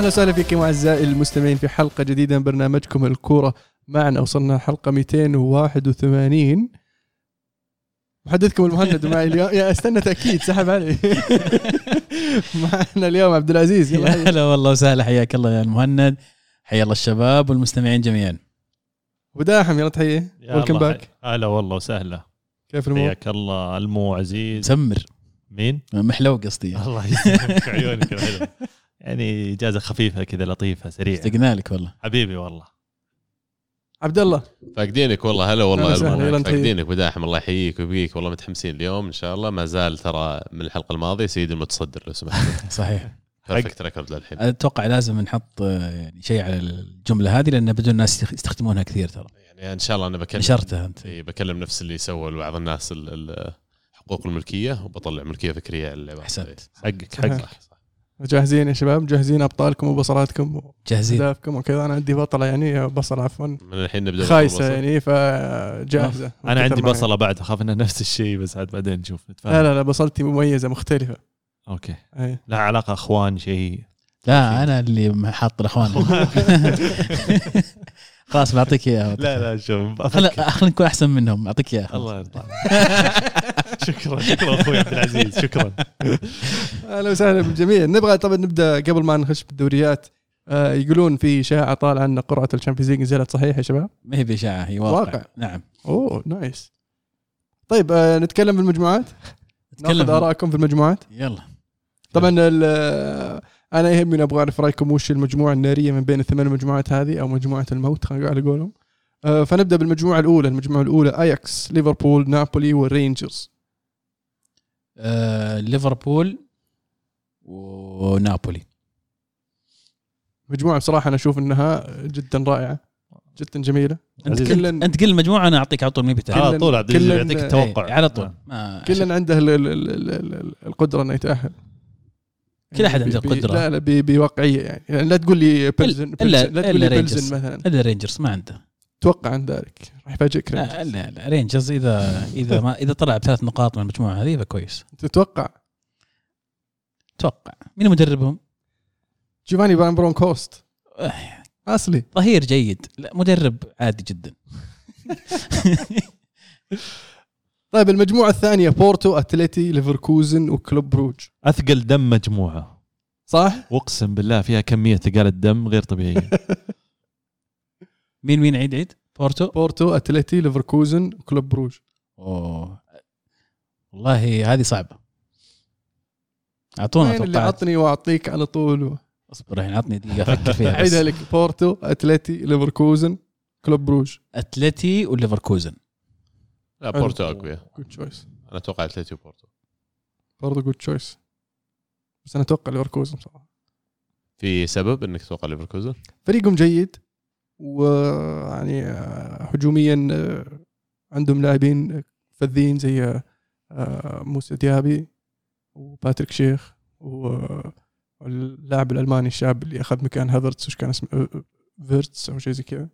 أهلا وسهلا فيكم أعزائي المستمعين في حلقة جديدة من برنامجكم الكورة. معنا وصلنا حلقه 281 محدثكم المهند معي اليوم يا استنى تأكيد سحب علي. معنا اليوم عبد العزيز يا. هلا والله وسهلا حياك الله يا المهند حيا الله الشباب والمستمعين جميعا. وداحم يلا تحية. ويلكم باك هلا والله وسهلا. كيف الأمور؟ حياك الله المو عزيز. مسمر. مين؟ محلو قصدي. الله يسلمك عيونك يعني إجازة خفيفة كذا لطيفة سريعة. اشتقنا لك والله. حبيبي والله. عبد الله. فاقدينك والله. هلا والله انت فاقدينك بداحم الله يحييك ويبقيك. والله متحمسين اليوم إن شاء الله. ما زال ترى من الحلقة الماضية سيد المتصدر لو سمحت. صحيح. بيرفكت ريكورد للحين. أتوقع لازم نحط يعني شيء على الجملة هذه لأن بدون الناس يستخ- يستخدمونها كثير ترى. يعني إن شاء الله أنا بكلم نشرتها أنت. إي، بكلم نفس اللي سوى لبعض الناس ال- ال- حقوق الملكية وبطلع ملكية فكرية على أحسنت. حقك. حقك جاهزين يا شباب؟ جاهزين أبطالكم وبصلاتكم جاهزين. وأهدافكم. وكذا أنا عندي بطلة يعني بصل عفوا. من الحين نبدأ خايسة. يعني فجاهزة. أنا عندي معي. بصلة بعد اخاف انه نفس الشيء بس عاد بعدين نشوف نتفاهم. لا لا لا بصلتي مميزة مختلفة. أوكي. أي. لها علاقة أخوان شيء. لا أنا اللي حاط الاخوان خلاص بعطيك إياها. لا لا شوف خلينا نكون أحسن منهم. أعطيك إياها الله يرضى شكرا شكرا أخوي عبد العزيز شكرا. أهلا وسهلا بالجميع. نبغى طبعا نبدأ قبل ما نخش بالدوريات. آه يقولون في اشاعه طالعة إن قرعة الـ Champions League نزلت صحيح يا شباب؟ ما هي باشاعه هي واقع, واقع. نعم. أوه nice. طيب آه نتكلم بالمجموعات ناخذ نتكلم آرائكم في المجموعات؟ يلا. طبعا ال- آه، أنا يهمني أبغى أعرف رأيكم وش المجموعة النارية من بين الثمان مجموعات هذه أو مجموعة الموت خلينا على قولهم. آه فنبدأ بالمجموعة الأولى. المجموعة الأولى اياكس ليفربول نابولي والرينجرز آه ليفربول ونابولي مجموعة بصراحة أنا أشوف إنها جدا رائعة جدا جميلة أنت. كل أنت قل المجموعه أنا أعطيك على طول مي بتاعي على طول عبد العزيز يعطيك التوقع على طول آه. كلنا عنده ال ال ال ال ال القدرة إنه يتأهل كل أحد يعني عنده القدرة. لا لا ب- بواقعيه يعني. يعني لا تقول لي بلزن, لا تقول لي. بلزن مثلا إلا رينجرز ما عنده توقع عن ذلك. راح يفاجئك لا رينجرز. لا, لا رينجرز إذا إذا ما إذا طلع بثلاث نقاط من المجموعة هذه فكويس تتوقع؟ أتوقع مين مدربهم؟ جيوفاني فان برونكهورست. آه، أصلي. ظهير جيد. لا مدرب عادي جدا. طيب المجموعة الثانية بورتو اتلتي ليفركوزن وكلوب بروج. أثقل دم مجموعة. صح؟ واقسم بالله فيها كمية ثقال دم غير طبيعية. مين مين عيد عيد؟ بورتو. بورتو اتلتي ليفركوزن وكلوب بروج. أوه. والله هذه صعبة. أعطونا وين اللي توقعات. عطني وأعطيك على طول؟ و- اصبر الحين عطني دقيقة أفكر فيها اعيدها بس. لك. بورتو اتلتي ليفركوزن كلوب بروج. اتلتي وليفركوزن. لا بورتو أقوياء. good choice أنا أتوقع اتلتي وبورتو. برضه good choice بس أنا أتوقع ليفركوزن بصراحه في سبب إنك تتوقع ليفركوزن؟ فريقهم جيد. ويعني هجوميا آه، عندهم لاعبين فذين زي آه، آه، موسى ديابي وباتريك شيخ واللاعب الألماني الشاب اللي أخذ مكان هافرتس وش كان اسمه؟ فيرتس أو شيء زي كذا.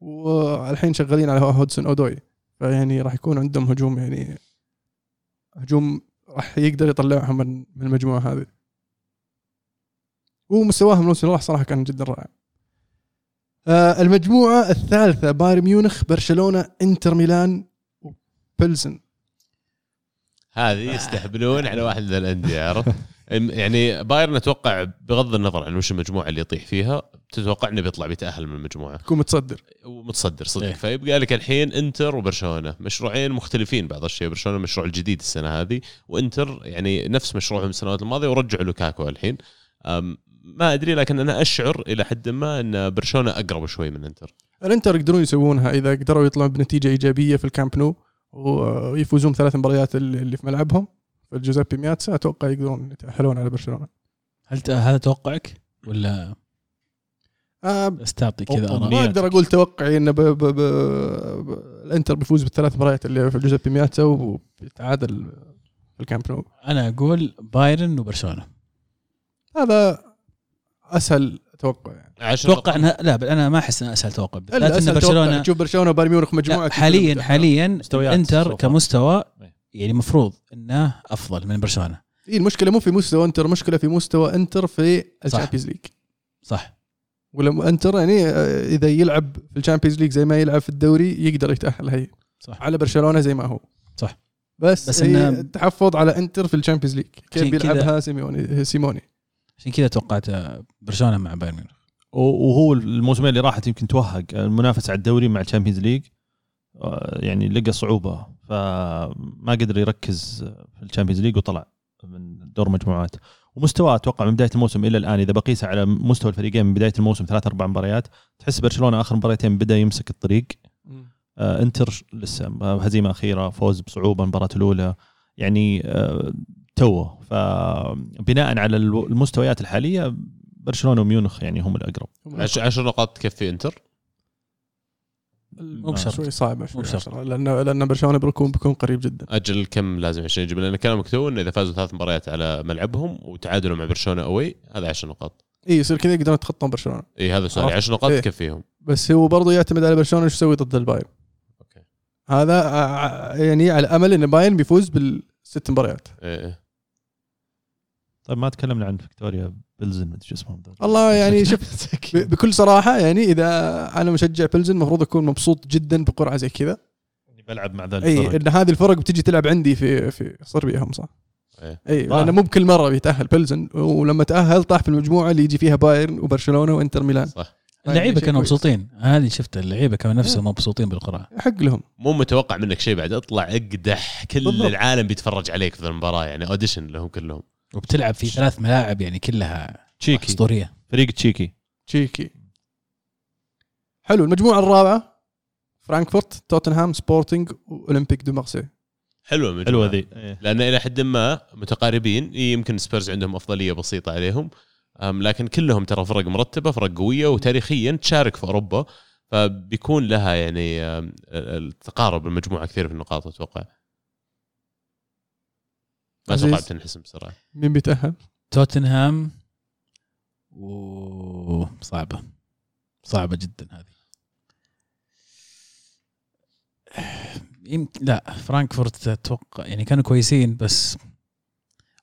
والحين شغالين على هودسون أودوي فيعني راح يكون عندهم هجوم يعني هجوم راح يقدر يطلعهم من المجموعة هذه. ومستواهم الموسم راح صراحة كان جدا رائع. آه المجموعة الثالثة بايرن ميونخ برشلونة إنتر ميلان وبلزن هذه يستهبلون على واحد من الأندية عرفت؟ يعني بايرن أتوقع بغض النظر عن وش المجموعة اللي يطيح فيها تتوقع إنه بيطلع بيتأهل من المجموعة. يكون متصدر. ومتصدر صدق. إيه. فيبقى لك الحين إنتر وبرشلونة. مشروعين مختلفين بعض الشيء. برشلونة مشروع الجديد السنة هذه وإنتر يعني نفس مشروعهم السنوات الماضية ورجعوا لوكاكو الحين. ما أدري لكن أنا أشعر إلى حد ما إن برشلونة أقرب شوي من إنتر. الإنتر يقدرون يسوونها إذا قدروا يطلعون بنتيجة إيجابية في الكامب نو ويفوزون ثلاث مباريات اللي اللي في ملعبهم. في الجوزيبي مياتسا أتوقع يقدرون يتأهلون على برشلونة. هل ت- هذا توقعك ولا آه بس تعطي كذا ما أقدر أقول توقعي إن ب... ب... ب... ب... الإنتر بيفوز بالثلاث مباريات اللي في الجوزيبي مياتسا وبيتعادل في الكامب نو. أنا أقول بايرن وبرشلونة. هذا أسهل توقع يعني. أتوقع انها لا بل أنا ما أحس إنها أسهل توقع. بالذات ان برشلونه برشلونه تشوف برشلونة وبايرن ميونخ مجموعة لا حاليا حاليا إنتر. كمستوى إيه. يعني المفروض إنه أفضل من برشلونة. إيه المشكلة مو في مستوى إنتر المشكلة في مستوى إنتر في ال Champions League. صح. ولما إنتر يعني آه، إذا يلعب في ال Champions League زي ما يلعب في الدوري يقدر يتأهل هي. صح. على برشلونة زي ما هو. صح. بس, بس إنه- التحفظ على إنتر في الشامبيونز ليج. كيف بيلعبها سيموني سيموني. عشان كذا توقعت برشلونة مع بايرن ميونخ. وهو الموسمين اللي راحت يمكن توهق. المنافسه على الدوري مع ال Champions League آه، يعني لقى صعوبة فما قدر يركز في ال Champions League وطلع من دور مجموعات. ومستواه أتوقع من بداية الموسم إلى الآن إذا بقيسه على مستوى الفريقين من بداية الموسم ثلاث أربع مباريات تحس برشلونة آخر مباريتين بدأ يمسك الطريق. آه إنتر لسه آه، هزيمة أخيرة فوز بصعوبة المباراة الأولى. يعني آه توه. فبناء على المستويات الحالية برشلونة وميونخ يعني هم الأقرب. عش- عشر نقاط تكفي إنتر؟ مو بشرط. شوي صعبه شوي مو بشرط. عشرة، لأن لأن برشلونة بيكون بيكون قريب جدا. أجل كم لازم عشان يجيب لأن كلامك تو إنه إذا فازوا ثلاث مباريات على ملعبهم وتعادلوا مع برشلونة أوي هذا 10 نقاط. إي يصير كذا يقدرون يتخطون برشلونة. إي هذا سؤال عرفت. 10 نقاط إيه. تكفيهم. بس هو برضه يعتمد على برشلونة إيش يسوي ضد البايرن. أوكي. هذا يعني على أمل إن بايرن بيفوز بالست مباريات. إيه. طيب ما تكلمنا عن فيكتوريا بيلزن مدري شو اسمهم. والله يعني شوف بكل صراحة يعني إذا أنا مشجع بلزن المفروض أكون مبسوط جدا بقرعة زي كذا إني بلعب مع ذا إي الفرق. إن هذه الفرق بتجي تلعب عندي في في صربيا هم صح؟ إيه. إي. لأنه مو بكل مرة بيتأهل بلزن ولما تأهل طاح في المجموعة اللي يجي فيها بايرن وبرشلونة وإنتر ميلان صح اللعيبه كانوا كويس. مبسوطين هذه شفت اللعيبة كانوا نفسهم مبسوطين بالقرعة حق لهم مو متوقع منك شيء بعد اطلع اقدح كل بالضبط. العالم بيتفرج عليك في المباراة يعني audition لهم كلهم وبتلعب في ثلاث ملاعب يعني كلها تشيكي. أسطورية. فريق تشيكي. تشيكي. حلو المجموعة الرابعة فرانكفورت توتنهام سبورتنج واولمبيك دو مارسي. حلوة المجموعة. حلوة ذي. إيه. لأن إلى حد ما متقاربين. يمكن سبيرز عندهم أفضلية بسيطة عليهم. لكن كلهم ترى فرق مرتبة فرق قوية وتاريخيا تشارك في أوروبا. فبيكون لها يعني التقارب المجموعة كثير في النقاط أتوقع. ما. أتوقع بتنحسم بسرعة. مين بيتأهل؟ توتنهام. وصعبه صعبة. جدا هذه. يمكن لا فرانكفورت أتوقع يعني كانوا كويسين بس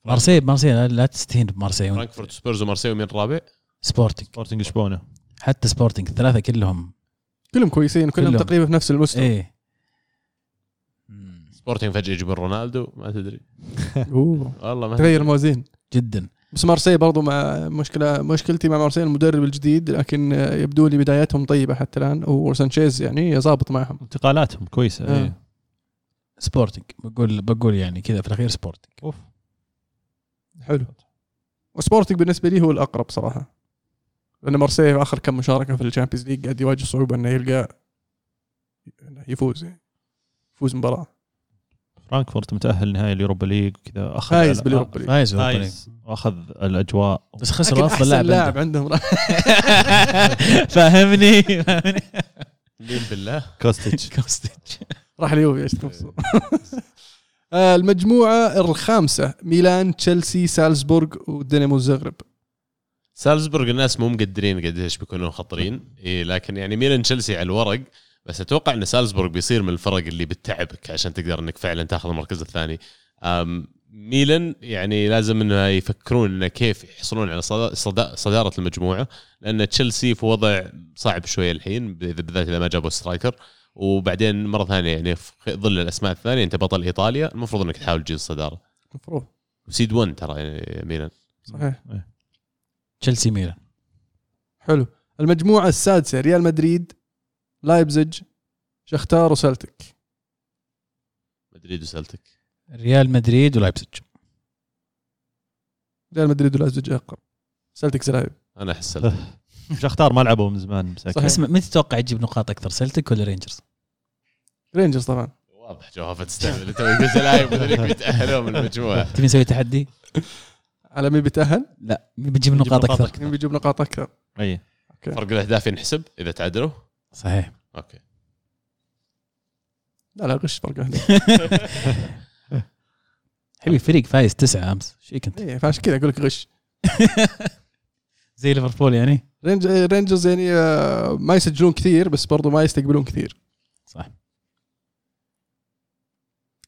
مارسي مارسي لا, لا تستهين بمارسي فرانكفورت سبيرز ومارسيليا ومين الرابع؟ سبورتنج. سبورتنج لشبونه حتى سبورتنج الثلاثه كلهم. كلهم كويسين وكلهم كلهم. تقريبا في نفس المستوى إيه. سبورتنج فجأة يجيبون رونالدو ما تدري. والله ما تغير تدري. الموازين. جدا. بس مارسي برضو مع مشكلة مشكلتي مع مارسي المدرب الجديد لكن يبدو لي بداياتهم طيبة حتى الآن وسانشيز يعني ضابط معهم. انتقالاتهم كويسة آه. إيه. سبورتنج. بقول بقول يعني كذا في الأخير سبورتنج. أوف. حلو. وسبورتنج بالنسبة لي هو الأقرب صراحة. لأن مارسي في آخر كم مشاركة في ال Champions League قاعد يواجه صعوبة إنه يلقى يفوز يعني. يفوز مباراة. فرانكفورت متأهل نهائي ال Europa League وكذا أخذ فايز بال Europa League. فايز League. وأخذ الأجواء. بس خسر أفضل لاعب لاعب عنده. عندهم. فاهمني؟ فاهمني مين بالله؟ كوستيتش. كوستيتش. راح اليوفي إيش آه، المجموعة الخامسة ميلان تشيلسي سالزبورغ ودينامو زغرب. سالزبورغ الناس مو مقدرين قديش بيكونوا خطرين. إيه لكن يعني ميلان تشيلسي على الورق. بس أتوقع إن سالزبورغ بيصير من الفرق اللي بتتعبك عشان تقدر إنك فعلا تاخذ المركز الثاني. ميلان يعني لازم إنه يفكرون إنه كيف يحصلون على صدا- صدا- صدارة المجموعة لأن تشيلسي في وضع صعب شوية الحين إذا- بالذات إذا ما جابوا سترايكر. وبعدين مرة ثانية يعني في ظل الأسماء الثانية أنت بطل إيطاليا المفروض إنك تحاول تجيب الصداره المفروض وسيد 1 ترى يعني ميلان. صحيح. تشيلسي ميلان. حلو. المجموعة السادسة ريال مدريد لايبزيج شختار وسلتك. مدريد وسلتك. ريال مدريد ولايبزيج. ريال مدريد ولايبزيج اقرب سلتك زلايب أنا أحس سلتك. شختار ما لعبوا من زمان مساكين صحيح. بس متى تتوقع يجيب نقاط أكثر سلتك ولا رينجرز؟ رينجرز طبعا. واضح جواب تستهبل انت قلت لاعب هذول بيتاهلوا من المجموعة. تبي نسوي تحدي؟ على مين بيتأهل؟ لا مين بتجيب نقاط نقاط أكثر؟ مين بيجيب نقاط أكثر؟ أي. فرق الاهداف ينحسب إذا تعادلوا. صحيح. okay. لا لا غش فرق اهداف حبيبي فريق فايز تسعة أمس. شيء كنت إيه فعشان كذا أقول لك غش. زي ليفربول يعني؟ رينج رينجرز يعني آه، ما يسجلون كثير بس برضو ما يستقبلون كثير. صح.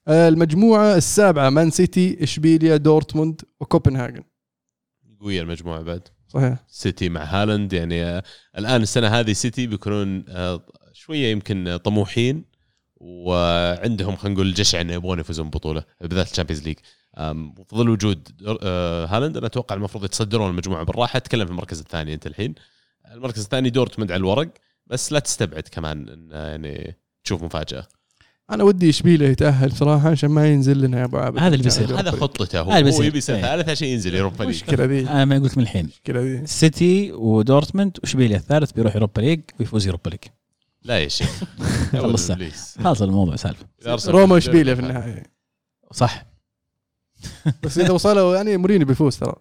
المجموعة السابعة مان سيتي إشبيليا دورتموند وكوبنهاجن قوية المجموعة بعد. صحيح. سيتي مع هالاند. يعني آه، الآن السنة هذه سيتي بيكونون آه، شوية يمكن طموحين وعندهم خلينا نقول الجشع إنه يبغون يفوزون ببطوله بالذات ال Champions League. وفي ظل وجود آه، هالاند أنا أتوقع المفروض يتصدرون المجموعة بالراحة. أتكلم في المركز الثاني أنت الحين. المركز الثاني دورتموند على الورق بس لا تستبعد كمان إن يعني تشوف مفاجأة. أنا ودي اشبيليا يتأهل صراحة عشان ما ينزل لنا يا أبو عابد. هذا اللي بيصير. هذا خطته هو, هذا هو بيصير. يبي سنه إيه. ثالث عشان ينزل Europa League المشكلة ذي. أنا ما قلت من الحين. المشكلة ذي. سيتي ودورتموند واشبيليا الثالث بيروح Europa League ويفوز Europa League. لا يا شيخ. خلص. خلاص. الموضوع سالفه روما في واشبيليا في النهايه صح. بس إذا وصلوا يعني مورينيو بيفوز ترى.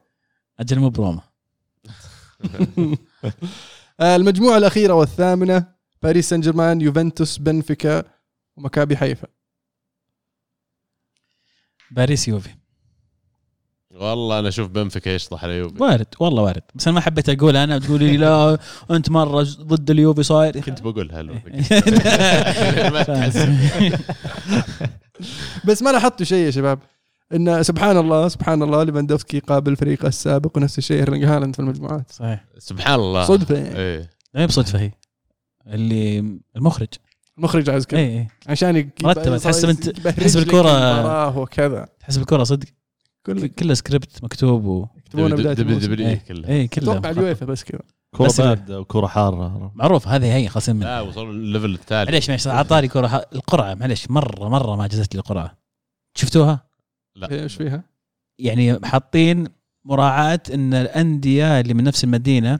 أجل مو بروما. المجموعة الأخيرة والثامنة باريس سان جيرمان يوفنتوس بنفيكا ومكابي حيفا. باريس يوفي. والله أنا أشوف بنفيكا يشطح على يوفي. وارد والله وارد. بس أنا ما حبيت أقول أنا تقولي لي لا أنت مرة ضد اليوفي صاير. كنت بقولها له ما بس ما لاحظتوا شيء يا شباب؟ إن سبحان الله سبحان الله ليفاندوفسكي قابل فريقه السابق ونفس الشيء ايرلينج هالاند في المجموعات. صحيح. سبحان الله. صدفة يعني. إيه. ما هي بصدفة هي. اللي المخرج. المخرج عايز كذا. اي اي عشان يبقى تحسب رجلك الكرة- المباراة وكذا. تحسب الكره صدق؟ كل كله سكريبت مكتوب و يكتبونه بداية دبليو. دبليو إيه. كلها اي كله. أتوقع اليويفا بس كذا. كره بس- بارده وكره حارة. معروف هذه هي خاصين من لا وصلوا الليفل الثالث معليش معليش عطاري كره ح- القرعة معليش مرة مرة ما جزت لي القرعة. شفتوها؟ لا. إيه، إيش فيها؟ يعني حاطين مراعاة إن الأندية اللي من نفس المدينة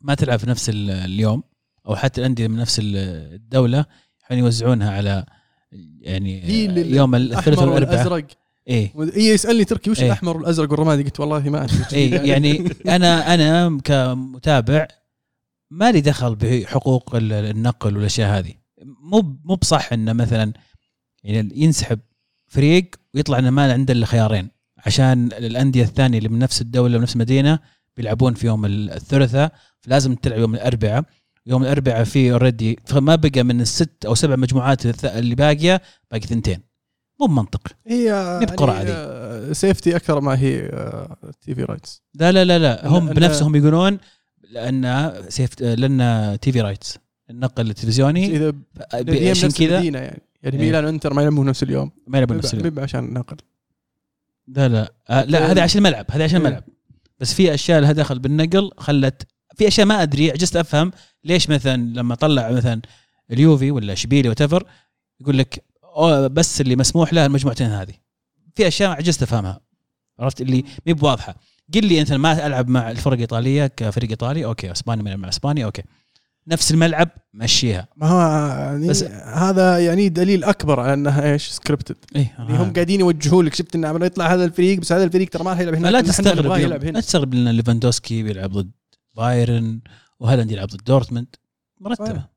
ما تلعب في نفس ال- اليوم. أو حتى الأندية من نفس ال- الدولة يعني يوزعونها على يعني يوم الثلاثاء والأربعاء. والأزرق. إيه. اي يسألني تركي وش إيه. الأحمر والأزرق؟ والرمادي. قلت والله ما أدري. إيه يعني أنا أنا كمتابع ما لي دخل بحقوق ال- النقل والأشياء هذه. مو مو بصح إنه مثلا يعني ينسحب فريق ويطلع إنه ما عنده إلا خيارين. عشان الأندية الثانية اللي من نفس الدولة ونفس المدينة بيلعبون في يوم الثلاثاء فلازم تلعب يوم الأربعاء. يوم الأربعاء في already فما بقى من الست أو سبع مجموعات اللي باقية باقي ثنتين. مو بمنطق. هي دي. يعني safety أكثر ما هي TV rights لا لا لا لا هم أنا- بنفسهم يقولون لأن safe لأن TV rights النقل التلفزيوني إذا عشان كذا. يعني. يعني إيه. ميلان وإنتر ما يلعبون نفس اليوم. ما يلعبون نفس اليوم. عشان النقل لا لا آه لا هذا عشان الملعب هذا عشان إيه. الملعب. بس في أشياء لها دخل بالنقل خلت في أشياء ما أدري عجزت أفهم ليش مثلا لما طلع مثلا اليوفي ولا اشبيلي وتفر يقول لك بس اللي مسموح له المجموعتين هذه. في أشياء عجزت أفهمها عرفت؟ اللي مي بواضحة. قل لي أنت ما ألعب مع الفرق الإيطالية كفريق إيطالي okay اسبانيا مع إسبانيا okay. نفس الملعب مشيها. ما هو يعني بس- هذا يعني دليل أكبر على إنها إيش scripted إيه يعني هم قاعدين يوجهوا لك شفت انه يطلع هذا الفريق بس هذا الفريق ترى ما راح يلعب هناك لا تستغرب لا هنا. تستغرب إن ليفاندوسكي بيلعب ضد بايرن وهالاند يلعب ضد دورتموند مرتبة.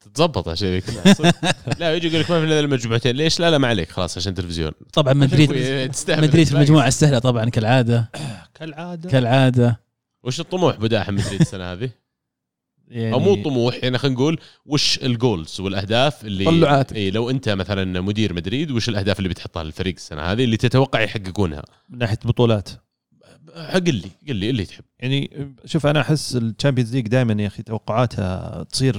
تتظبط عشان صدق. لا يجي يقول لك ما في إلا المجموعتين ليش لا لا ما عليك خلاص عشان تلفزيون طبعا مدريد تستهبل مدريد في المجموعة السهلة طبعا كالعادة كالعادة كالعادة وش الطموح بداحم مدريد السنة هذه؟ يعني أو مو طموح يعني خلينا نقول وش ال goals والأهداف اللي طلعاتك. إي لو أنت مثلا مدير مدريد وش الأهداف اللي بتحطها للفريق السنة هذه اللي تتوقع يحققونها؟ من ناحية بطولات قل لي قل لي اللي تحب. يعني شوف أنا أحس ال Champions League دائما يا أخي توقعاتها تصير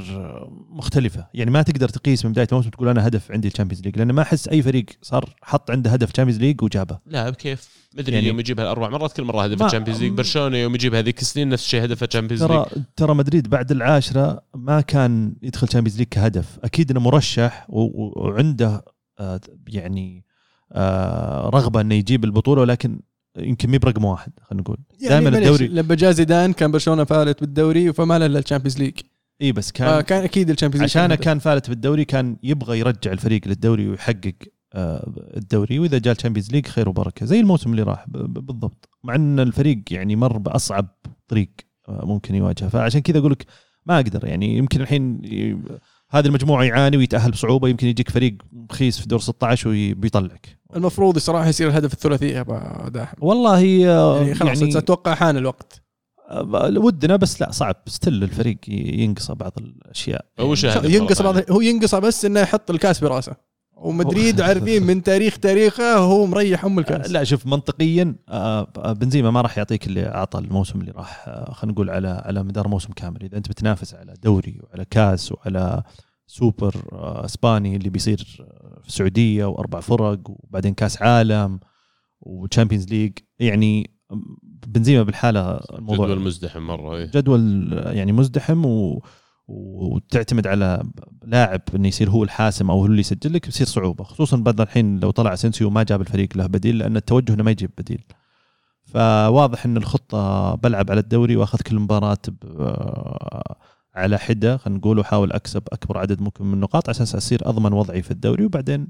مختلفة. يعني ما تقدر تقيس من بداية الموسم تقول أنا هدف عندي ال Champions League لأن ما أحس أي فريق صار حط عنده هدف Champions League وجابه. لا بكيف مدري يعني- يوم يجيبها أربع مرات كل مرة هدف ال Champions League برشلونة يوم يجيبها هذيك السنين نفس الشيء هدف ال Champions League. ترى ترى مدريد بعد العاشرة ما كان يدخل Champions League كهدف. أكيد إنه مرشح وعنده آه، يعني آه، رغبة إنه يجيب البطولة ولكن يمكن مي برقم واحد خلينا نقول. يعني دائما الدوري لما جاء زيدان كان برشلونة فالت بالدوري فما له إلا ال Champions League. إي بس كان كان, كان أكيد ال Champions League عشانه. كان فالت بالدوري كان يبغى يرجع الفريق للدوري ويحقق آه، الدوري. وإذا جاء ال Champions League خير وبركة زي الموسم اللي راح بالضبط. مع إن الفريق يعني مر بأصعب طريق آه، ممكن يواجهه. فعشان كذا أقول لك ما أقدر يعني يمكن الحين هذه المجموعة يعاني ويتأهل بصعوبة يمكن يجيك فريق رخيص في دور 16 وبيطلعك المفروض صراحة يصير الهدف الثلاثيه يا ابو داحم. والله يعني خلاص يعني أتوقع حان الوقت. ودنا بس لا صعب. still الفريق ي- ينقص بعض الأشياء. يعني هدف ينقص مرة بعض هو ينقص بس إنه يحط الكاس براسه. ومدريد عارفين من تاريخ تاريخه هو مريح أم الكاس لا شوف منطقيا آه، آه، بنزيما ما راح يعطيك اللي أعطى الموسم اللي راح آه، خلينا نقول على على مدار موسم كامل. إذا أنت بتنافس على دوري وعلى كاس وعلى سوبر إسباني اللي بيصير في السعودية وأربع فرق وبعدين كاس عالم و Champions League يعني بنزيما بالحالة الموضوع جدول مزدحم مرة إيه. جدول يعني مزدحم و... وتعتمد على لاعب إنه يصير هو الحاسم أو هو اللي يسجل لك بيصير صعوبة خصوصا بعد الحين لو طلع اسنسيو ما جاب الفريق له بديل لأن التوجه إنه ما يجيب بديل فواضح إن الخطة بلعب على الدوري وأخذ كل مباراة ب- على حدة خلينا نقول وأحاول أكسب أكبر عدد ممكن من النقاط عشان أصير أضمن وضعي في الدوري وبعدين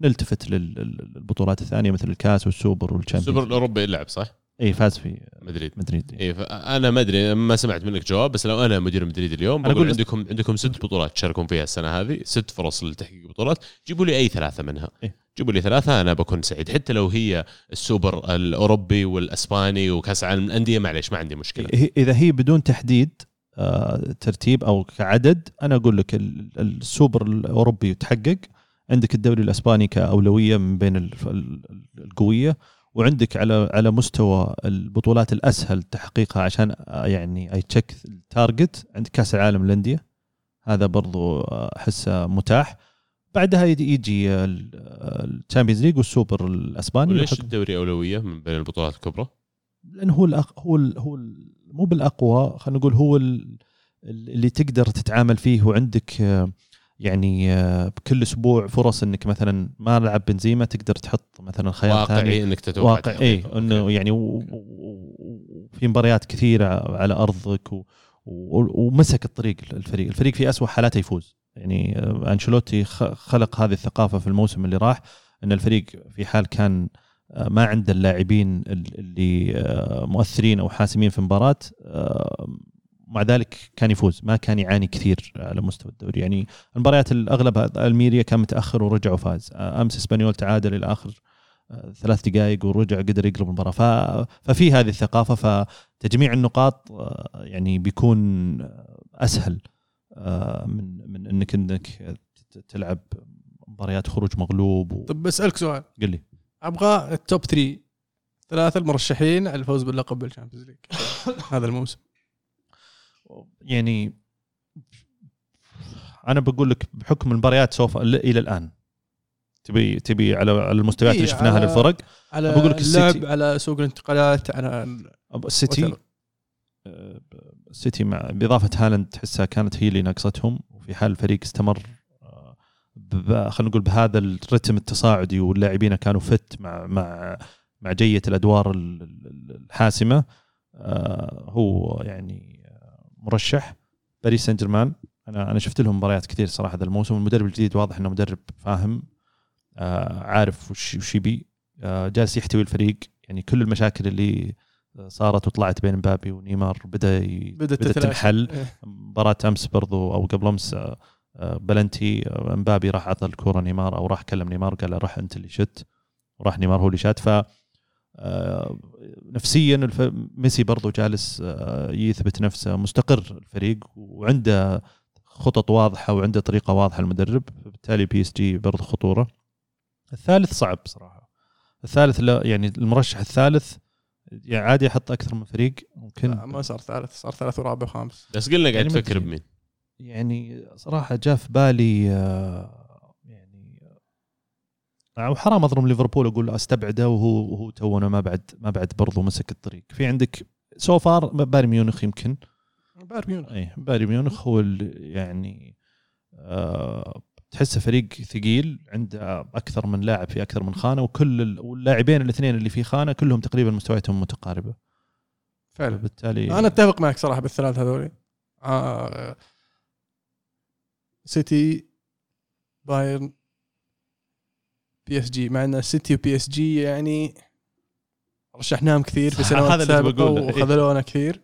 نلتفت لل- لل- للبطولات الثانية مثل الكاس والسوبر وال Champions السوبر الأوروبي يلعب صح؟ اي فاز في مدريد. مدريد اي أنا ما أدري ما سمعت منك جواب بس لو أنا مدير مدريد اليوم أنا بقول عندكم عندكم ست بطولات تشاركون فيها السنة هذه ست فرص لتحقيق بطولات جيبوا لي أي ثلاثة منها. إيه. جيبوا لي ثلاثة أنا بكون سعيد. حتى لو هي السوبر الأوروبي والأسباني وكأس العالم الأندية معليش ما عندي مشكلة. إذا هي بدون تحديد آه، ترتيب أو كعدد أنا أقول لك ال- السوبر الأوروبي يتحقق. عندك الدوري الأسباني كأولوية من بين القوية. وعندك على على مستوى البطولات الأسهل تحقيقها عشان آه، يعني اي check ال target عندك كأس العالم للأندية. هذا برضو آه، احسه متاح. بعدها يجي- ال Champions League والسوبر الأسباني. وليش الدوري أولوية من بين البطولات الكبرى؟ لأنه هو الأق... هو ال... هو ال... مو بالأقوى خلينا نقول هو ال... اللي تقدر تتعامل فيه وعندك آه، يعني آه، بكل أسبوع فرص إنك مثلا ما لعب بنزيما تقدر تحط مثلا خيار ثاني واقعي انك تتوقع واقع اي. إنه. يعني وفي مباريات كثيرة على أرضك و... و... ومسك الطريق الفريق، الفريق في أسوأ حالاته يفوز، يعني آه، أنشيلوتي خ- خلق هذه الثقافة في الموسم اللي راح إن الفريق في حال كان آه، ما عنده اللاعبين ال- اللي آه، مؤثرين أو حاسمين في مباراة آه، مع ذلك كان يفوز. ما كان يعاني كثير على مستوى الدوري. يعني المباريات الأغلب ألميريا كان متأخر ورجع وفاز آه، أمس إسبانيول تعادل إلى آخر آه، ثلاث دقائق ورجع قدر يقلب المباراة. ففي هذه الثقافة فتجميع النقاط آه، يعني بيكون آه، أسهل آه، من من إنك إنك تلعب مباريات خروج مغلوب و... طب بسألك سؤال. قل لي. أبغى ال top 3 ثلاثة المرشحين على الفوز باللقب بال Champions League هذا الموسم. يعني أنا بقول لك بحكم المباريات so far إلى الآن تبي تبي على المستويات اللي إيه، شفناها للفرق على بقول لك اللعب. على سوق الانتقالات على السيتي. آه، السيتي مع بإضافة هالاند تحسها كانت هي اللي ناقصتهم وفي حال الفريق استمر ب- خلينا نقول بهذا الرتم التصاعدي واللاعبين كانوا فت مع مع مع جية الأدوار ال- ال- الحاسمة آه، هو يعني مرشح باريس سان جيرمان. أنا أنا شفت لهم مباريات كثير صراحة هذا الموسم. المدرب الجديد واضح إنه مدرب فاهم آه، عارف وش وش يبي آه، جالس يحتوي الفريق. يعني كل المشاكل اللي صارت وطلعت بين مبابي ونيمار بدأ ي... بدأت تتلاشى. تنحل. إيه. مباراة أمس برضو أو قبل أمس آه، آه، بلنتي آه، مبابي راح عطى الكورة نيمار أو راح كلم نيمار قال له روح أنت اللي شت وراح نيمار هو اللي شات. ف نفسيا الف... ميسي برضو جالس آه، يثبت نفسه مستقر الفريق وعنده خطط واضحة وعنده طريقة واضحة المدرب فبالتالي PSG برضو خطورة. الثالث صعب صراحة. الثالث لا يعني المرشح الثالث يعني عادي أحط أكثر من فريق ممكن. لا، ما صار ثالث صار ثالث ورابع وخامس. بس قلنا قاعد يعني تفكر. بمين؟ يعني صراحة جاء في بالي آه، وحرام اظلم ليفربول أقول أستبعده وهو وهو تونا ما بعد ما بعد برضو مسك الطريق. في عندك so far بايرن ميونخ يمكن. بايرن ميونخ. اي بايرن ميونخ هو يعني آه، تحسه فريق ثقيل عنده أكثر من لاعب في أكثر من خانة وكل ال- واللاعبين الاثنين اللي في خانة كلهم تقريبا مستوياتهم متقاربة. فعلا. بالتالي أنا أتفق معك صراحة بالثلاث هذول آه سيتي بايرن PSG مع إن سيتي و PSG يعني رشحناهم كثير في سنوات سابقة. وخذلونا كثير.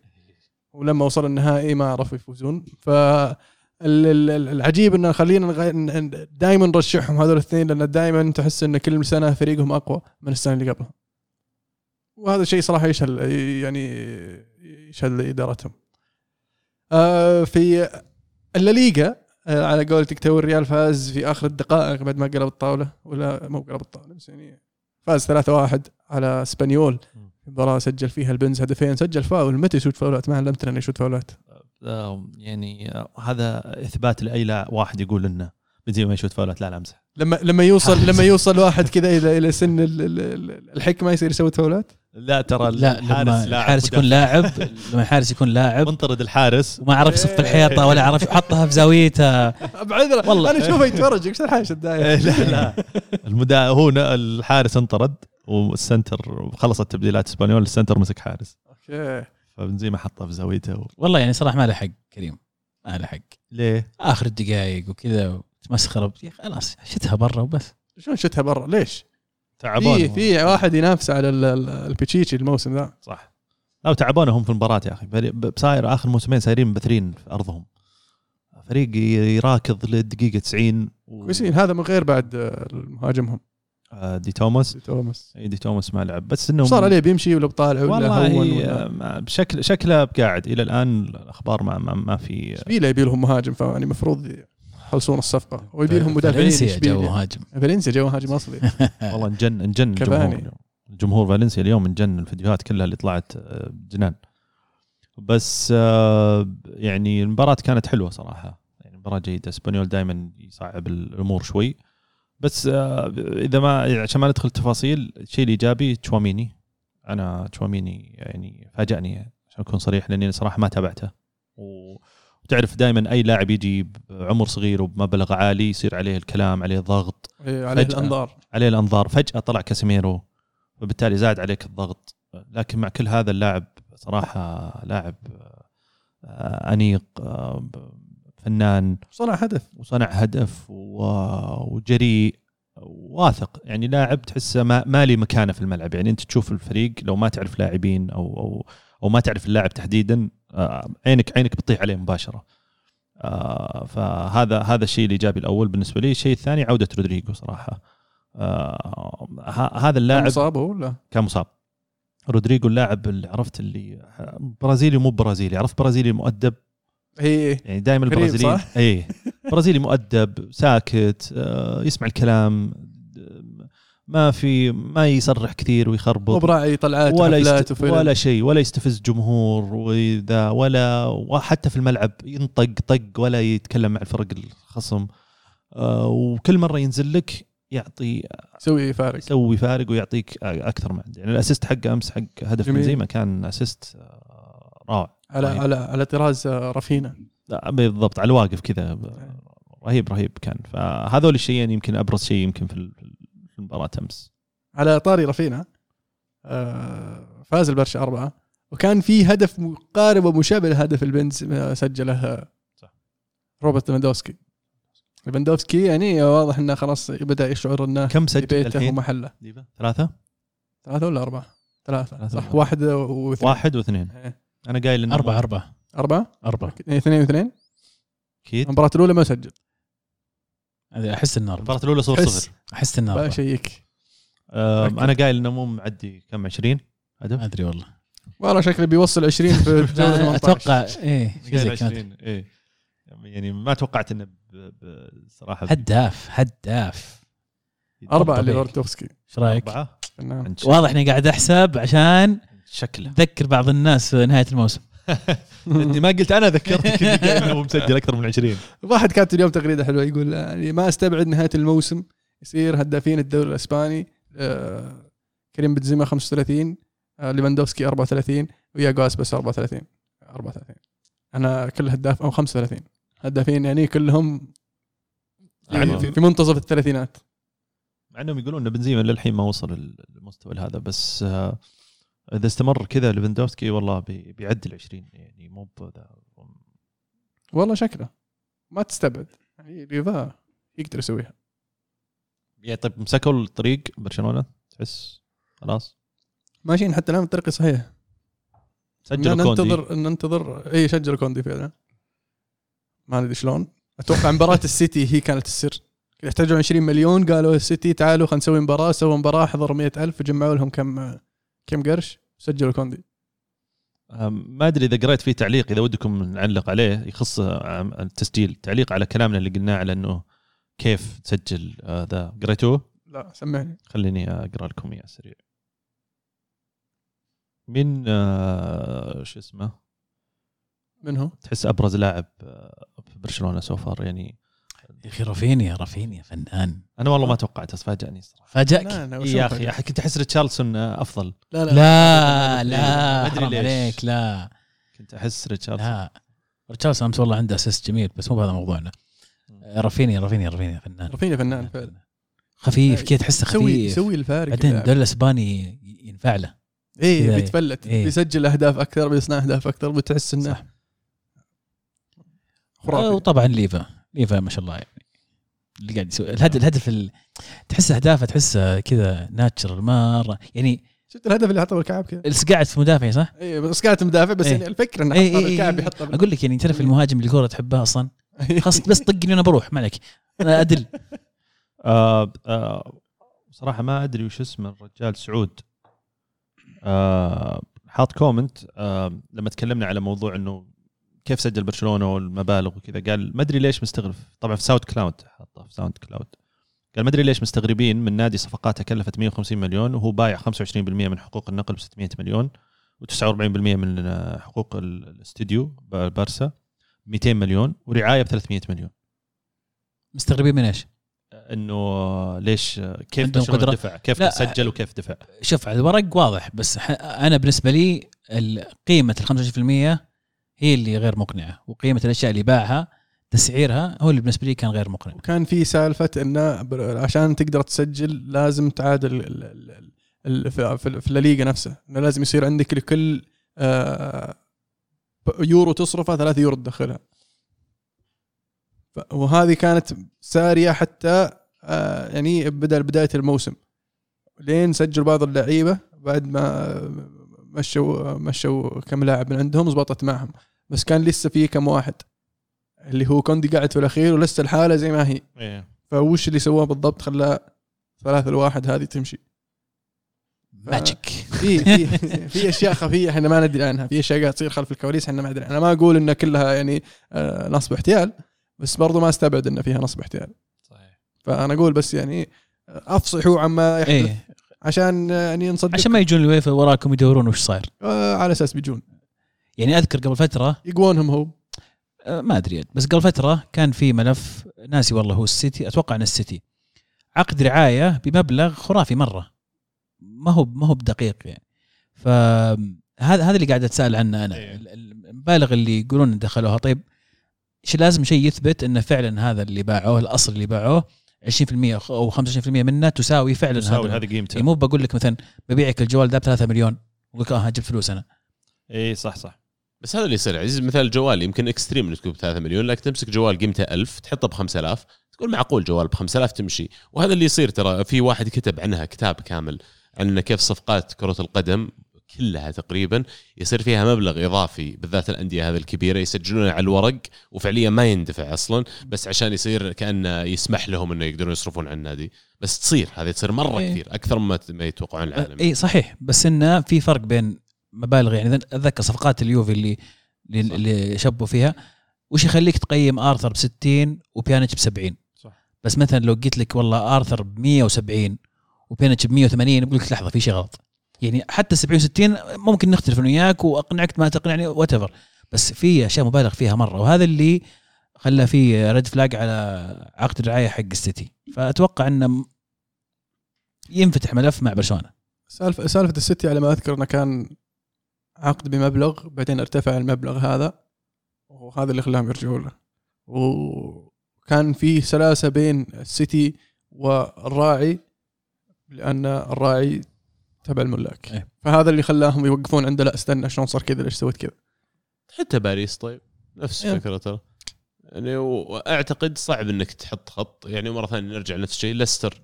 ولما وصل النهائي ما عرفوا يفوزون. ف ال- ال- ال- العجيب إنه خلينا دائما نرشحهم هذول الاثنين لأن دائما تحس إن كل سنة فريقهم أقوى من السنة اللي قبلها. وهذا شيء صراحة يشهد يعني يشهد لإدارتهم. آه، في الليغا على قولتك تو الريال فاز في آخر الدقائق بعد ما قلب الطاولة ولا مو قلب الطاولة بس يعني فاز 3-1 على اسبانيول مباراة سجل فيها البنز هدفين سجل فاول. متى يشوت فاولات؟ ما علمتنا إنه يشوت فاولات. آه، يعني آه، هذا إثبات لأي واحد يقول لنا بنزيما ما يشوت فاولات. لا لا أمزح. لما لما يوصل لما يوصل واحد كذا إلى إلى سن ال- ال- ال- الحكمة يصير يسوي فاولات؟ لا ترى لا الحارس لما لاعب الحارس يكون. لاعب لما الحارس يكون لاعب منطرد الحارس. وما عرف يصف الحيطة ولا عرف يحطها في زاويته. بعذره والله. أنا أشوفه يتفرج إيش الحاجة إيه، لا لا. المدا هو الحارس انطرد وال center خلصت تبديلات إسبانيول ال center مسك حارس. أوكي. فبنزيما حطه في زاويته و... والله يعني صراحة ما له حق كريم. ما له حق. ليه؟ آخر الدقائق وكذا تمسخر خلاص شتها برا وبس. شلون شتها برا؟ ليش؟ تعبان في في واحد ينافس على ال- ال- البيتشيتشي الموسم ذا. صح. لا وتعبان هم في المباراة يا أخي. بصاير آخر موسمين صايرين مبثرين في أرضهم. فريق يراكض للدقيقة 90 و... كويسين. هذا من غير بعد آه، مهاجمهم. آه، دي توماس. توماس. إي دي توماس ما لعب. بس انه صار عليه بيمشي ولا بطالع ولا والله ولا. بشكل شكله قاعد. إلى الآن الأخبار ما ما, ما في اشبيليا يبي لهم مهاجم فيعني المفروض يخلصون الصفقة ويبي لهم مدافعين فالنسيا جو. مهاجم فالنسيا جو مهاجم أصلي. والله انجن انجن كفاني. الجمهور. الجمهور فالنسيا اليوم انجن الفيديوهات كلها اللي طلعت آه، جنان بس آه، يعني المباراة كانت حلوة صراحة. يعني مباراة جيدة. اسبانيول دائما يصعب الأمور شوي. بس آه، إذا ما عشان ما ندخل تفاصيل الشيء الإيجابي تشواميني. أنا تشواميني يعني فاجأني عشان أكون صريح لأني صراحة ما تابعته. و- وتعرف دائما أي لاعب يجي بعمر صغير وبمبلغ عالي يصير عليه الكلام عليه الضغط. إيه، عليه. الأنظار. عليه الأنظار. فجأة طلع كاسيميرو وبالتالي زاد عليك الضغط. لكن مع كل هذا اللاعب صراحة لاعب آه، أنيق آه، فنان. صنع هدف. وصنع هدف وجريء واثق. يعني لاعب تحسه ما, ما لي مكانة في الملعب. يعني أنت تشوف الفريق لو ما تعرف لاعبين أو أو أو ما تعرف اللاعب تحديدا عينك عينك بتطيح عليه مباشرة. آه، فهذا هذا الشيء الإيجابي الأول. بالنسبة لي الشيء الثاني عودة رودريجو صراحة. آه، هذا اللاعب مصاب هو ولا؟ كان مصاب. رودريجو اللاعب اللي عرفت اللي برازيلي مو برازيلي عرفت برازيلي مؤدب؟ هي يعني دائما البرازيليين صح؟ اي برازيلي مؤدب ساكت آه، يسمع الكلام آه، ما في ما يصرح كثير ويخربط. براعي طلعات ولا يست... ولا شيء ولا يستفز جمهور وذا ولا وحتى في الملعب ينطق طق ولا يتكلم مع الفرق الخصم. آه، وكل مرة ينزل لك يعطي يسوي فارق. يسوي فارق ويعطيك أكثر من عنده يعني الأسيست حقه أمس حق هدف جميل. بنزيما كان أسيست آه، روعه على رهيب. على على طراز آه، رافينا. لا، بالضبط على الواقف كذا. ب- رهيب رهيب كان. فهذول الشيئين يمكن أبرز شيء يمكن في ال- في المباراه أمس. على طاري رافينا آه، فاز البرشا أربعة. وكان في هدف مقارب ومشابه لهدف البنز آه، سجله آه، صح. روبرت ليفاندوفسكي. ليفاندوفسكي يعني واضح إنه خلاص بدأ يشعر إنه كم في سجل بيته؟ ومحله؟ ثلاثة؟ ثلاثة ولا أربعة؟ ثلاثة. ثلاثة صح واحد واثنين. واحد واثنين. إيه. أنا قايل إنه أربعة أربعة. أربعة؟ أربعة. إيه، اثنين واثنين. أكيد المباراة الأولى ما سجل. إنه أربعة. المباراه الأولى صفر. صفر. أحس إنه بقى أربعة. شيك آه أكيد. أنا قايل إنه مو معدي كم 20 هدف ما أدري والله. والله شكله بيوصل 20 في جولة 18 أتوقع إيه شيء قايل زي كذا. 20 إيه. يعني ما توقعت إنه بصراحه هداف هداف. أربعة طبيعي. ليفاندوفسكي. إيش رأيك؟ أربعة؟ واضح إني قاعد أحسب عشان شكله. تذكر بعض الناس في نهاية الموسم. انت ما قلت أنا ذكرتك اني انه مسجل أكثر من 20 واحد كاتب اليوم تغريده حلوة يقول يعني ما أستبعد نهاية الموسم يصير هدافين الدوري الإسباني آه، كريم بنزيما 35 آه، ليفاندوفسكي 34 وياجو اسبس 34 34 أنا كل هداف أو 35 هدافين يعني كلهم يعني في, منتصف الثلاثينات. مع إنهم يقولون إن بنزيما للحين ما وصل للمستوى هذا بس آه، إذا استمر كذا ليفاندوفسكي والله بي- بيعدي ال 20 يعني مو بذا. والله شكله. ما تستبعد. يعني ليفا يقدر يسويها. يعني طيب مسكوا الطريق برشلونة؟ تحس خلاص؟ ماشيين حتى الآن الطريق صحيح. سجلوا كوندي. ننتظر ننتظر. إي سجل كوندي فعلا. ما ندري شلون. أتوقع مباراة السيتي هي كانت السر يحتاجون 20 مليون قالوا السيتي تعالوا خلينا نسوي مباراة. سووا مباراة حضروا 100000 وجمعوا لهم كم كم قرش سجلوا كوندي. ما أدري إذا قريت فيه تعليق إذا ودكم نعلق عليه يخص التسجيل تعليق على كلامنا اللي قلناه على إنه كيف تسجل آه، ذا. قريتوه لا سمعني. خليني أقرأ لكم إياه سريع. من آه، شو اسمه؟ من هو؟ تحس أبرز لاعب آه، في برشلونة so far يعني يا أخي رافينيا رافينيا فنان أنا والله ما توقعت بس فاجأني صراحة فاجأك لا إيه يا أخي كنت احس ريتشارلسون آه، افضل لا لا لا لا حرام ليش. عليك لا كنت احس ريتشارلسون لا ريتشاردسون امس والله عنده assist جميل بس مو بهذا موضوعنا رافينيا رافينيا رافينيا فنان رافينيا فنان فعلا خفيف كذا تحسه خفيف يسوي الفارق بعدين. الدوري الاسباني ينفع له إيه بيتفلت إيه. بيسجل اهداف أكثر بيصنع اهداف أكثر بتحس انه صح. خرافي وطبعا ليفا ليفا ما شاء الله يعني اللي قاعد يسوي الهدف الهدف ال... تحس أهدافه تحسه كذا natural مره يعني شفت الهدف اللي حطه بالكعب كذا قاعد في مدافع صح؟ إيه بس قاعد مدافع بس إيه. يعني الفكرة إنه إيه إيه بالكعب إيه. يحطها بال- أقول لك يعني تعرف المهاجم اللي الكوره تحبها أصلا خلاص بس طقني وأنا بروح ما عليك أنا ادل آه آه صراحة ما أدري وش اسمه الرجال سعود آه حاط comment آه لما تكلمنا على موضوع إنه كيف سجل برشلونة والمبالغ وكذا قال ما أدري ليش مستغرب طبعا في SoundCloud حاطه في SoundCloud قال ما أدري ليش مستغربين من نادي صفقاته كلفت 150 مليون وهو بايع 25% من حقوق النقل ب 600 مليون و49% من حقوق ال- الاستديو بارسا 200 مليون ورعاية ب 300 مليون مستغربين من إيش؟ إنه ليش كيف قدرة؟ دفع كيف. سجل وكيف دفع شوف على الورق واضح بس أنا بالنسبة لي قيمة ال 25% هي اللي غير مقنعة وقيمة الأشياء اللي باعها تسعيرها هو اللي بالنسبة لي كان غير مقنع. وكان في سالفة انه عشان تقدر تسجل لازم تعادل في- الليغا نفسها إنه لازم يصير عندك لكل آه، يورو تصرفه ثلاثة يورو تدخلها. وهذه كانت سارية حتى آه، يعني بدأ بداية الموسم. لين سجل بعض اللعيبة بعد ما مشوا مشوا كم لاعب من عندهم زبطت معهم. بس كان لسه في كم واحد. اللي هو كوندي قاعد في الأخير ولسه الحالة زي ما هي. إيه. فوش اللي سواه بالضبط خلاه ثلاثة الواحد هذه تمشي. magic في في في أشياء خفية إحنا ما ندري عنها. في أشياء قاعد تصير خلف الكواليس إحنا ما ندري. أنا ما أقول ان كلها يعني آه، نصب احتيال بس برضو ما أستبعد ان فيها نصب احتيال. صحيح. فأنا أقول بس يعني آه، افصحوا عما يحدث. إيه. عشان يعني نصدق. عشان ما يجون الويفا وراكم يدورون وش صاير. آه، على أساس بيجون. يعني أذكر قبل فترة يقوونهم هو. آه، ما أدري بس قبل فترة كان في ملف ناسي والله هو السيتي أتوقع إن السيتي. عقد رعاية بمبلغ خرافي مرة. ما هو ما هو بدقيق يعني. فهذا هذا اللي قاعد أتساءل عنه أنا. إيه. ال- المبالغ اللي يقولون دخلوها. طيب إيش لازم شيء يثبت انه فعلا هذا اللي باعوه الأصل اللي باعوه 20% أو 25% منه تساوي فعلا تساوي هذا هذه قيمته. يعني مو بقول لك مثلا ببيعك الجوال ده ب 3 مليون أقول لك آه جبت فلوس أنا. اي صح صح. بس هذا اللي يصير. عزيز مثال الجوال يمكن extreme إنك تكون ب 3 مليون لكن تمسك جوال قيمته 1000 تحطه ب 5000 تقول معقول جوال ب 5000 تمشي. وهذا اللي يصير ترى في واحد كتب عنها كتاب كامل عن كيف صفقات كرة القدم كلها تقريبا يصير فيها مبلغ إضافي بالذات الأندية هذه الكبيرة يسجلونه على الورق وفعليا ما يندفع أصلا بس عشان يصير كأنه يسمح لهم إنه يقدرون يصرفون على النادي. بس تصير هذه تصير مرة إيه. كثير أكثر مما ما يتوقعون العالم. اي صحيح. بس إنه في فرق بين مبالغ يعني. أتذكر صفقات اليوفي اللي اللي, صح. اللي شبوا فيها. وش يخليك تقيم آرثر ب 60 وبيانيتش ب 70 صح. بس مثلا لو قلت لك والله آرثر ب 170 وبيانيتش ب 180 بقول لك لحظة في شيء غلط. يعني حتى 70 60 ممكن نختلف أنا وياك وأقنعك ما تقنعني وات بس في أشياء مبالغ فيها مرة وهذا اللي خلى في red flag على عقد الرعاية حق السيتي. فأتوقع إنه ينفتح ملف مع برشلونة. سالفه سالفة السيتي على ما أذكر إنه كان عقد بمبلغ بعدين ارتفع المبلغ هذا وهذا اللي خلاهم يرجعوا له. وكان في سلاسة بين السيتي والراعي لأن الراعي تبع الملاك. إيه. فهذا اللي خلاهم يوقفون عنده لا استنى شلون صار كذا ليش سويت كذا؟ حتى باريس طيب. نفس إيه. الفكرة ترى. يعني وأعتقد صعب إنك تحط خط. يعني مرة ثانية نرجع لنفس الشيء ليستر.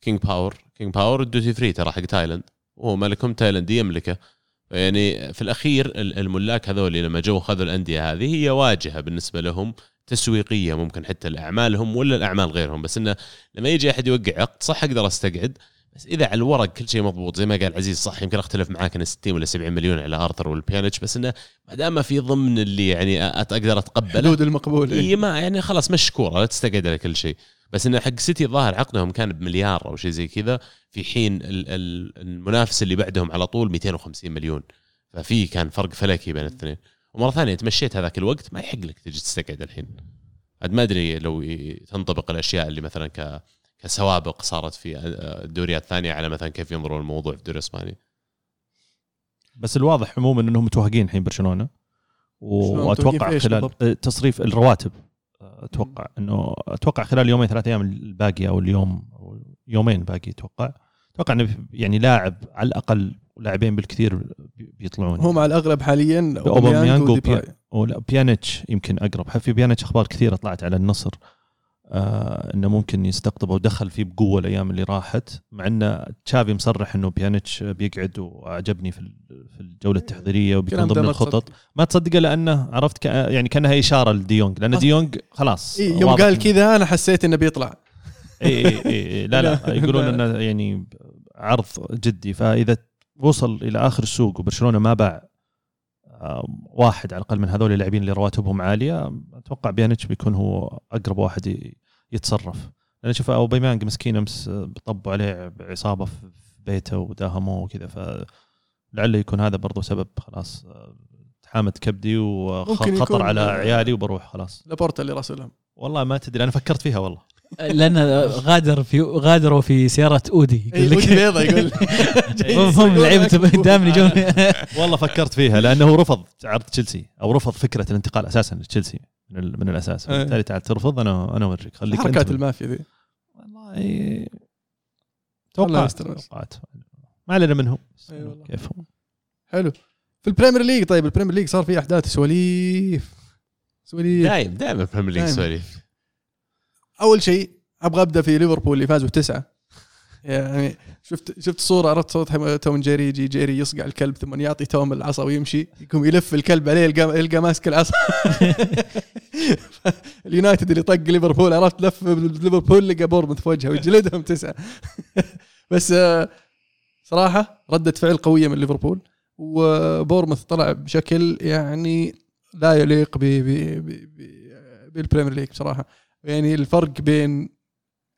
King Power King Power ال duty free ترى حق تايلاند وهو ملكهم تايلاندي يملكه يعني في الأخير ال- الملاك هذول لما جو خذوا الأندية هذه هي واجهة بالنسبة لهم تسويقية ممكن حتى لأعمالهم ولا لأعمال غيرهم. بس إنه لما يجي أحد يوقع عقد صح أقدر أستقعد بس إذا على الورق كل شيء مضبوط زي ما قال عزيز صح يمكن أختلف معاك إن 60 ولا 70 مليون على آرثر والبيانيتش بس إنه ما دام في ضمن اللي يعني أقدر أتقبله حدود المقبول. إي ما يعني خلاص مش كوره لا تستقعد على كل شيء. بس إنه حق سيتي الظاهر عقدهم كان بمليار أو شيء زي كذا في حين ال- ال- المنافس اللي بعدهم على طول 250 مليون. ففي كان فرق فلكي بين الاثنين. ومرة ثانية انت مشيت هذاك الوقت ما يحق لك تجي تستقعد الحين. عاد ما أدري لو تنطبق الأشياء اللي مثلا ك كسوابق صارت في الدوريات الثانية على مثلا كيف ينظرون الموضوع في الدوري الإسباني. بس الواضح عموما إنهم متوهقين الحين برشلونة. وأتوقع خلال بالضبط؟ آه، تصريف الرواتب. آه، أتوقع إنه أتوقع خلال يومين ثلاث أيام الباقيه أو اليوم أو يومين باقي أتوقع. أتوقع إنه يعني لاعب على الأقل لاعبين بالكثير بي- بيطلعون. هم على الاغلب حاليا أوباميانج وبي- وديباي. ولا بيانيتش يمكن أقرب. في بيانيتش أخبار كثيرة طلعت على النصر. آه إنه ممكن يستقطبه ودخل فيه بقوة الأيام اللي راحت مع انه تشافي مصرح إنه بيانيتش بيقعد وأعجبني في في الجولة التحضيرية وبيكون ضمن الخطط تصدق. ما تصدقه لأنه عرفت ك... يعني كأنها إشارة لديونج لأن ديونج خلاص إيه، يوم قال كذا أنا حسيت إنه بيطلع إي إي لا لا. يقولون. إنه يعني عرض جدي فإذا وصل إلى آخر السوق وبرشلونة ما باع واحد على الأقل من هذول اللاعبين اللي رواتبهم عالية أتوقع بيانيتش بيكون هو أقرب واحد يتصرف. أنا أشوف أوباميانج مسكين أمس طبوا عليه بعصابة في بيته وداهموه وكذا فلعله يكون هذا برضو سبب خلاص حامد كبدي وخطر على عيالي وبروح خلاص. لابورتا اللي راسلهم. والله ما تدري أنا فكرت فيها والله. لأن غادر في غادروا في سيارة أودي. إيه، ودي بيضة يقول هم لعيبه دائما يجون والله فكرت فيها لأنه رفض عرض تشيلسي أو رفض فكرة الانتقال أساسا لتشيلسي من, من الأساس. إيه. بالتالي تعال ترفض أنا أنا أوريك. خليك حركات المافيا ذي. والله. توقعات ما علينا منهم والله. كيفهم حلو. في البريمير ليج طيب البريمير ليج صار فيه أحداث سواليف. سواليف. دايم دائما البريمير ليج دايم. سواليف. أول شيء أبغى أبدأ في ليفربول اللي فازوا بتسعه يعني شفت شفت صورة عرفت صوت هم- توم جيري يجي جيري يصقع الكلب ثم يعطي توم العصا ويمشي يقوم يلف الكلب عليه يلقى يلقى ماسك العصا. اليونايتد اللي طق ليفربول عرفت لف ليفربول لقى بورنموث في وجهه ويجلدهم تسعة. بس آه، صراحة ردة فعل قوية من ليفربول. وبورنموث طلع بشكل يعني لا يليق ب- بالبريمير ليج بصراحة. يعني الفرق بين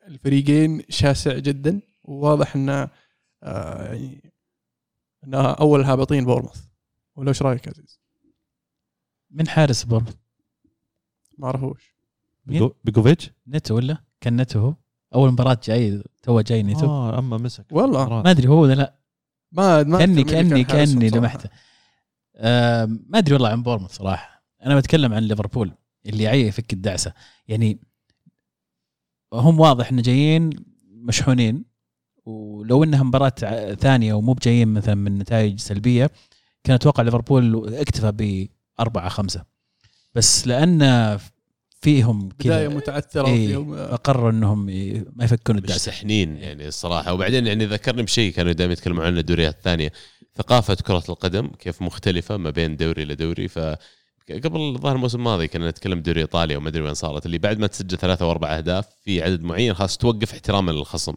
الفريقين شاسع جدا وواضح انه آه، يعني انها اول هابطين بورنموث. ولا إيش رأيك يا عزيز؟ من حارس بورنموث؟ ما أعرفوش. بيجوفيتش؟ نتو ولا؟ كان نتو هو. أول مباراة جاي تو جاي نتو. آه أما مسك. والله. ما أدري هو ولا لا. ما ما كاني كاني كأني. لمحته. آه ما أدري والله عن بورنموث صراحة. أنا بتكلم عن ليفربول اللي عي يفك الدعسة. يعني هم واضح انه جايين مشحونين ولو إنها مباراة ثانية ومو بجايين مثلا من نتائج سلبية كان أتوقع ليفربول اكتفى بأربعة خمسة. بس لأن فيهم بداية كذا متعثرة إيه. وفيهم آه، فقرروا إنهم ما يفكون الدعسه مستحنين يعني الصراحة. وبعدين يعني ذكرني بشيء كانوا دائما يتكلمون عنه الدوريات الثانية. ثقافة كرة القدم كيف مختلفة ما بين دوري لدوري ف قبل الظاهر الموسم الماضي كنا نتكلم دوري إيطاليا وما أدري وين صارت اللي بعد ما تسجل ثلاثة وأربع أهداف في عدد معين خلاص توقف احتراما للخصم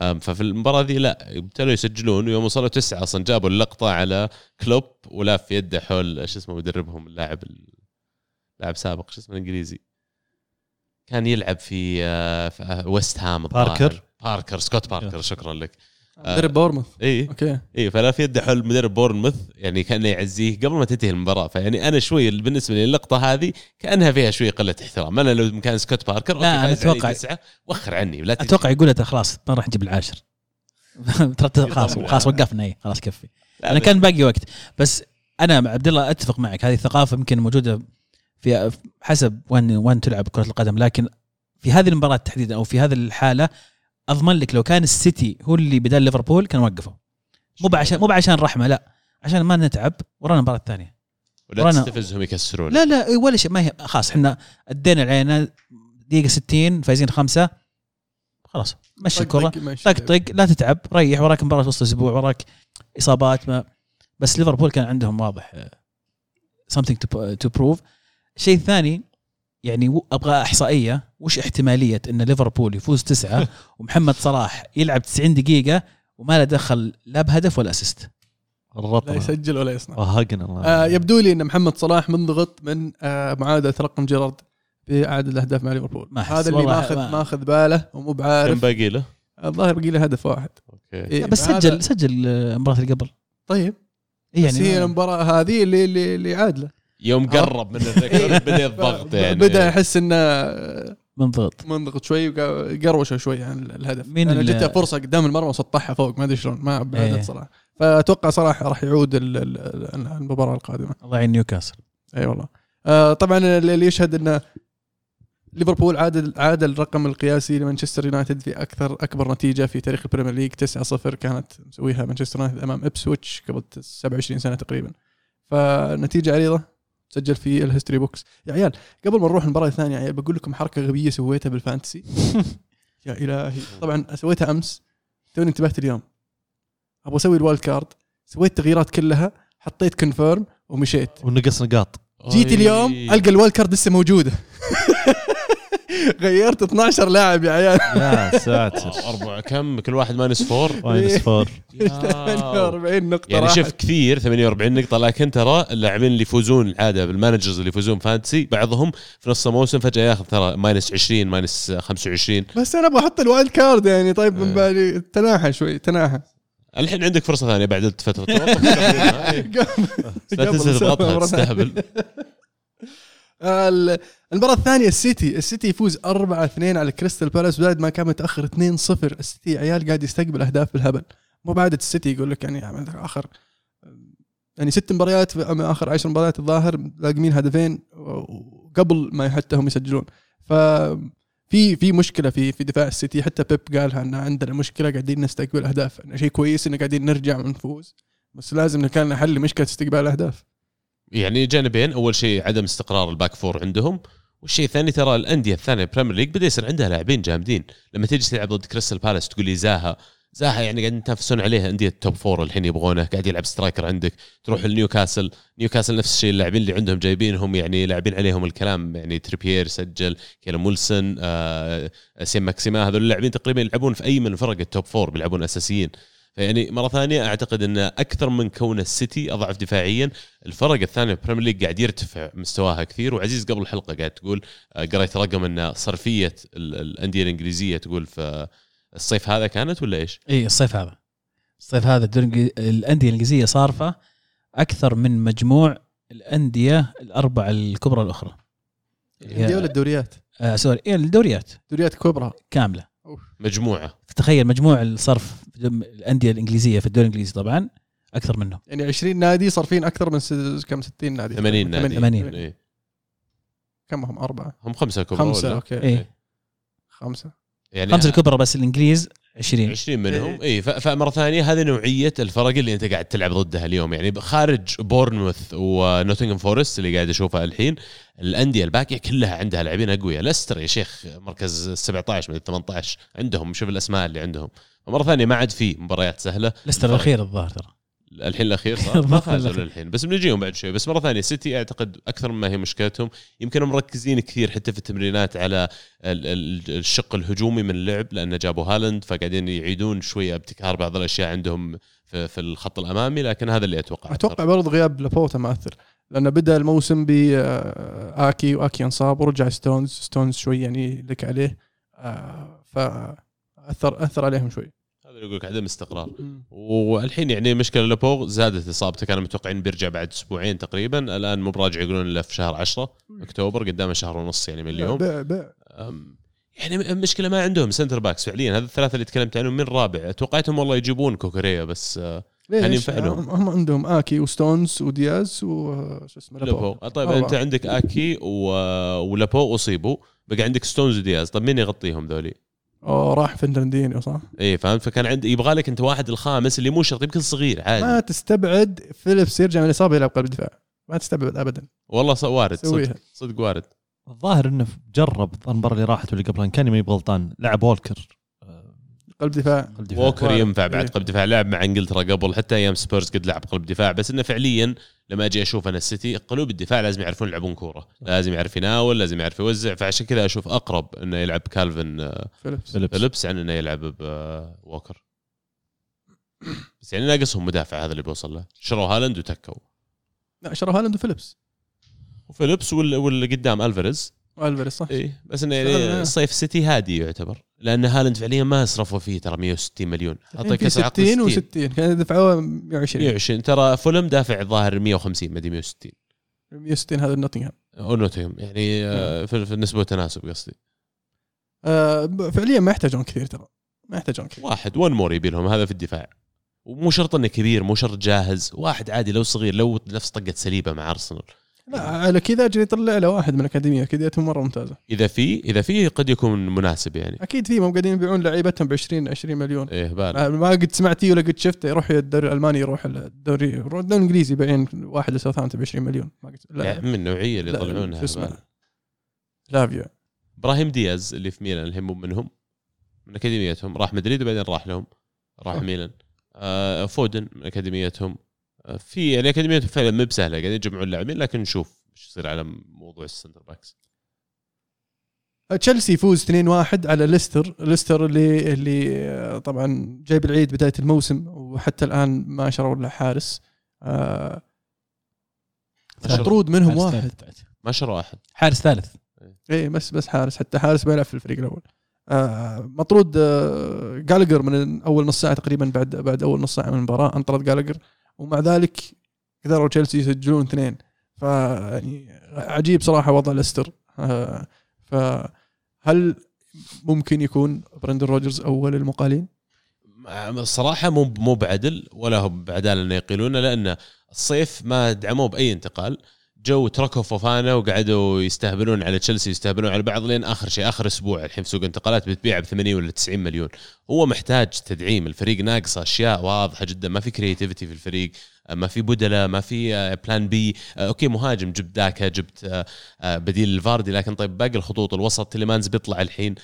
ففي المباراة ذي لا ابتدوا يسجلون ويوم وصلوا تسعة أصلا جابوا اللقطة على كلوب ولاف في يده حول شو اسمه مدربهم اللاعب لاعب سابق شو اسمه الإنجليزي كان يلعب في آه، في آه، ويست هام. باركر؟ باركر سكوت باركر شكرا لك. مدرب بورنموث اي أوكي. اي فلا في يده حول مدرب بورنموث يعني كانه يعزيه قبل ما تنتهي المباراة. فيعني أنا شوي بالنسبة لي اللقطة هذه كأنها فيها شوي قلة احترام. أنا لو مكان سكوت باركر لا، أوكي، أتوقع- تسعة وخر عني لا. أتوقع يقول له خلاص ما راح نجيب العاشر. ترى خلاص خلاص. وقفنا اي خلاص كفي. أنا كان باقي وقت. بس أنا مع عبد الله أتفق معك هذه الثقافة يمكن موجودة في حسب وين وين تلعب كرة القدم لكن في هذه المباراة تحديدا أو في هذه الحالة أضمن لك لو كان السيتي هو اللي بدال ليفربول كان وقفوا مو بعشان مو بعشان رحمة لا. عشان ما نتعب ورانا المباراه الثانية ولا ورانا- تستفزهم يكسرون لا لا ولا شيء ما هي خلاص إحنا أدينا علينا دقيقة 60 فايزين خمسة. خلاص مشي الكرة. طق-. طق لا تتعب ريح وراك مباراة وسط الأسبوع وراك إصابات ما. بس ليفربول كان عندهم واضح آه، something to, to prove. الشيء الثاني يعني أبغى إحصائية. وش احتمالية إن ليفربول يفوز تسعة ومحمد صلاح يلعب 90 دقيقة وما له دخل لا بهدف ولا اسيست لا يسجل ولا يصنع. وهقنا الله. آه يبدو لي إن محمد صلاح منضغط من آه معادلة رقم جيرارد في عدد الأهداف مع ليفربول. هذا اللي ماخذ ما- ماخذ باله ومو كم بعارف باقي له؟ الظاهر باقي له هدف واحد. أوكي. إيه، بس سجل سجل آه، المباراه اللي قبل طيب. إيه بس هي المباراة هذه اللي اللي, اللي عادله يوم قرب من ال record بدأ الضغط يعني. بدأ يحس إنه منضغط. منضغط شوي وقروشه شوي عن الهدف. مين أنا اللي- جته فرصة قدام المرمى وسطحها فوق ما أدري شلون ما بعدت إيه. صراحة فأتوقع صراحة راح يعود ال- ال- المباراة القادمة. الله يعين نيوكاسل. إي والله. آه طبعا اللي يشهد إنه ليفربول عادل عاد الرقم القياسي لمانشستر يونايتد في أكثر أكبر نتيجة في تاريخ ال Premier League 9-0 كانت مسويها مانشستر يونايتد أمام إبسويتش قبل 27 سنة تقريبا. فنتيجة عريضة. سجل في ال history books يا عيال قبل ما نروح المباراة الثانية يا عيال بقول لكم حركة غبية سويتها بال Fantasy. يا إلهي. طبعا سويتها أمس. توني انتبهت اليوم. أبغى أسوي ال wild card. سويت تغييرات كلها حطيت confirm ومشيت. ونقص نقاط. جيت اليوم ألقى ال wild card لسه موجودة. غيرت 12 لاعب يا عيال. يا ساتر. أربع كم؟ كل واحد minus four؟ minus four. 48 نقطة يعني. شوف كثير 48 نقطة لكن ترى اللاعبين اللي يفوزون العادة بال managers اللي يفوزون Fantasy بعضهم في نص الموسم فجأة ياخذ ترى minus 20 minus 25 بس أنا أبغى أحط ال wild card يعني طيب من إيه. بالي تناحى شوي تناحى. الحين عندك فرصة ثانية بعد توقف. لا تنسى تضغطها تستهبل. ال- المباراة الثانية السيتي. السيتي يفوز 4 2 على كريستال بالاس بعد ما كان متأخر 2 0 السيتي عيال قاعد يستقبل أهداف بالهبل مو بعادة السيتي يقول لك يعني آخر يعني ست مباريات آخر 10 مباريات الظاهر لاقمين هدفين وقبل ما حتى هم يسجلون. ف في في مشكلة في في دفاع السيتي. حتى بيب قالها إن عندنا مشكلة قاعدين نستقبل أهداف. شيء كويس إن قاعدين نرجع ونفوز بس لازم كان نحل مشكله استقبال الاهداف يعني جانبين أول شيء عدم استقرار ال back four عندهم. والشيء الثاني ترى الأندية الثانية Premier League بدأ يصير عندها لاعبين جامدين. لما تيجي تلعب ضد كريستال بالاس تقول لي زاها زاها يعني قاعدين يتنافسون عليه. انديه ال top four الحين يبغونه. قاعد يلعب striker عندك. تروح لنيوكاسل نيوكاسل نفس الشيء اللاعبين اللي عندهم جايبينهم يعني لاعبين عليهم الكلام. يعني تريبيير سجل كالوم ويلسون آه سان ماكسيمان. هذول اللاعبين تقريبا يلعبون في أي من فرق ال top four بيلعبون أساسيين. فيعني مرة ثانية أعتقد إن أكثر من كون السيتي أضعف دفاعيا الفرق الثانية ال Premier League قاعد يرتفع مستواها كثير. وعزيز قبل الحلقة قاعد تقول آه، قريت رقم إن صرفية ال- الأندية الإنجليزية تقول في الصيف هذا كانت ولا إيش؟ إي الصيف هذا. الصيف هذا الأندية الإنجليزية صارفة أكثر من مجموع الأندية الأربع الكبرى الأخرى. الأندية ولا الدوريات؟ آه sorry. إيه الدوريات. دوريات كبرى. كاملة. مجموعة. تخيل مجموع الصرف الأندية الإنجليزية في الدوري الإنجليزي طبعا أكثر منهم. يعني 20 نادي صارفين أكثر من س- كم؟ 60 نادي. 80 نادي. 80. إيه. كم هم؟ أربعة. هم خمسة كبرى خمسة ولا؟ أوكي. إيه خمسة. يعني خمسة الكبرى بس الإنجليز 20 20 منهم. اي ف- فمرة ثانية هذه نوعية الفرق اللي أنت قاعد تلعب ضدها اليوم. يعني خارج بورنموث ونوتنغهام فورست اللي قاعد أشوفها الحين الأندية الباقية كلها عندها لاعبين أقوياء. ليستر يا شيخ مركز 17 من 18 عندهم. شوف الأسماء اللي عندهم. فمره ثانية ما عاد في مباريات سهلة. ليستر الأخير الظاهر ترى. الحين الأخير صار ما الأخير. للحين. بس بنجيهم بعد شوي. بس مرة ثانية سيتي أعتقد أكثر مما هي مشكلتهم. يمكن مركزين كثير حتى في التمرينات على ال- ال- الشق الهجومي من اللعب لأن جابوا هالاند فقاعدين يعيدون شوية ابتكار بعض الأشياء عندهم في, في الخط الأمامي لكن هذا اللي أتوقع أتوقع برضه غياب لابورت مؤثر. لأنه بدأ الموسم بآكي وآكي انصاب ورجع ستونز. ستونز شوي يعني لك عليه آه، فاثر أثر عليهم شوي. يقول لك عدم استقرار. والحين يعني مشكلة لابورت زادت إصابته. كانوا متوقعين بيرجع بعد أسبوعين تقريبا. الآن مو براجع يقولون إلا في شهر 10 أكتوبر قدامه شهر ونص يعني من اليوم. بيع بيع يعني المشكلة ما عندهم. centre backs فعليا. هذا الثلاثة اللي تكلمت عنهم من رابع. توقعتهم والله يجيبون كوكوريا بس آه، ليش؟ كان ينفع لهم. هم هم عندهم آكي وستونز ودياز وشو اسمه لابورت لابورت طيب. أنت عندك آكي و... ولابورت أصيبوا. بقى عندك ستونز ودياز. طيب مين يغطيهم ذولي؟ أوه راح فرناندينيو صح؟ اي فهمت فكان عندي يبغى لك أنت واحد الخامس اللي مو شرط يمكن صغير عادي ما تستبعد فيليبس يرجع من الإصابة يلعب قلب دفاع ما تستبعد ابدا والله وارد. صدق صدق وارد الظاهر إنه جرب المباراه اللي راحت واللي قبلها إن كان ماني بغلطان لعب ووكر قلب دفاع قلب دفاع. ووكر. ينفع بعد إيه. قلب دفاع لعب مع إنجلترا قبل حتى أيام سبيرز قد لعب قلب دفاع بس إنه فعليا لما أجي أشوف أنا السيتي قلوب الدفاع لازم يعرفون يلعبون كورة. لازم يعرف يناول لازم يعرف يوزع. فعشان كذا أشوف أقرب إنه يلعب كالفن آه، فيليبس. فيليبس. عن إنه يلعب ووكر بس يعني ناقصهم مدافع هذا اللي بوصل له. شروا هالاند وتكوا. لا شرى هالاند وفيليبس. وفيليبس وال- واللي قدام ألفاريز. وألفاريز صح. اي بس إنه. يعني الصيف سيتي هادي يعتبر. لأن هالاند فعليا ما صرفوا فيه ترى 160 مليون. في 60 و60 كان دفعوه 120 120 ترى فولم دافع ظاهر 150 ما أدري 160 160 هذا نوتنغهام. أو نوتنغهام يعني آه، في في النسبة والتناسب قصدي. آه فعليا ما يحتاجون كثير ترى. ما يحتاجون كثير. واحد ون مور يبي لهم هذا في الدفاع. ومو شرط إنه كبير مو شرط جاهز. واحد عادي لو صغير لو نفس طقة سليبة مع أرسنال. لا على كذا أجي يطلع له واحد من الأكاديمية اكاديميتهم مرة ممتازة. إذا في إذا في قد يكون مناسب يعني. أكيد في مو قاعدين يبيعون لعيبتهم ب 20 20 مليون. إيه بال. ما ما قد سمعت فيه ولا قد شفته يروح الدوري الألماني يروح الدوري الدوري الإنجليزي يبيعين واحد لساوثهامبتون ب 20 مليون. ما قد لا. يعني من النوعيه اللي يطلعونها اسمه. لافيا. إبراهيم دياز اللي في ميلان الحين مو منهم من أكاديميتهم راح مدريد وبعدين راح لهم راح. ميلان. آه فودن من أكاديميتهم. آه في يعني اكاديميتهم فعلا مو بسهلة قاعدين يجمعون لاعبين لكن نشوف إيش يصير على موضوع ال centre backs. تشيلسي يفوز 2-1 على ليستر. ليستر اللي اللي آه، طبعا جايب العيد بداية الموسم وحتى الآن ما شروا له حارس. آه، مطرود منهم واحد. ما شروا احد حارس ثالث. إيه بس بس حارس حتى حارس بيلعب في الفريق الأول. آه مطرود آه جالجر من أول نص ساعة تقريبا بعد بعد أول نص ساعة من المباراة أنطرد جالجر ومع ذلك قدروا تشيلسي يسجلون اثنين. ف يعني عجيب صراحة وضع ليستر. آه فهل ممكن يكون برندن روجرز أول المقالين؟ الصراحه مو مو بعدل ولا هو بعداله انه يقيلونه لأن الصيف ما دعموه بأي انتقال. جو تركوا فوفانا وقعدوا يستهبلون على تشيلسي يستهبلون على بعض لين آخر شيء آخر أسبوع الحين في سوق انتقالات بتبيع ب 80 ولا 90 مليون. هو محتاج تدعيم الفريق ناقصه أشياء واضحة جدا. ما في creativity في الفريق ما في بدلة ما في plan B okay مهاجم جبت داكا جبت آه، آه، بديل الفاردي لكن طيب باقي الخطوط الوسط تيليمانز بيطلع الحين.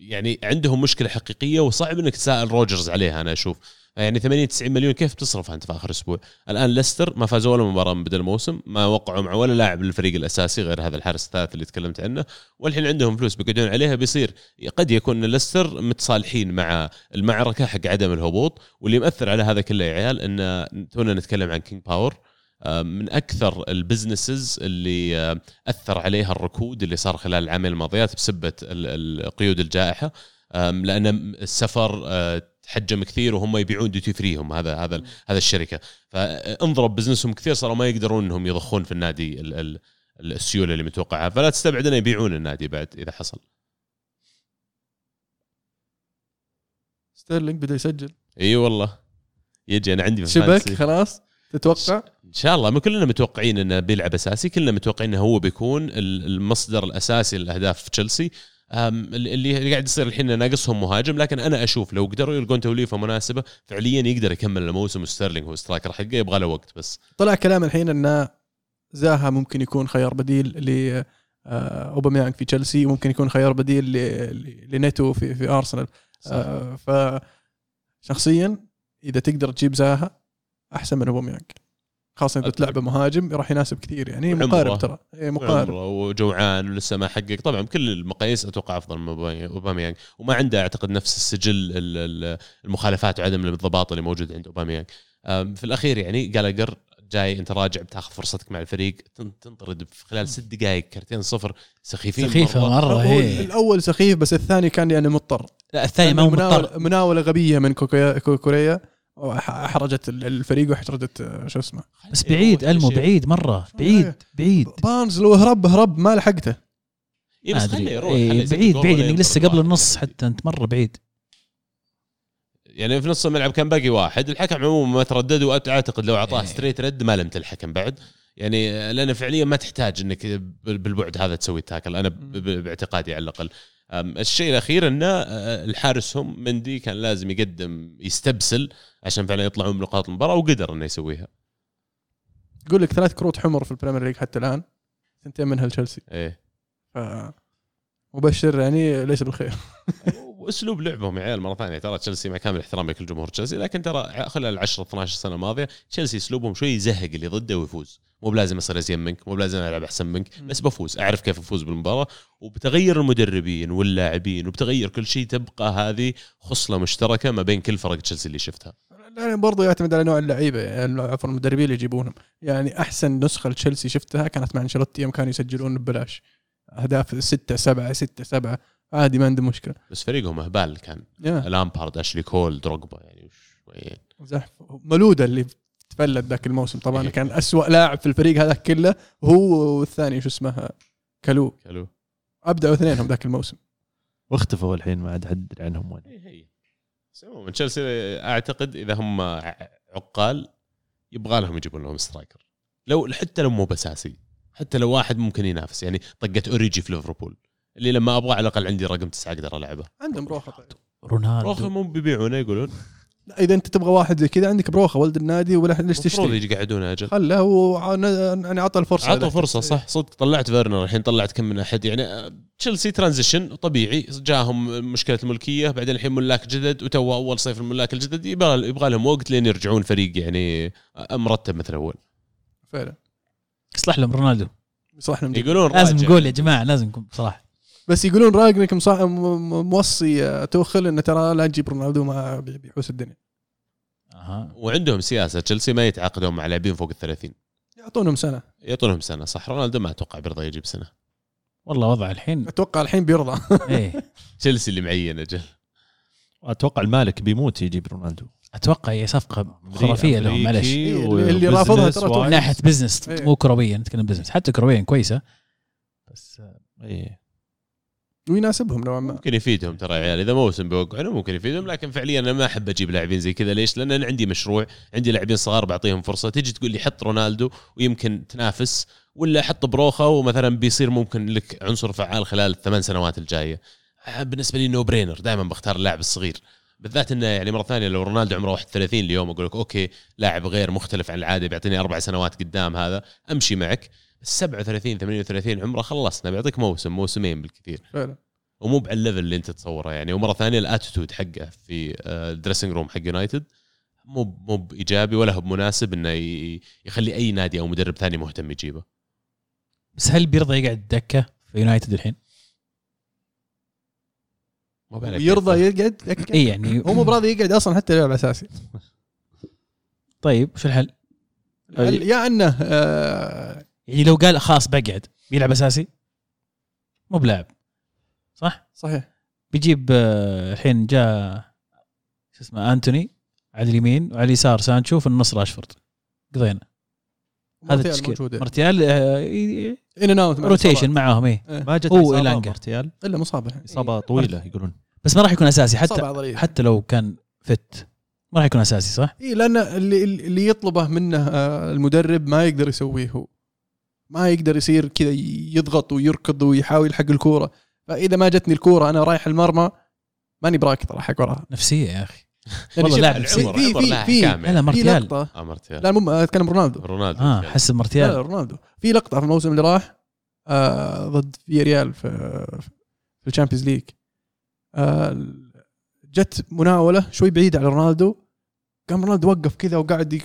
يعني عندهم مشكلة حقيقية وصعب إنك تسأل روجرز عليها أنا أشوف. يعني 80 90 مليون كيف تصرفها أنت في آخر أسبوع؟ الآن ليستر ما فازوا ولا مباراة من بدا الموسم، ما وقعوا مع ولا لاعب للفريق الأساسي غير هذا الحارس الثالث اللي تكلمت عنه، والحين عندهم فلوس بيقعدون عليها بيصير قد يكون ليستر متصالحين مع المعركة حق عدم الهبوط، واللي مأثر على هذا كله يا عيال إن تونا نتكلم عن كينج باور من أكثر ال businesses اللي آه، أثر عليها الركود اللي صار خلال العامين الماضيات بسبة القيود الجائحة لأن السفر آه، تحجم كثير وهم يبيعون duty free هم هذا هذا هذا الشركة. فانضرب business هم كثير صاروا ما يقدرون إنهم يضخون في النادي ال- ال- السيولة اللي متوقعها. فلا تستبعد انه يبيعون النادي بعد إذا حصل. ستيرلينج بدا يسجل. إي والله. يجي أنا عندي في شبك ال fantasy. خلاص. تتوقع؟ إن شاء الله. ما كلنا متوقعين إنه بيلعب أساسي كلنا متوقعين إنه هو بيكون ال- المصدر الأساسي للاهداف في تشيلسي. اللي قاعد يصير الحين ناقصهم مهاجم لكن أنا أشوف لو قدروا يلقون توليفة مناسبة فعليا يقدر يكمل الموسم وستيرلينج هو striker. حقه يبغى له وقت بس. طلع كلام الحين إن زاها ممكن يكون خيار بديل ل آه، اوباميانج في تشيلسي وممكن يكون خيار بديل لنيتو في في أرسنال. آه، ف شخصيا إذا تقدر تجيب زاها أحسن من اوباميانج خاصة إذا. تلعبه مهاجم راح يناسب كثير يعني. مقارب ترى. إيه، مقارب عمره وجوعان ولسه ما حقق. طبعا بكل المقاييس أتوقع أفضل من أوباميانج. وما عنده أعتقد نفس السجل ال- ال- المخالفات وعدم الانضباط اللي موجود عند أوباميانج. في الأخير يعني جالاجر جاي أنت راجع بتاخذ فرصتك مع الفريق تن- تنطرد في خلال ست دقائق كرتين صفر سخيفين سخيفة مرة. مرة هو هي الأول سخيف بس الثاني كان يعني مضطر. لا الثاني ما هو مناولة, مضطر. مناولة غبية من كوريا أحرجت ال- الفريق وأحرجت آه، شو اسمه. بس بعيد هو ألمو. بعيد مرة بعيد بعيد. بارنز لو هرب هرب ما لحقته إيه ما بس خليه يروح إيه، بعيد بعيد. انك لسه قبل. النص حتى أنت مرة بعيد. يعني في نص الملعب كان باقي واحد. الحكم عموما ما تردد وأعتقد لو أعطاه إيه. straight red ما لمت الحكم بعد. يعني لأن فعليا ما تحتاج إنك بال- بالبعد هذا تسوي ال tackle. أنا باعتقادي على الأقل. الشيء الأخير انه أه، الحارس هم مندي كان لازم يقدم يستبسل عشان فعلا يطلعون بنقاط المباراة وقدر إنه يسويها. يقول لك ثلاث كروت حمر في البريمير ليج حتى الآن ثنتين منها لتشيلسي. إيه. ف مبشر يعني ليس بالخير. وأسلوب لعبهم يا عيال مرة ثانية. ترى تشيلسي مع كامل احترامي لكل جمهور تشيلسي لكن ترى خلال ال 10 12 سنه الماضية تشيلسي أسلوبهم شوي يزهق اللي ضده ويفوز. مو بلازم أصير أزين منك مو بلازم ألعب أحسن منك بس بفوز أعرف كيف أفوز بالمباراة. وبتغير المدربين واللاعبين وبتغير كل شيء تبقى هذه خصلة مشتركة ما بين كل فرق تشيلسي اللي شفتها. يعني برضه يعتمد على نوع اللعيبة يعني عفوا المدربين اللي يجيبونهم. يعني أحسن نسخة لتشيلسي شفتها كانت مع أنشيلوتي يوم كانوا يسجلون ببلاش. أهداف 6 7 6 7 عادي ما عنده مشكلة. بس فريقهم أهبال كان. لامبارد أشلي كول دروجبا يعني شوي زحف ملودة اللي تفلت ذاك الموسم. طبعا إيه. كان أسوأ لاعب في الفريق هذا كله هو والثاني شو اسمه؟ كالو. كالو أبدعوا اثنينهم ذاك الموسم. واختفوا الحين ما عاد حد يدري عنهم وين. هي هي بس عموما تشيلسي أعتقد إذا هم عقال يبغى لهم يجيبون لهم striker. لو حتى لو مو باساسي حتى لو واحد ممكن ينافس. يعني طقت أوريجي في ليفربول اللي لما أبغى على الأقل عندي رقم تسعة أقدر ألعبه. عندهم روخه طيب. رونالدو. روخه مو بيبيعونه يقولون. إذا أنت تبغى واحد زي كذا عندك بروخه ولد النادي ولا ليش المفروض تشتري؟ يجي يقعدونه أجل. خله يعني عطى الفرصة عطوا فرصة صح. صدق طلعت فيرنر الحين طلعت كم من أحد. يعني آه، تشيلسي transition طبيعي. جاهم مشكلة الملكية بعدين الحين ملاك جدد وتو أول صيف الملاك الجدد يبغى يبغى لهم وقت لين يرجعون فريق يعني آه، مرتب مثل أول. فعلا. يصلح لهم رونالدو. صح لهم. يقولون لازم. نقول يا جماعة لازم نكون بصراحه بس يقولون رانجنك موصي آه، توخيل انه ترى لا تجيب رونالدو ما بي- بيحوس الدنيا. أها. وعندهم سياسة. تشيلسي ما يتعاقدون مع لاعبين فوق ال 30 يعطونهم سنة. يعطونهم سنة صح. رونالدو ما أتوقع بيرضى يجيب سنة. والله وضع الحين. أتوقع الحين بيرضى. إيه. تشيلسي اللي معين أجل أتوقع المالك بيموت يجيب رونالدو. هي هي صفقة خرافية لهم معلش أمريكي اللي- رافضها ترى. من ناحية business إيه. مو كرويا نتكلم business حتى كرويا كويسة. بس آه، إيه. ويناسبهم نوعا ما. ممكن يفيدهم ترى يا عيال. إذا موسم بيوقعونه ممكن يفيدهم لكن فعليا أنا ما أحب أجيب لاعبين زي كذا. ليش؟ لأن أنا عندي مشروع عندي لاعبين صغار بعطيهم فرصة. تجي تقول لي حط رونالدو ويمكن تنافس ولا حط بروخه ومثلا بيصير ممكن لك عنصر فعال خلال الثمان سنوات الجاية. آه، بالنسبة لي no-brainer دائما بختار اللاعب الصغير. بالذات إنه يعني مرة ثانية لو رونالدو عمره 31 اليوم أقول لك okay لاعب غير مختلف عن العادة بيعطيني أربع سنوات قدام هذا أمشي معك. 37 38 عمره خلصنا بيعطيك موسم موسمين بالكثير. فعلا. ومو على ال level اللي انت تتصوره يعني. ومرة ثانية ال attitude حقه في آه، ال dressing room حق يونايتد مو مو بإيجابي ولا هو بمناسب إنه يخلي أي نادي أو مدرب ثاني مهتم يجيبه. بس هل بيرضى يقعد دكة في يونايتد الحين؟ مو يرضى يقعد يقعد. اي يعني. هو مو براضي يقعد أصلا حتى يلعب أساسي. طيب وش الحل؟ يا أنه آه، يعني لو قال خلاص بقعد بيلعب أساسي مو بلاعب صح؟ صحيح بيجيب آه، الحين جاء شو اسمه أنتوني على اليمين وعلى اليسار سانشو في النص راشفورد قضينا هذا التشكيل موجود يعني. مارتيال in and out rotation. معاهم إيه إيه. ما جت هو إصابة. مارتيال إلا مصاب الحين إصابة طويلة يقولون بس ما راح يكون أساسي حتى. حتى لو كان fit ما راح يكون أساسي صح؟ إي لأن اللي اللي يطلبه منه آه، المدرب ما يقدر يسويه هو ما يقدر يصير كذا يضغط ويركض ويحاول يلحق الكورة. فإذا ما جتني الكورة أنا رايح المرمى ماني براكض راح وراها نفسية يا أخي. يعني والله لاعب في- نفسي. عمر في في لاعب في لا كامل لا لقطة. آه مارتيال لا مو أتكلم رونالدو. رونالدو. آه كان. احس لا مارتيال لا رونالدو. في لقطة في الموسم اللي راح آه ضد في ريال في في ال Champions League. آه جت مناولة شوي بعيدة على رونالدو. قام رونالدو وقف كذا وقاعد ي-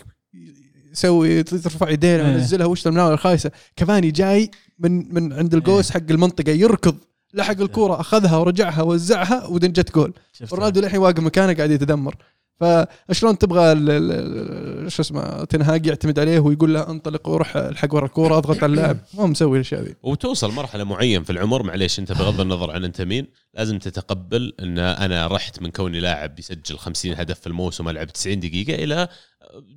يسوي ترفع يدينه إيه. وينزلها وش المناوله الخايسه كفاني جاي من من عند القوس حق المنطقة يركض لحق الكورة أخذها ورجعها وزعها ودن جت جول؟ رونالدو للحين واقف مكانه قاعد يتذمر فشلون تبغى شو اسمه تنهاج يعتمد عليه ويقول له انطلق وروح الحق ورا الكورة اضغط على اللاعب. ما مسوي الأشياء ذي. وتوصل مرحلة معين في العمر معليش أنت بغض النظر عن أنت مين لازم تتقبل إن أنا رحت من كوني لاعب يسجل 50 هدف في الموسم العب 90 دقيقة إلى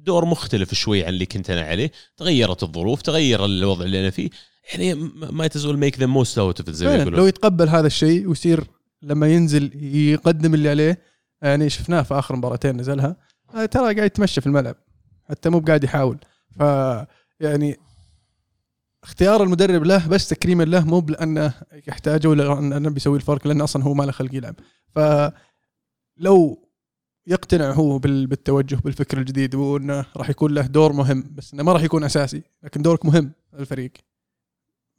دور مختلف شوي عن اللي كنت أنا عليه. تغيرت الظروف تغير الوضع اللي أنا فيه. يعني ما تزول make the most out زي ما لو يتقبل هذا الشيء ويصير لما ينزل يقدم اللي عليه يعني شفناه في آخر مباراتين نزلها. آه، ترى قاعد يتمشى في الملعب. حتى مو قاعد يحاول. ف يعني اختيار المدرب له بس تكريما له مو لأنه يحتاجه ولا انه بيسوي الفرق لأنه أصلا هو ما له خلق يلعب. فلو يقتنع هو بال- بالتوجه بالفكر الجديد وأنه راح يكون له دور مهم بس إنه ما راح يكون أساسي لكن دورك مهم الفريق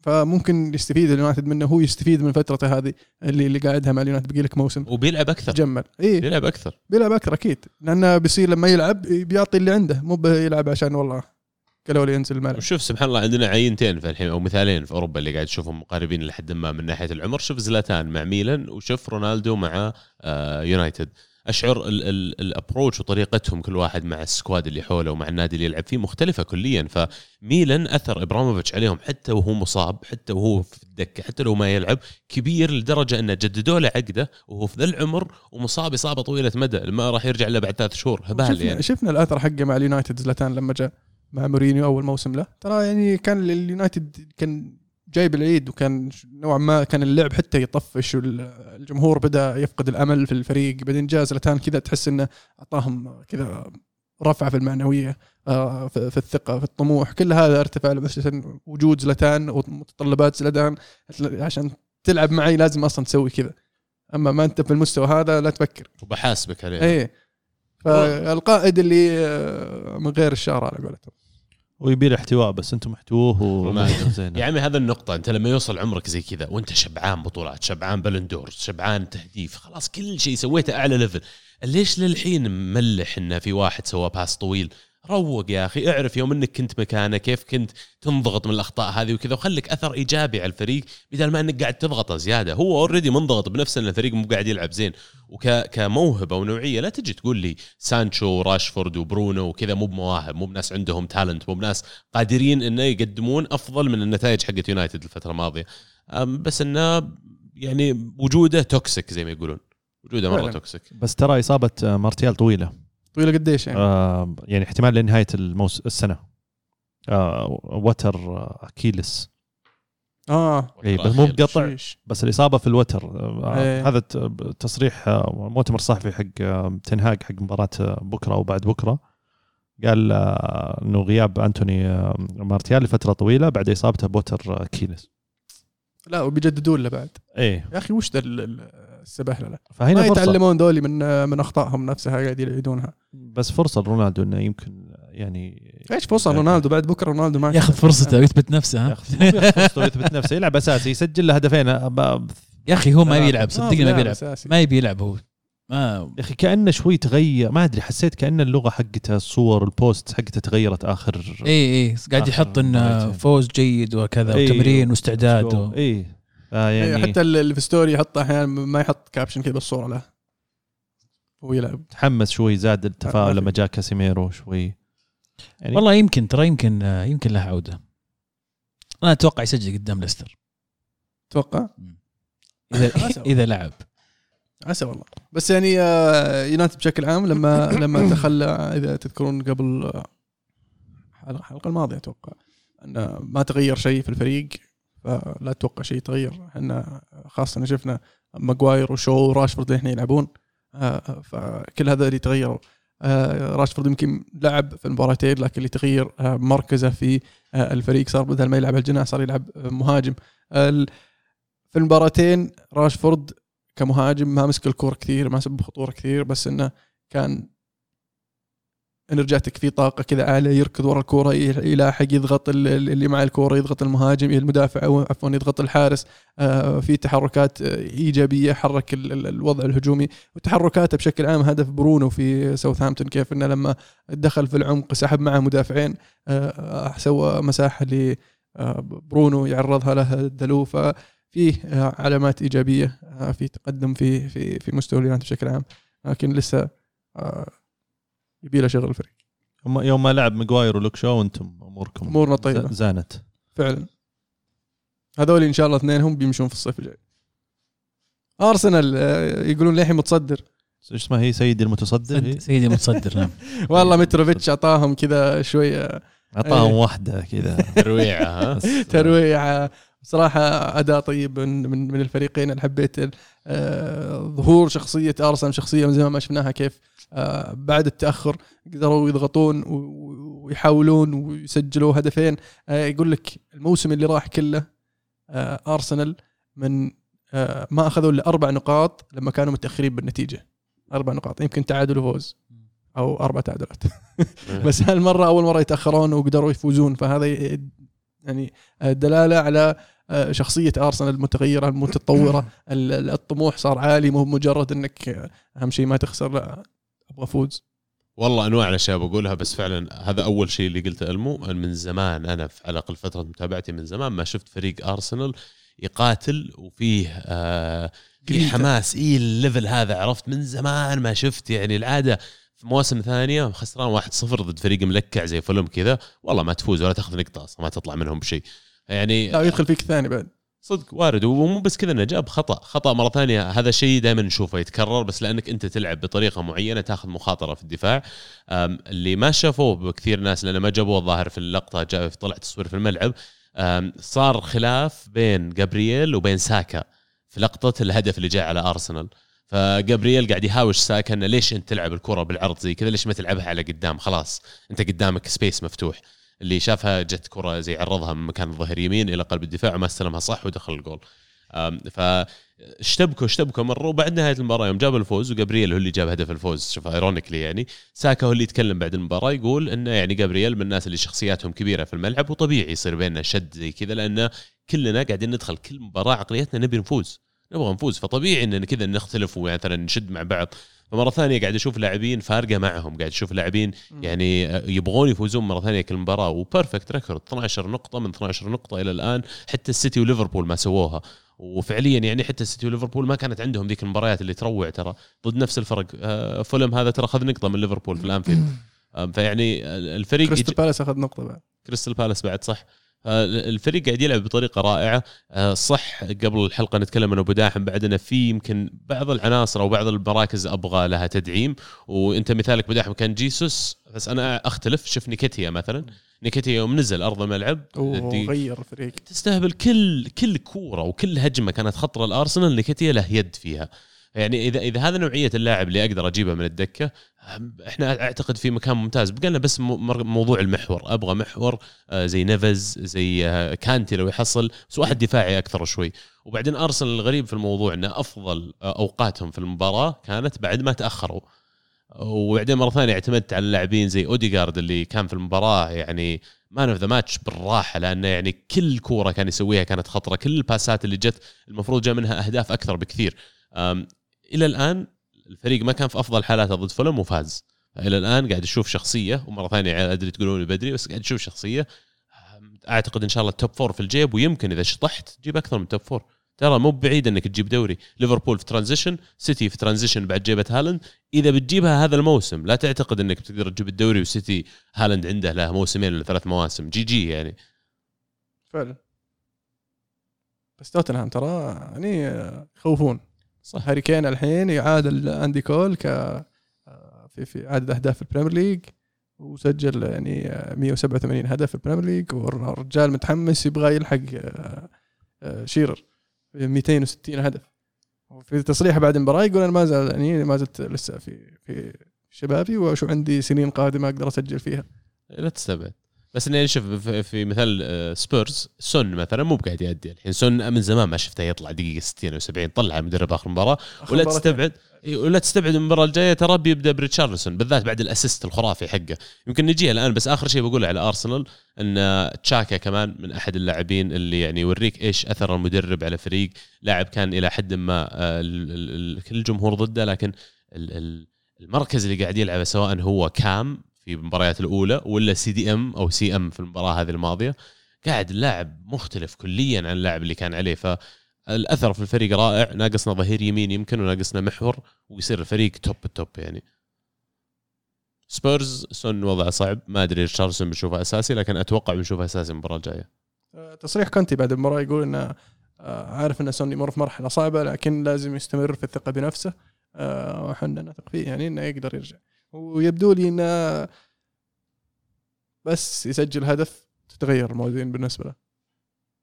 فممكن يستفيد اليونايتد منه هو يستفيد من فترته هذه اللي اللي قاعدها مع اليونايتد بقي لك موسم. وبيلعب أكثر. تجمل اي بيلعب أكثر. بيلعب أكثر أكيد. لأنه بيصير لما يلعب بيعطي اللي عنده مو بيلعب عشان والله قالوا لي ينزل الملعب. وشوف سبحان الله عندنا عينتين في الحين أو مثالين في أوروبا اللي قاعد تشوفهم مقاربين لحد ما من ناحية العمر. شوف زلاتان مع ميلان وشوف رونالدو مع آه يونايتد. أشعر ال approach وطريقتهم كل واحد مع ال squad اللي حوله ومع النادي اللي يلعب فيه مختلفة كليا. فميلان أثر إبراهيموفيتش عليهم حتى وهو مصاب حتى وهو في الدكة حتى لو ما يلعب كبير لدرجة انه جددوا له عقده وهو في ذا العمر ومصاب إصابة طويلة مدى ما راح يرجع إلا بعد ثلاث شهور. هبال شفنا, يعني. شفنا الأثر حقه مع اليونايتد زلاتان لما جاء مع مورينيو أول موسم له. ترى يعني كان اليونايتد كان جايب العيد وكان نوعا ما كان اللعب حتى يطفش والجمهور بدأ يفقد الأمل في الفريق. بعدين جاء زلتان كذا تحس إنه أعطاهم كذا رفعه في المعنوية آه، في الثقة في الطموح. كل هذا ارتفع بس وجود زلتان ومتطلبات زلتان عشان تلعب معي لازم أصلا تسوي كذا. أما ما أنت في المستوى هذا لا تفكر. وبحاسبك عليه. إيه. فالقائد اللي آه، من غير الشارع على قولتهم. ويبي له احتواء بس أنتم احتووه وما زين يا عمي هذا النقطة أنت لما يوصل عمرك زي كذا وأنت شبعان بطولات شبعان بالون دور شبعان تهديف خلاص كل شيء سويته أعلى level ليش للحين مملح إنه في واحد سوى pass طويل؟ روق يا أخي اعرف يوم إنك كنت مكانه كيف كنت تنضغط من الأخطاء هذه وكذا وخليك أثر إيجابي على الفريق بدل ما إنك قاعد تضغطه زيادة. هو already منضغط بنفسه إن الفريق مو قاعد يلعب زين. وكموهبه ونوعية لا تجي تقول لي سانشو وراشفورد وبرونو وكذا مو بمواهب مو بناس عندهم talent مو بناس قادرين إنه يقدمون أفضل من النتائج حقت يونايتد الفترة الماضية. بس إنه يعني وجوده toxic زي ما يقولون. وجوده مرة toxic بس ترى إصابة مارتيال طويلة. طويلة قديش يعني؟ آه يعني احتمال لنهاية الموس السنة. آه وتر اكيلس آه. اي بس مو بقطع. بس الإصابة في الوتر آه إيه. هذا تصريح آه مؤتمر صحفي حق آه تن هاج حق مباراة آه، بكرة وبعد بكرة. قال آه إنه غياب أنتوني آه مارتيال لفترة طويلة بعد إصابته بوتر اكيلس لا وبيجددون له بعد. إيه. يا أخي وش ذا السبهله لا؟ فهنا ما يتعلمون دولي من من أخطائهم نفسها قاعد يعيدونها. بس فرصة لرونالدو إنه يمكن يعني إيش فرصة رونالدو بعد بكرة رونالدو ما ياخذ فرصته ويثبت نفسه ياخذ فرصته ويثبت نفسه يلعب أساسي يسجل له هدفين يا أخي هو ما يبي يلعب صدقني ما بيلعب ما يبي يلعب هو. ما يا أخي كأنه شوي تغير ما أدري حسيت كأن اللغة حقته الصور ال post حقته تغيرت آخر اي اي قاعد يحط إنه فوز جيد وكذا إيه وتمرين واستعداد. اي آه إيه، يعني حتى اللي في story يحط أحيانا ما يحط caption كذا بالصورة له. هو يلعب. تحمس شوي زاد التفاؤل لما جاء كاسيميرو شوي. يعني والله يمكن ترى يمكن يمكن له عودة. أنا أتوقع يسجل قدام ليستر. أتوقع. إذا إذا لعب. عسى والله. بس يعني آه، يونايتد بشكل عام لما لما تخلى إذا تذكرون قبل الحلقة الماضية أتوقع انه ما تغير شيء في الفريق. فلا أتوقع شيء يتغير. إحنا خاصة شفنا ماجواير وشو وراشفورد إحنا يلعبون. آه، فكل هذا اللي تغيروا آه، راشفورد يمكن لعب في المباراتين لكن اللي تغير آه، مركزه في الفريق. صار بدل ما يلعب الجناح صار يلعب مهاجم. في المباراتين راشفورد كمهاجم ما مسك الكوره كثير ما سبب خطوره كثير بس إنه كان energetic في طاقة كذا عالية يركض ورا الكورة يلاحق يضغط اللي مع الكورة يضغط المهاجم المدافع أو عفوا يضغط الحارس. آه، في تحركات إيجابية حرك الوضع الهجومي وتحركاته بشكل عام. هدف برونو في ساوثهامبتون كيف إنه لما دخل في العمق سحب معه مدافعين. آه، سوى مساحة لبرونو يعرضها له دلو. ففيه علامات إيجابية آه، في تقدم في في في مستوى اليونايتد بشكل عام. لكن لسه يبي له شغل الفريق. يوم ما لعب ماجواير ولوك شو وأنتم أموركم. أمورنا طيبة. زانت. فعلا. هذول إن شاء الله اثنينهم بيمشون في الصيف الجاي. أرسنال آه، يقولون للحين متصدر. إيش اسمها هي سيدي المتصدر سيدي المتصدر نعم. والله متروفيتش أعطاهم كذا شوية أعطاهم إيه. واحدة كذا. ترويعه ترويعه صراحة أداء طيب من من, من الفريقين. أنا حبيت آه، ظهور شخصية أرسنال شخصية من زمان ما شفناها كيف. آه، بعد التأخر قدروا يضغطون ويحاولون ويسجلوا هدفين. آه، يقول لك الموسم اللي راح كله أرسنال من ما أخذوا إلا أربع نقاط لما كانوا متأخرين بالنتيجة. أربع نقاط يمكن تعادل وفوز أو أربع تعادلات. بس هالمرة أول مرة يتأخرون وقدروا يفوزون فهذا يعني دلالة على آه، شخصية أرسنال المتغيرة المتطورة. ال- ال- الطموح صار عالي مو مجرد إنك آه، أهم شيء ما تخسر لا. أبغى أفوز. والله أنواع الأشياء بقولها بس فعلا هذا أول شيء اللي قلته ألمه من زمان أنا في- على الأقل فترة متابعتي من زمان ما شفت فريق أرسنال يقاتل وفيه آه في. حماس. اي ال level هذا عرفت؟ من زمان ما شفت. يعني العادة في مواسم ثانية خسران 1-0 ضد فريق ملكّع زي فولهام كذا والله ما تفوز ولا تاخذ نقطة أصلا ما تطلع منهم بشيء. يعني لا يدخل فيك ثاني بعد. صدق وارد. ومو بس كذا إنه جاب خطأ. خطأ مرة ثانية. هذا شيء دائما نشوفه يتكرر بس لأنك أنت تلعب بطريقة معينة تاخذ مخاطرة في الدفاع. اللي ما شافوه بكثير ناس لأنه ما جابوه الظاهر في اللقطة جاء طلع تصوير في الملعب. صار خلاف بين جابرييل وبين ساكا في لقطة الهدف اللي جاء على أرسنال. فجابرييل قاعد يهاوش ساكا إنه ليش أنت تلعب الكرة بالعرض زي كذا؟ ليش ما تلعبها على قدام؟ خلاص أنت قدامك space مفتوح. اللي شافها جت كرة زي عرضها من مكان الظهير يمين إلى قلب الدفاع وما استلمها صح ودخل الجول. فاشتبكوا اشتبكوا مرة وبعد نهاية المباراة يوم جاب الفوز وجابرييل هو اللي جاب هدف الفوز. شوف ironically يعني. ساكا هو اللي يتكلم بعد المباراة يقول إنه يعني جابرييل من الناس اللي شخصياتهم كبيرة في الملعب وطبيعي يصير بيننا شد زي كذا لأن كلنا قاعدين ندخل كل مباراة عقليتنا نبي نفوز. نبغى نفوز فطبيعي إننا كذا نختلف ومثلا نشد مع بعض. فمره ثانية قاعد أشوف لاعبين فارقة معهم قاعد أشوف لاعبين يعني يبغون يفوزون مرة ثانية كل مباراة. و perfect record 12 نقطة من 12 نقطة إلى الآن حتى السيتي وليفربول ما سووها. وفعليا يعني حتى السيتي وليفربول ما كانت عندهم ذيك المباريات اللي تروع ترى. ضد نفس الفرق آه، فولهام هذا ترى أخذ نقطة من ليفربول في الأنفيلد. آم، فيعني الفريق كريستال بالاس أخذ نقطة بعد. كريستال بالاس بعد صح. آه، الفريق قاعد يلعب بطريقة رائعة. آه، صح قبل الحلقة نتكلم أنا أبو داحم بعد أنه في يمكن بعض العناصر أو بعض المراكز أبغى لها تدعيم. وأنت مثالك أبو داحم كان جيسوس بس أنا أختلف شوف نيكيتيا مثلا. نيكيتيا يوم نزل أرض الملعب وغير الفريق. تستهبل كل كل كورة وكل هجمة كانت خطره الأرسنال نيكيتيا له يد فيها. يعني إذا إذا هذا نوعية اللاعب اللي أقدر أجيبه من الدكة إحنا أعتقد في مكان ممتاز. بقى بس موضوع المحور. أبغى محور آه، زي نيفز زي آه، كانتي لو يحصل بس واحد دفاعي أكثر شوي. وبعدين أرسنال الغريب في الموضوع إنه أفضل آه، أوقاتهم في المباراة كانت بعد ما تأخروا. وبعدين مرة ثانية اعتمدت على اللاعبين زي اوديجارد اللي كان في المباراة يعني man of the match بالراحة لأنه يعني كل كورة كان يسويها كانت خطرة. كل الباسات اللي جت المفروض جاء منها أهداف أكثر بكثير. إلى الآن الفريق ما كان في أفضل حالاته ضد فولهام وفاز. إلى الآن قاعد أشوف شخصية ومرة ثانية أدري تقولون لي بدري بس قاعد أشوف شخصية. أعتقد إن شاء الله ال top four في الجيب ويمكن إذا شطحت تجيب أكثر من top four ترى مو بعيد إنك تجيب دوري. ليفربول في transition سيتي في transition بعد جيبة هالاند. إذا بتجيبها هذا الموسم لا تعتقد إنك بتقدر تجيب الدوري وسيتي هالاند عنده له موسمين ولا ثلاث مواسم. GG يعني. فعلا. بس توتنهام ترى يعني يخوفون. صح. هاري كين الحين يعادل أندي كول ك آه، في في عدد أهداف ال Premier League وسجل يعني آه، 187 هدف في ال Premier League والرجال متحمس يبغى يلحق آه، آه، شيرر 260 هدف. وفي تصريحه بعد المباراة يقول أنا ما زال يعني ما زلت لسه في في شبابي وشو عندي سنين قادمة أقدر أسجل فيها. لا تستبعد. بس اني شوف في- مثال آه، سبيرز سون مثلا مو بقاعد يأدي الحين. سون من زمان ما شفته يطلع دقيقة 60 أو 70 طلع المدرب آخر مباراة. ولا تستبعد ولا تستبعد المباراة الجاية ترى بيبدأ بريتشارليسون بالذات بعد ال assist الخرافي حقه. يمكن نجيها الآن بس آخر شيء بقوله على أرسنال إن تشاكا كمان من أحد اللاعبين اللي يعني يوريك إيش أثر المدرب على فريق. لاعب كان إلى حد ما آه، كل الجمهور ضده لكن ال- ال- المركز اللي قاعد يلعبه سواء هو CAM في المباريات الأولى ولا CDM أو CM في المباراة هذه الماضية. قاعد اللاعب مختلف كليا عن اللاعب اللي كان عليه. فالأثر في الفريق رائع ناقصنا ظهير يمين يمكن وناقصنا محور ويصير الفريق top ال top يعني. سبيرز سون وضعه صعب. ما أدري ريتشارليسون بنشوفه أساسي لكن أتوقع بنشوفه أساسي المباراة الجاية. آه، تصريح كونتي بعد المباراة يقول إنه آه، عارف إن سون يمر في مرحلة صعبة لكن لازم يستمر في الثقة بنفسه. آه، وحنا نثق فيه يعني إنه يقدر يرجع. ويبدو لي إنه بس يسجل هدف تتغير الموازين بالنسبة له.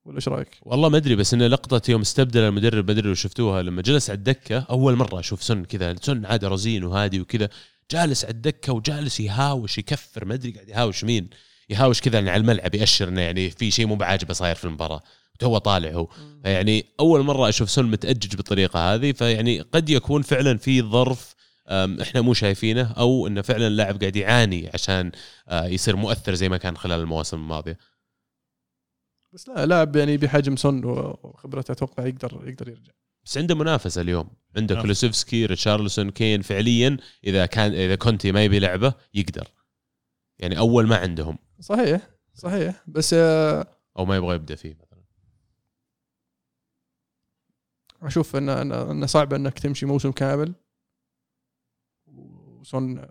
ولا إيش رأيك؟ والله ما أدري بس انه لقطة يوم استبدل المدرب ما أدري لو شفتوها لما جلس على الدكة أول مرة أشوف سون كذا سون عادة رزين وهادي وكذا جالس على الدكة وجالس يهاوش يكفر ما أدري قاعد يهاوش مين يهاوش كذا على الملعب يأشر إنه يعني في شيء مو بعاجبه صاير في المباراة تو طالع هو. فيعني أول مرة أشوف سون متأجج بالطريقة هذه فيعني قد يكون فعلا في ظرف إحنا مو شايفينه أو إنه فعلا اللاعب قاعد يعاني عشان آه، يصير مؤثر زي ما كان خلال المواسم الماضية. بس لا لاعب يعني بحجم سون وخبرته أتوقع يقدر يقدر يرجع. بس عنده منافسة اليوم. عنده نعم. كولوسيفسكي ريتشارلسون كين فعليا إذا كان إذا كونتي ما يبي لعبة يقدر. يعني أول ما عندهم. صحيح صحيح. بس آه، أو ما يبغى يبدأ فيه مثلا. أشوف إن إن إنه صعب إنك تمشي موسم كامل. وسون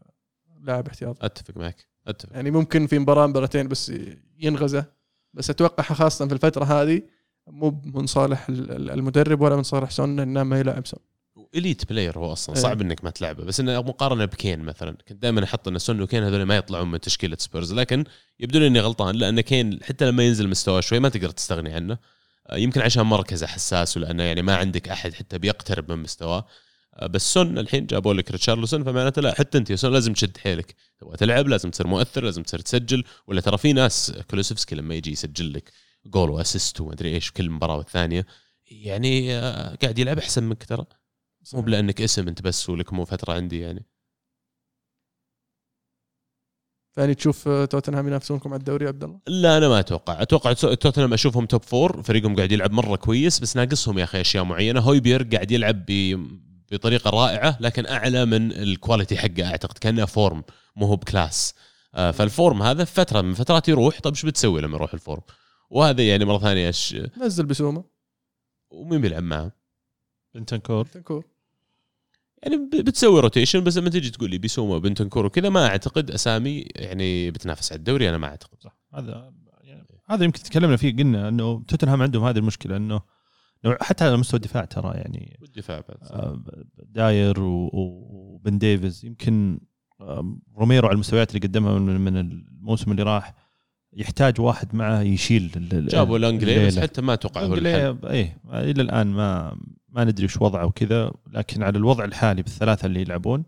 لاعب احتياط أتفق معك أتفق. يعني ممكن في مباراة مباراتين بس ينغزه بس أتوقع خاصة في الفترة هذه مو من صالح ال- ال- المدرب ولا من صالح سون إنه ما يلعب سون. elite player هو أصلا إيه. صعب إنك ما تلعبه بس إنه مقارنة بكين مثلا. كنت دائما أحط إن سون وكين هذول ما يطلعون من تشكيلة سبيرز لكن يبدو لي إني غلطان لأن كين حتى لما ينزل مستواه شوي ما تقدر تستغني عنه. آه، يمكن عشان مركزه حساس ولأنه يعني ما عندك أحد حتى بيقترب من مستواه. بس سون الحين جابوا لك ريتشارليسون فمعناته لا حتى انت يا سون لازم تشد حيلك. تبغى تلعب لازم تصير مؤثر لازم تصير تسجل. ولا ترى في ناس كولوسيفسكي لما يجي يسجل لك جول و assist ومدري إيش كل مباراة والثانية يعني آه، قاعد يلعب أحسن منك ترى. مو بلأنك اسم أنت بس ولك مو فترة عندي يعني. ثاني تشوف آه، توتنهام ينافسونكم على الدوري يا عبد الله؟ لا أنا ما أتوقع. أتوقع تو- توتنهام أشوفهم top four فريقهم قاعد يلعب مرة كويس بس ناقصهم يا أخي أشياء معينة. هويبير قاعد يلعب بطريقة رائعة لكن أعلى من ال quality حقه أعتقد كأنه form مو هو ب class آه، فال form هذا فترة من فترات يروح طيب إيش بتسوي لما يروح ال form وهذا يعني مرة ثانية إيش؟ نزل بيسوما. ومين بيلعب معه؟ بنتنكور. تنكور يعني بتسوي rotation بس لما تجي تقول لي بيسوما وبنتنكور وكذا ما أعتقد أسامي يعني بتنافس على الدوري أنا ما أعتقد. صح هذا يعني هذا يمكن تكلمنا فيه قلنا إنه توتنهام عندهم هذه المشكلة إنه حتى على مستوى الدفاع ترى يعني. والدفاع بعد آه، داير وبن ديفيز. يمكن آم، روميرو على المستويات اللي قدمها من الموسم اللي راح يحتاج واحد معه يشيل جابوا لانجلي بس. حتى ما أتوقع هو الحل. إيه إلى الآن ما ما ندري وش وضعه وكذا لكن على الوضع الحالي بالثلاثة اللي يلعبون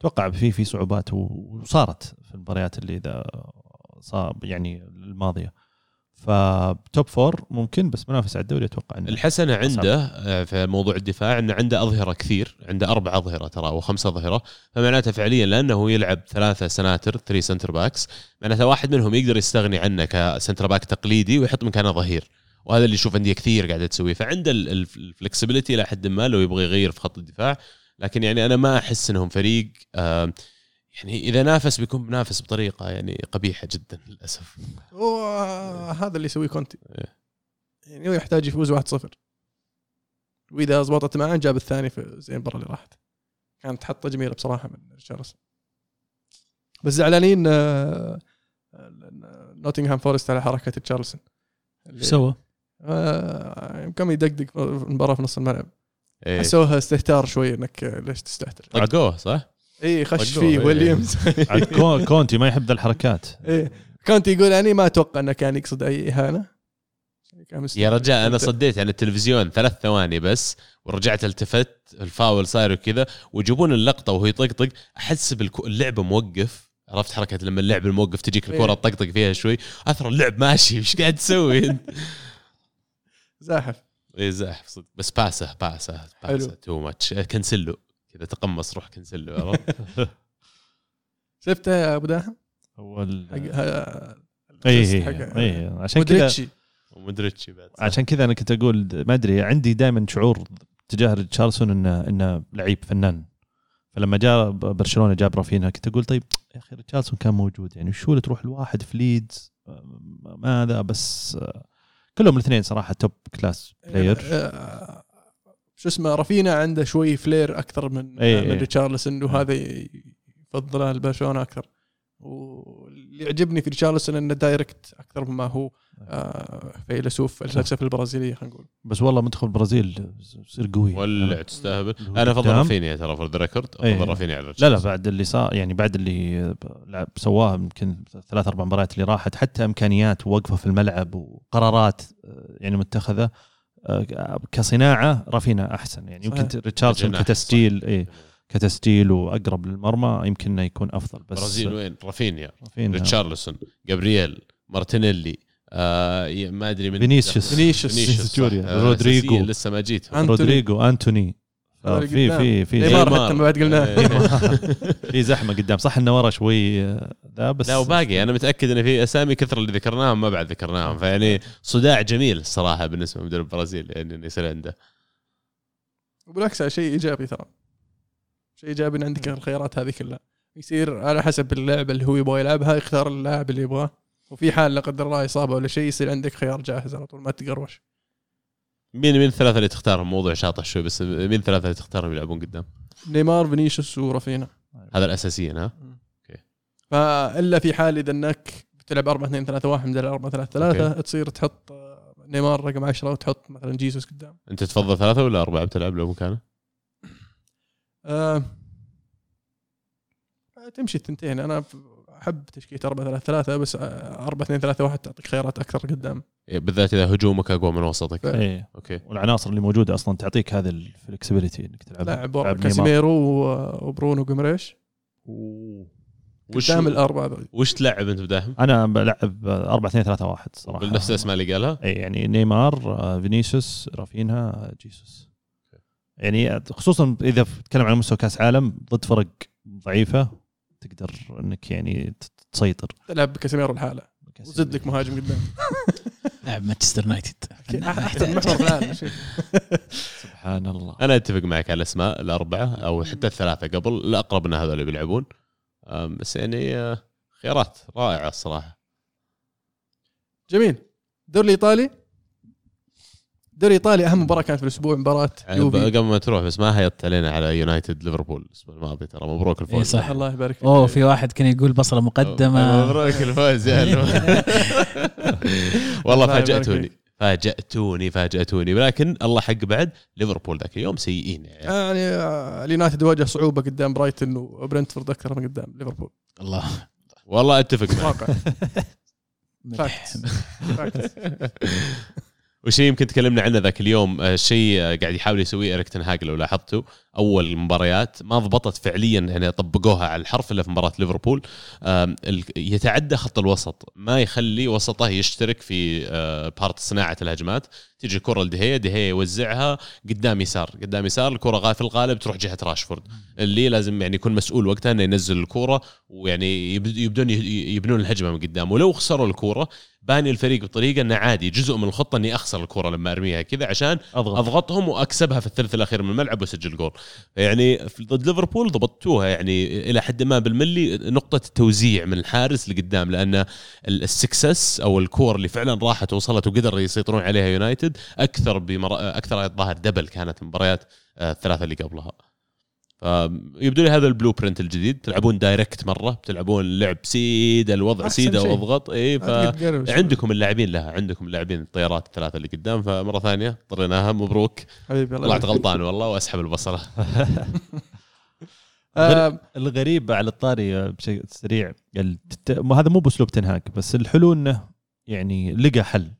أتوقع في في صعوبات وصارت في المباريات اللي إذا صار يعني الماضية. ف top four ممكن بس منافس على الدوري أتوقع إنه الحسنة عنده آه، في موضوع الدفاع إنه عنده أظهرة كثير عنده أربع أظهرة ترى أو خمس أظهرة. فمعناته فعليا لأنه يلعب ثلاثة سناتر three center backs معناته واحد منهم يقدر يستغني عنه ك center back تقليدي ويحط مكانه ظهير. وهذا اللي يشوف أندية كثير قاعدة تسويه. فعنده ال flexibility إلى حد ما لو يبغى يغير في خط الدفاع. لكن يعني أنا ما أحس إنهم فريق آه، يعني إذا نافس بيكون منافس بطريقة يعني قبيحة جدا للأسف وهذا اللي يسويه كونتي إيه. يعني هو يحتاج يفوز 1-0 وإذا ضبطت معاه جاب الثاني في زي المباراه اللي راحت كانت حطة جميلة بصراحة من ريتشاردسون بس زعلانين آه، آه، نوتنغهام فورست على حركة ريتشارلسون إيش سوى؟ آه، كم يدقدق المباراة في نص الملعب إيه. حسوها استهتار شوي إنك آه، ليش تستهتر طقوه صح؟ اي خش فيه. ويليامز كونتي ما يحب ذا الحركات. إيه. كنت يقول يعني ما أتوقع إنه كان يقصد أي إهانة. يا رجال أنا صديت عن التلفزيون ثلاث ثواني بس ورجعت التفت الفاول صاير وكذا ويجيبون اللقطة وهو يطقطق أحس باللعب موقف. عرفت حركة لما اللعب الموقف تجيك الكرة إيه. تطقطق فيها شوي. أثر اللعب ماشي. إيش قاعد تسوي أنت؟ زاحف. اي زاحف صدق. بس باسه باسه. باسه. تو ماتش كنسله كذا تقمص روح كنسله عرفت؟ شفته يا أبو حق ها- اي اي حق- اي عشان كذا ومدريتشي بعد. عشان كذا أنا كنت أقول ما أدري عندي دائما شعور تجاه ريتشاردسون انه إنه لعيب فنان. فلما جاء برشلونة جاب رافينيا كنت أقول طيب يا أخي ريتشاردسون كان موجود يعني وشو اللي تروح الواحد في ليدز؟ ما هذا بس كلهم الاثنين صراحة top class player شو اسمه رافينيا عنده شوي flair أكثر من إيه، من إيه. ريتشارلسون وهذا يفضله البرشلونة أكثر. واللي يعجبني في ريتشارلسون إنه direct أكثر مما هو آه، فيلسوف الفلسفة البرازيلية خلينا نقول. بس والله منتخب البرازيل يصير قوي. ولع تستهبل اللي هو أنا أفضل. رافينيا ترى for the record إيه. افضل رافينيا على لا لا. بعد اللي صار يعني بعد اللي لعب سواه يمكن ثلاث أربع مباريات اللي راحت حتى إمكانيات ووقفة في الملعب وقرارات آه، يعني متخذة كصناعة رافينيا أحسن يعني يمكن. ريتشاردسون كتسجيل. إيه كتسجيل وأقرب للمرمى يمكن إنه يكون أفضل بس برازيل وين؟ رافينيا ريتشارلسون جابرييل مارتينيلي آه ما أدري من فينيسيوس. فينيسيوس. آه، رودريجو. لسه ما جيت. رودريجو أنتوني آه، في. في في نيمار حتى ما بعد قلناه إيه. في زحمة قدام. صح إنه ورا شوي آه، ذا بس لا وباقي. أنا متأكد إن في أسامي كثر اللي ذكرناهم ما بعد ذكرناهم. فيعني صداع جميل الصراحة بالنسبة لمدرب البرازيل يعني انه يصير عنده وبالعكس هذا شيء إيجابي ترى. شيء إيجابي إن عندك الخيارات هذه كلها. يصير على حسب اللعبة اللي هو يبغى يلعبها يختار اللاعب اللي يبغاه. وفي حال لا قدر الله إصابة ولا شيء يصير عندك خيار جاهز على طول ما تقروشك. مين مين الثلاثة اللي تختارهم؟ موضوع شاطح شوي بس مين الثلاثة اللي تختارهم يلعبون قدام؟ نيمار فينيسيوس ورافينيا هذا الأساسيين ها؟ فإلا في حال إذا إنك بتلعب 4 2 3 1 بدل 4 3 3 okay. تصير تحط نيمار رقم 10 وتحط مثلا جيسوس قدام. أنت تفضل ثلاثة ولا أربعة بتلعب لو مكانه؟ آه تمشي الثنتين. أنا أحب تشكيلة 4 3 3 بس 4 2 3 1 تعطيك خيارات أكثر قدام. إيه، بالذات إذا هجومك أقوى من وسطك. إيه. okay. والعناصر اللي موجودة أصلا تعطيك هذا ال flexibility إنك تلعب لاعب. كاسيميرو وبرونو جيمارايش وش قدام الأربعة ذول وش تلعب أنت بداهم؟ أنا بلعب 4 2 3 1 صراحة. بنفس الأسماء اللي قالها؟ اي يعني نيمار فينيسيوس رافينيا جيسوس. يعني خصوصا إذا تتكلم عن مستوى كأس عالم ضد فرق ضعيفة تقدر انك يعني تسيطر. تلعب بكاسيميرو الحالة. وزد لك مهاجم قدام. لاعب مانشستر يونايتد. أحسن محور في العالم شوف. سبحان الله. أنا أتفق معك على الأسماء الأربعة أو حتى الثلاثة قبل الأقرب إن هذول اللي بيلعبون بس يعني آه، خيارات رائعة الصراحة. جميل. الدوري الإيطالي. الدوري الايطالي أهم مباراة كانت في الأسبوع مباراة يعني يوفي. قبل ما تروح بس ما هيطت علينا على يونايتد ليفربول الأسبوع الماضي ترى مبروك الفوز. إيه صح. الله يبارك فيك. أوه في واحد كان يقول بصلة مقدمة. مبروك الفوز يا. والله فاجأتوني. فيك. فاجأتوني فاجأتوني. ولكن الله حق بعد ليفربول ذاك اليوم سيئين يعني يعني اليونايتد واجه صعوبة قدام برايتون وبرنتفورد أكثر من قدام ليفربول. الله. والله أتفق معك. وشيء يمكن تكلمنا عنه ذاك اليوم آه، شيء آه، قاعد يحاول يسويه اريك تنهاج لو لاحظتوا. أول المباريات ما ضبطت فعليا يعني طبقوها على الحرف إلا في مباراة ليفربول. يتعدى خط الوسط. ما يخلي وسطه يشترك في آه، part صناعة الهجمات. تيجي الكره لدي خيا دي خيا يوزعها قدام يسار. قدام يسار الكرة في الغالب تروح جهة راشفورد. اللي لازم يعني يكون مسؤول وقتها إنه ينزل الكرة ويعني يبد- يبدون يبنون الهجمة من قدام ولو خسروا الكرة باني الفريق بطريقة إنه عادي. جزء من الخطة إني أخسر الكرة لما أرميها كذا عشان أضغط. أضغطهم وأكسبها في الثلث الأخير من الملعب وأسجل جول. يعني ضد ليفربول ضبطوها يعني إلى حد ما بالملي نقطة التوزيع من الحارس لقدام لأن ال- ال success أو الكور اللي فعلا راحت ووصلت وقدر يسيطرون عليها يونايتد أكثر بمر... أكثر الظاهر دبل كانت المباريات آه، الثلاثة اللي قبلها. فيبدو لي هذا البلو برنت الجديد تلعبون دايركت مرة بتلعبون لعب سيده الوضع سيده. واضغط اي ف ما تقدر تقرب. عندكم اللاعبين لها عندكم اللاعبين الطيارات الثلاثة اللي قدام فمرة ثانية اضطريناها مبروك حبيبي الله طلعت. غلطان والله وأسحب البصرة آه، الغريب على الطاري بشيء سريع هذا مو بأسلوب تنهاك بس الحلو إنه يعني لقى حل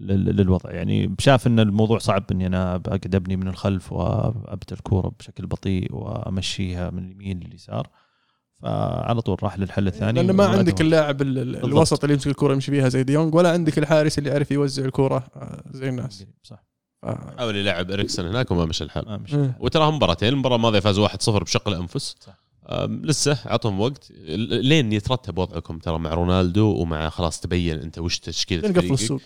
للوضع يعني شاف إن الموضوع صعب إني أنا أقعد أبني من الخلف وابدا الكوره بشكل بطيء وأمشيها من اليمين لليسار فعلى طول راح للحل الثاني لأن ما. عندك اللاعب. الوسط اللي يمسك الكره يمشي فيها زي ديونج ولا عندك الحارس اللي يعرف يوزع الكره آه، زي الناس صح حاول يلعب إريكسون هناك وما مشى الحال ما مش مم. وتراهم مباراتين المباراة الماضية فاز 1-0 بشق الانفس صح. لسه اعطهم وقت لين يترتب وضعكم ترى مع رونالدو ومع خلاص تبين أنت وش تشكيلة فريقك. السوق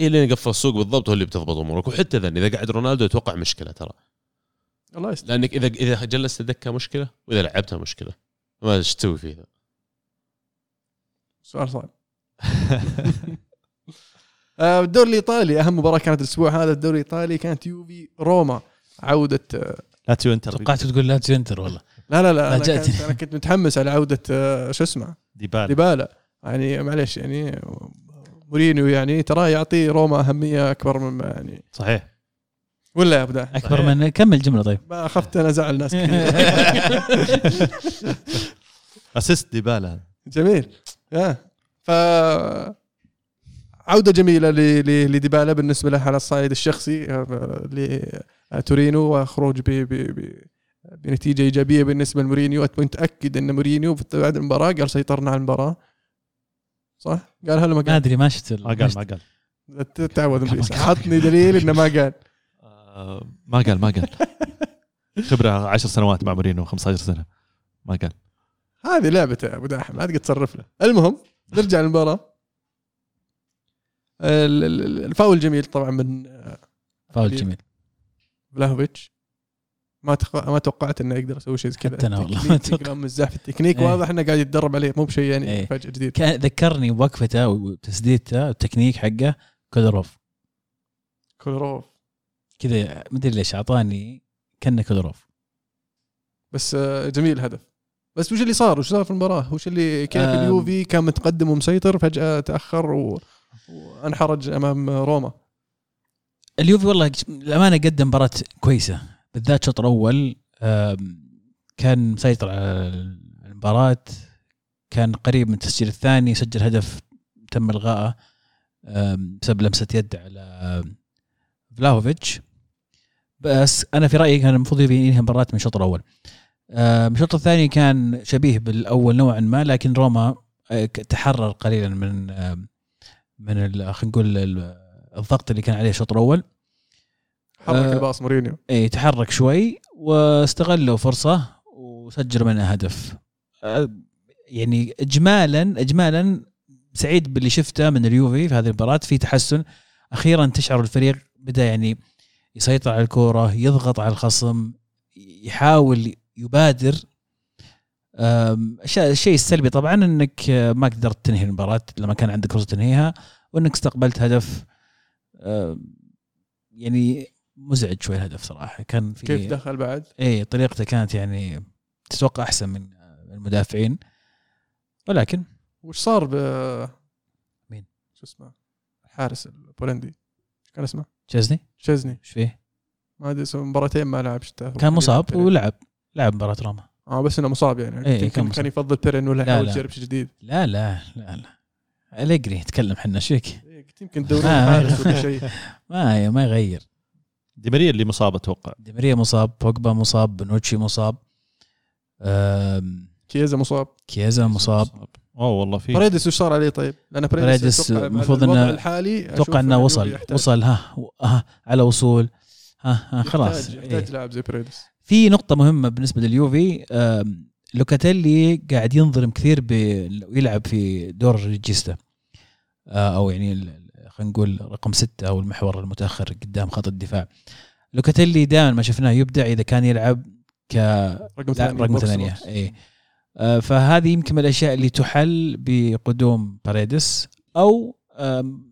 اي لين يقفل السوق بالضبط هو اللي بتضبط أمورك. وحتى ذا إذا قعد رونالدو يتوقع مشكلة ترى. الله يستر. لأنك إذا إذا جلست دكه مشكلة وإذا لعبتها مشكلة. ما إيش تسوي فيه ذا سؤال صعب. آه، الدوري الإيطالي أهم مباراة كانت الأسبوع هذا الدوري الإيطالي كانت يوفي روما. عودة آه، لاتسيو انتر. توقعت تقول لا انتر والله. لا لا لا أنا. كنت, أنا كنت متحمس على عودة آه، شو اسمه؟ ديبالا. ديبالا. يعني معلش يعني مورينيو يعني ترى يعطي روما أهمية أكبر مما يعني. صحيح. ولا يا ابدا أكبر من كمل جملة طيب. ما اخفت أنا زعل ناس كثير. assist ديبالا جميل. يا. ف عودة جميلة ل- ل- لديبالا بالنسبة له على الصعيد الشخصي آه، لتورينو وخروج ب- ب- ب- بنتيجة إيجابية بالنسبة لمورينيو. متأكد إن مورينيو في- بعد المباراة قال سيطرنا على المباراة. صح؟ قال هلا ما ما قال أدري ما شفت ما قال ما قال. تعود. عطني دليل إنه ما قال. آه، ما قال ما قال. خبرة 10 سنوات مع مورينو 15 سنة. ما قال. هذه لعبته يا أبو داحم ما تقدر تصرف له. المهم نرجع للمباراة. ال- ال- ال- الفاول جميل طبعا من آه، فاول. جميل. فلاهوفيتش. ما تق... ما توقعت إنه يقدر يسوي شيء زي كذا. حتى أنا والله ما التكنيك توقع- يقرأ مزاح في التكنيك إيه. واضح انه قاعد يتدرب عليه مو بشيء يعني إيه. فجأة جديد. كان ذكرني بوقفته وتسديدته والتكنيك حقه كولاروف كولاروف. كذا مدري ليش أعطاني كأنه كولاروف بس آه، جميل الهدف بس وش اللي صار؟ وش صار في المباراة؟ وش اللي كيف آم. اليوفي؟ كان متقدم ومسيطر فجأة تأخر و... وانحرج أمام روما. اليوفي والله الامانه قدم مباراة كويسة. بالذات الشوط آم، كان مسيطر على المباراة كان قريب من التسجيل الثاني سجل هدف تم الغائه بسبب لمسة يد على فلاهوفيتش بس أنا في رأيي كان المفروض ينهي المباراة من الشوط الأول. الشوط الثاني كان شبيه بالأول نوعا ما لكن روما آه، تحرر قليلا من من خلينا نقول ال- الضغط اللي كان عليه الشوط الأول. حرك آه. الباص مورينيو. اي تحرك شوي واستغلوا فرصة وسجلوا منها هدف. أه، يعني اجمالا اجمالا سعيد باللي شفته من اليوفي في هذه المباراة. في تحسن. أخيرا تشعر الفريق بدا يعني يسيطر على الكورة يضغط على الخصم يحاول يبادر. الشيء السلبي طبعا إنك آه، ما قدرت تنهي المباراة لما كان عندك فرصة تنهيها وإنك استقبلت هدف. يعني مزعج شوي الهدف صراحة. كان في كيف دخل بعد؟ اي طريقته كانت يعني تتوقع أحسن من المدافعين. ولكن وش صار ب مين؟ شو اسمه؟ الحارس البولندي. كان اسمه؟ تشيزني؟ تشيزني. إيش فيه؟ ما أدري مباراتين ما لعب كان مصاب ولعب لعب مباراة روما. آه بس إنه مصاب يعني. إيه، كان مصاب. كان يفضل بيرين ولا لا، يحاول. يجرب شيء جديد. لا لا لا لا. أليجري يتكلم حنا إيش فيك؟ إيه، يمكن دوري آه. ما ما يغير. دي ماريا اللي مصاب أتوقع. ديماريا مصاب بوجبا مصاب بنوتشي مصاب أم، كيزا مصاب. كيزا مصاب. أوه والله في باريديس وش صار عليه طيب؟ لأن باريديس المفروض إنه- الحالي أتوقع إنه وصل يحتاج. وصل ها ها على وصول ها, ها خلاص. يحتاج, إيه. يحتاج لاعب زي باريديس. في نقطة مهمة بالنسبة لليوفي لوكاتيلي قاعد ينظلم كثير ب... ويلعب في دور regista آه، أو يعني خلينا نقول رقم ستة أو المحور المتأخر قدام خط الدفاع. لوكاتيلي دائما ما شفناه يبدع إذا كان يلعب ك رقم ثمانية رقم ثمانية. اي آه، فهذه يمكن من الأشياء اللي تحل بقدوم باريديس أو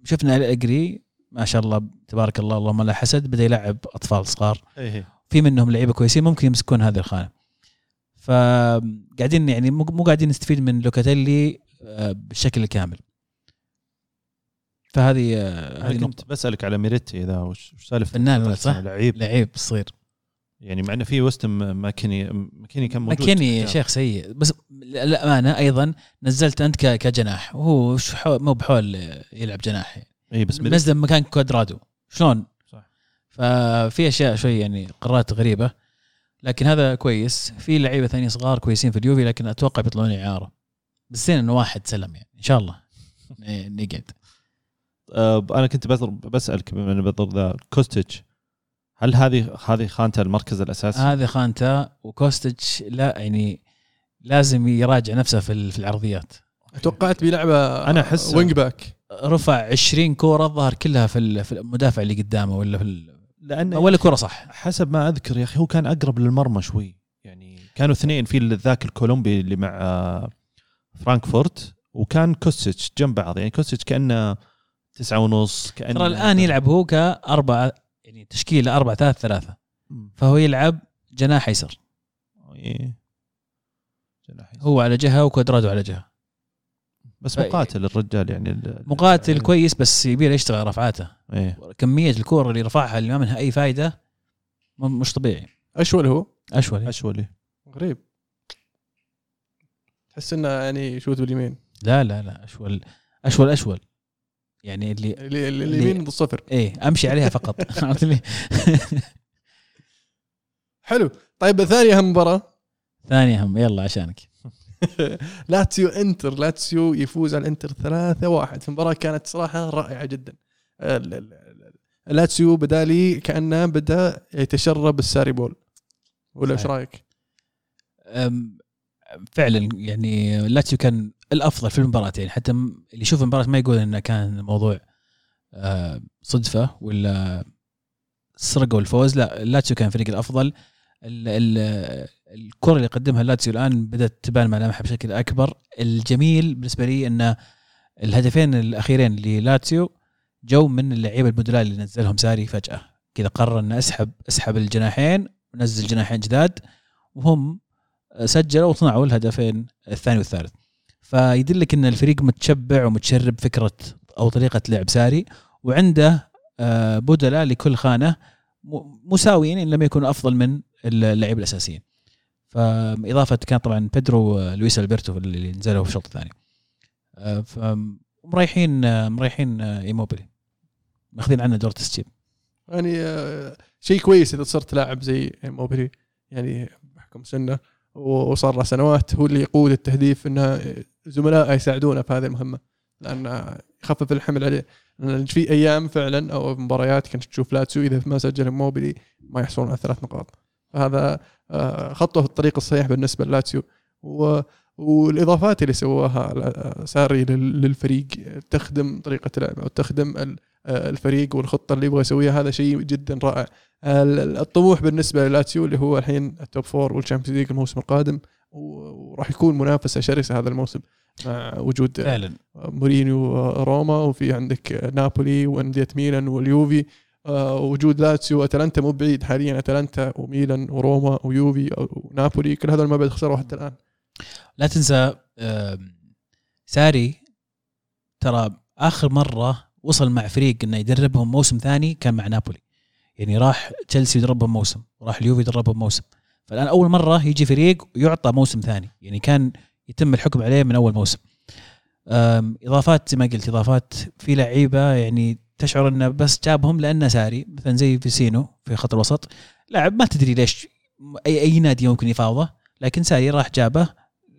شفنا أليجري ما شاء الله تبارك الله اللهم لا حسد بدأ يلعب أطفال صغار. إيه. في منهم لعيبة كويسين ممكن يمسكون هذه الخانة. فقاعدين يعني مو مو قاعدين نستفيد من لوكاتيلي آه، بالشكل الكامل. فهذه آه، هذه كنت بسألك على ميريتي ذا وش سالفته فنان صح؟ لعيب. لعيب صغير. يعني مع إنه في وستون ماكيني ماكيني كان موجود ماكيني يا شيخ سيء. بس للأمانة أيضا نزلت أنت كجناح. وهو مو بحول يلعب جناح. إي بس نزل مكان كوادرادو. شلون؟ صح. ففي أشياء شوي يعني قرارات غريبة. لكن هذا كويس. في لعيبة ثانيين صغار كويسين في اليوفي لكن أتوقع بيطلعون إعارة. بس زين إنه واحد سلم يعني. إن شاء الله. نقعد أنا كنت بضرب بسألك بما إنه بضرب ذا كوستيتش. هل هذه هذه خانته المركز الأساسي؟ هذه خانته وكوستيتش لا يعني لازم يراجع نفسه في في العرضيات. توقعت بلعبة أنا أحس- wing back رفع 20 كورة الظاهر كلها في ال- في المدافع اللي قدامه ولا في لأن ولا كورة صح. حسب ما أذكر يا أخي هو كان أقرب للمرمى شوي. يعني كانوا اثنين في ذاك الكولومبي اللي مع آه، فرانكفورت وكان كوستيتش جنب بعض. يعني كوستيتش كأنه تسعة ونص كأنه ترى الآن يلعب هو كأربعة يعني تشكيلة 4 3 3 مم. فهو يلعب جناح ايسر إيه. جناح يسار. هو على جهة وكوادرادو على جهة. بس ف- مقاتل الرجال يعني ال- مقاتل كويس بس يبي يشتغل رفعاته. إيه. كمية الكور اللي رفعها اللي ما منها أي فائده م- مش طبيعي. أشول هو؟ أشول. اشولي غريب. تحس إنه يعني يشوت باليمين. لا لا لا أشول. أشول أشول. يعني اللي اللي اللي- اليمين ضد صفر إيه أمشي عليها فقط. عرفت لي؟ حلو. طيب ثاني أهم مباراة. ثاني أهم. يلا عشانك. لاتسيو إنتر. لاتسيو يفوز على الإنتر 3-1 في مباراة كانت صراحة رائعة جدا. لاتسيو بدأ لي كأنه بدأ يتشرب ال Sarri ball. ولا إيش. رأيك؟ فعلا يعني لاتسيو كان الأفضل في المباراه يعني حتى اللي يشوف المباراة ما يقول إنه كان الموضوع آه، صدفة ولا سرقوا الفوز. لا لاتسيو كان الفريق الأفضل. ال- ال- الكرة اللي قدمها لاتسيو الآن بدأت تبان ملامحها بشكل أكبر. الجميل بالنسبة لي إن الهدفين الأخيرين للاتسيو جو من اللعيبة البدلاء اللي نزلهم ساري فجأة. كذا قرر إنه أسحب أسحب الجناحين ونزل جناحين جداد وهم سجلوا وصنعوا الهدفين الثاني والثالث. فيدلك إن الفريق متشبع ومتشرب فكرة أو طريقة لعب ساري وعنده آه، بدلاء لكل خانة مساويين إن لم يكونوا أفضل من اللعيبه الأساسيين. فإضافة كان طبعا بيدرو لويس ألبرتو اللي نزلوا في الشوط الثاني. آه، فمريحين آه، مريحين إيموبيلي. ماخذين عنه دور تسجيل. يعني شيء كويس إذا صرت لاعب زي إيموبيلي يعني بحكم سنه وصار له سنوات هو اللي يقود التهديف إنه زملائه يساعدونه في هذه المهمة لأن يخفف الحمل عليه. لأن في أيام فعلا أو مباريات كنت تشوف لاتسيو إذا ما سجل إيموبيلي ما يحصلون على ثلاث نقاط. فهذا آه، خطوة في الطريق الصحيح بالنسبة للاتسيو. و والإضافات اللي سواها ساري لل- للفريق تخدم طريقة لعبه وتخدم آه، الفريق والخطة اللي يبغى يسويها. هذا شيء جدا رائع. ال- الطموح بالنسبة للاتسيو اللي هو الحين ال top four وال Champions League الموسم القادم وراح يكون منافسة شرسة هذا الموسم مع وجود فعلا. مورينيو روما وفي عندك نابولي وأندية ميلان واليوفي. آه، وجود لاتسيو واتلانتا مو بعيد حاليا. أتلانتا وميلان وروما ويوفي ونابولي كل هذول ما بعد خسروا حتى الآن. لا تنسى آم، ساري ترى آخر مرة وصل مع فريق إنه يدربهم موسم ثاني كان مع نابولي. يعني راح تشيلسي يدربهم موسم راح اليوفي يدربهم موسم. فالآن أول مرة يجي فريق ويعطى موسم ثاني. يعني كان يتم الحكم عليه من أول موسم. إضافات زي ما قلت إضافات في لعيبة يعني تشعر إنه بس جابهم لأنه ساري مثلا زي فيسينو في خط الوسط. لاعب ما تدري ليش اي أي نادي ممكن يفاوضه لكن ساري راح جابه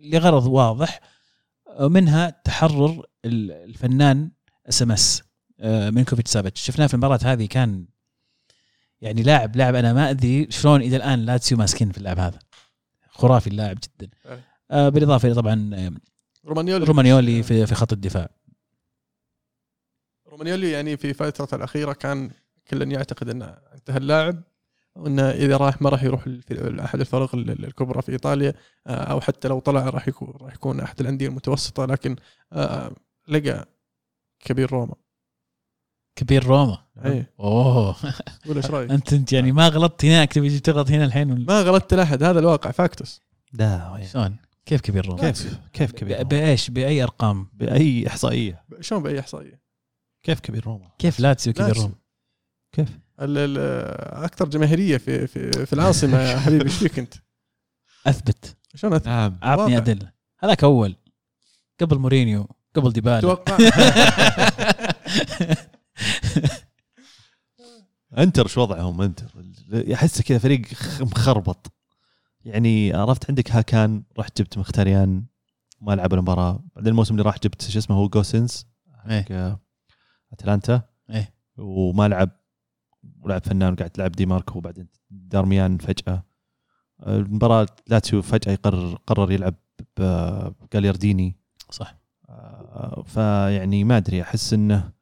لغرض واضح منها تحرر ال- الفنان SMS ميلينكوفيتش سافيتش. شفناه في المباراة هذه كان يعني لاعب لاعب أنا ما أدري شلون إلى الآن لاتسيو ماسكين في اللاعب هذا. خرافي اللاعب جدا. أي. آه، بالإضافة إلى طبعا آه، رومانيولي. رومانيولي في في خط الدفاع. رومانيولي يعني في فترته الأخيرة كان كل يعتقد أنه انتهى اللاعب وأنه إذا راح ما راح يروح أحد الفرق ال- الكبرى في إيطاليا آه، أو حتى لو طلع راح يكون راح يكون أحد الأندية المتوسطة لكن آه، لقى كبير روما. كبير روما. اي أوه. قول إيش رأيك؟ أنت أنت يعني ما غلطت هناك تبي تغلط هنا الحين ولا- ما غلطت لأحد هذا الواقع فاكتوس. لا شلون؟ كيف كبير روما كيف؟ كيف كبير روما؟ بأيش؟ بأي أرقام؟ بأي إحصائية؟ شلون بأي إحصائية؟ كيف كبير روما كيف لاتسيو كبير. روما كيف؟ ال- ال- أكثر جماهيرية في في, في العاصمة يا حبيبي إيش فيك أنت؟ أثبت. شلون أت- نعم. أعطني. أدلة. هذاك أول. قبل مورينيو قبل ديبالا. توقع. انتر شو وضعهم انتر. احسه كذا فريق مخربط. يعني عرفت عندك هاكان رحت جبت مخيتاريان ما لعب المباراة. بعدين الموسم اللي راح جبت شو اسمه هو جوزينس. حق آه، أتلانتا. إيه. وما لعب ولعب فنان وقاعد تلعب دي ماركو وبعدين دارميان فجأة. المباراة لاتسيو فجأة يقرر قرر يلعب بجاليارديني صح. آه، فيعني ما أدري أحس إنه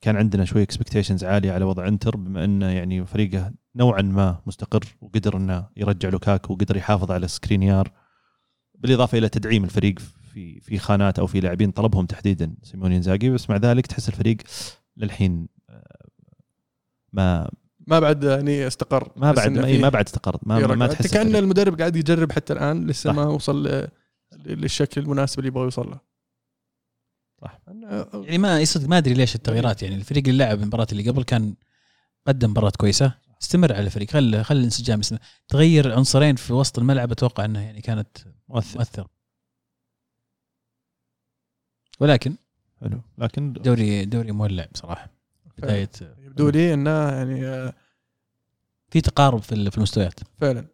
كان عندنا شوي expectations عالية على وضع انتر بما إنه يعني فريقه نوعا ما مستقر وقدر إنه يرجع لوكاكو وقدر يحافظ على سكرينيار بالإضافة إلى تدعيم الفريق في في خانات أو في لاعبين طلبهم تحديدا سيموني إنزاجي بس مع ذلك تحس الفريق للحين آه، ما ما بعد يعني استقر ما بعد ما, ما بعد استقر ما, ما. تحس كأن الفريق. المدرب قاعد يجرب حتى الآن لسه صح. ما وصل للشكل المناسب اللي يبغى يوصل له صح. يعني ما يصدق ما أدري ليش التغييرات يعني الفريق اللي لعب المباراة اللي قبل كان قدم مباراة كويسة. استمر على الفريق. خل خل الانسجام يستمر. تغير عنصرين في وسط الملعب أتوقع إنه يعني كانت مؤثر. مؤثره ولكن حلو. لكن دوري دوري مولع بصراحة. بداية يبدو لي إنه يعني آه، في تقارب في ال- في المستويات. فعلا.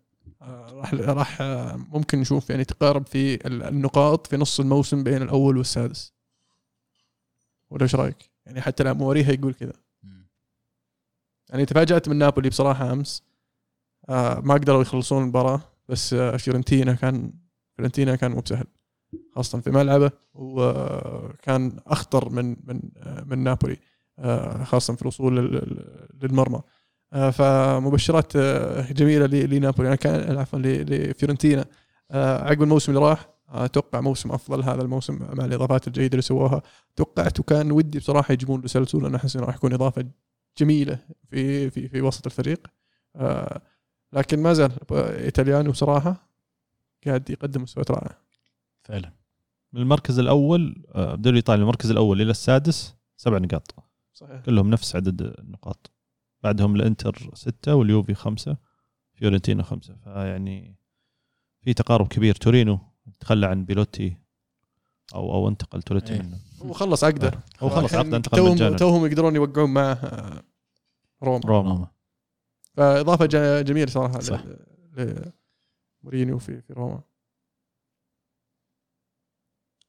آه، راح راح آه، ممكن نشوف يعني تقارب في ال- النقاط في نص الموسم بين الأول والسادس. ولا إيش رأيك؟ يعني حتى لا موريها يقول كذا. يعني تفاجأت من نابولي بصراحة أمس. آه ما قدروا يخلصون المباراة بس آه فيورنتينا كان فيورنتينا كان مو بسهل خاصة في ملعبه وكان أخطر من من آه من نابولي آه خاصة في الوصول لل- لل- للمرمى. آه فمبشرات آه جميلة لنابولي. أنا كان عفوا لفيورنتينا. آه عقب الموسم اللي راح أتوقع موسم أفضل هذا الموسم مع الإضافات الجيدة اللي سووها. توقعت وكان ودي بصراحة يجيبون له سلسول لأن أحس إنه راح يكون إضافة جميلة في في في وسط الفريق. آه لكن ما زال إيطاليانو بصراحة قاعد يقدم مستويات رائعة. فعلا. من المركز الأول آه، بدوري ايطاليا المركز الأول إلى السادس سبع نقاط. صحيح. كلهم نفس عدد النقاط. بعدهم الإنتر ستة واليوفي خمسة فيورنتينا خمسة. فيعني في تقارب كبير. تورينو تخلى عن بيلوتي أو أو انتقل توريتي إيه. منه هو خلص عقده هو خلص عقده انتقل توهم مجانا توهم يقدرون يوقعون معه آه، روما. روما. فإضافة جميلة صراحة صح. ل- لمورينيو في في روما.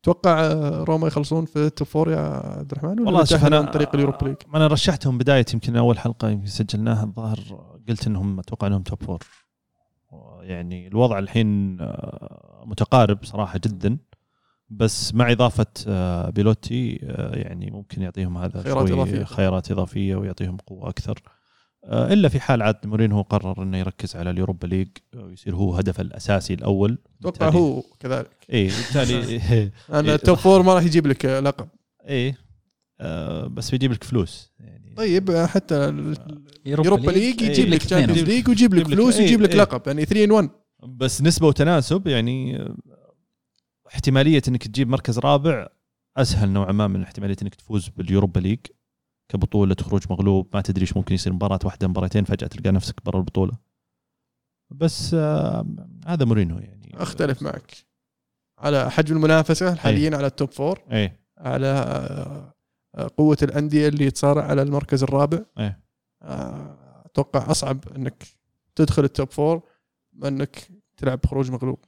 توقع آه، روما يخلصون في ال top four يا عبد الرحمن؟ ولا والله شوف أنا عن طريق ال Europa League؟ أنا رشحتهم بداية يمكن أول حلقة يمكن سجلناها الظاهر قلت إنهم أتوقع إنهم top four. يعني الوضع الحين آه، متقارب صراحة جدا بس مع إضافة آه، بيلوتي آه، يعني ممكن يعطيهم هذا خيارات شوي إضافية. خيارات إضافية ويعطيهم قوة أكثر آه، إلا في حال عاد مورينيو قرر إنه يركز على ال Europa League ويصير هو هدفه الأساسي الأول أتوقع هو كذلك إيه بالتالي إيه. التوب four ما راح يجيب لك لقب إيه آه، بس بيجيب لك فلوس يعني طيب حتى ال Europa League يجيب إيه. لك Champions. League ويجيب لك يجيب لك- فلوس ويجيب لك إيه. لقب يعني 3 ان 1 بس نسبة وتناسب يعني احتمالية إنك تجيب مركز رابع أسهل نوعا ما من احتمالية إنك تفوز بال Europa League كبطولة خروج مغلوب. ما تدري إيش ممكن يصير مباراة واحدة مباراتين فجأة تلقى نفسك برا البطولة. بس آه هذا مورينو يعني. أختلف معك. على حجم المنافسة حاليا على ال top four إيه. على آه، قوة الأندية اللي تصارع على المركز الرابع. إيه. آه، أتوقع أصعب إنك تدخل ال top four انك تلعب خروج مغلوب.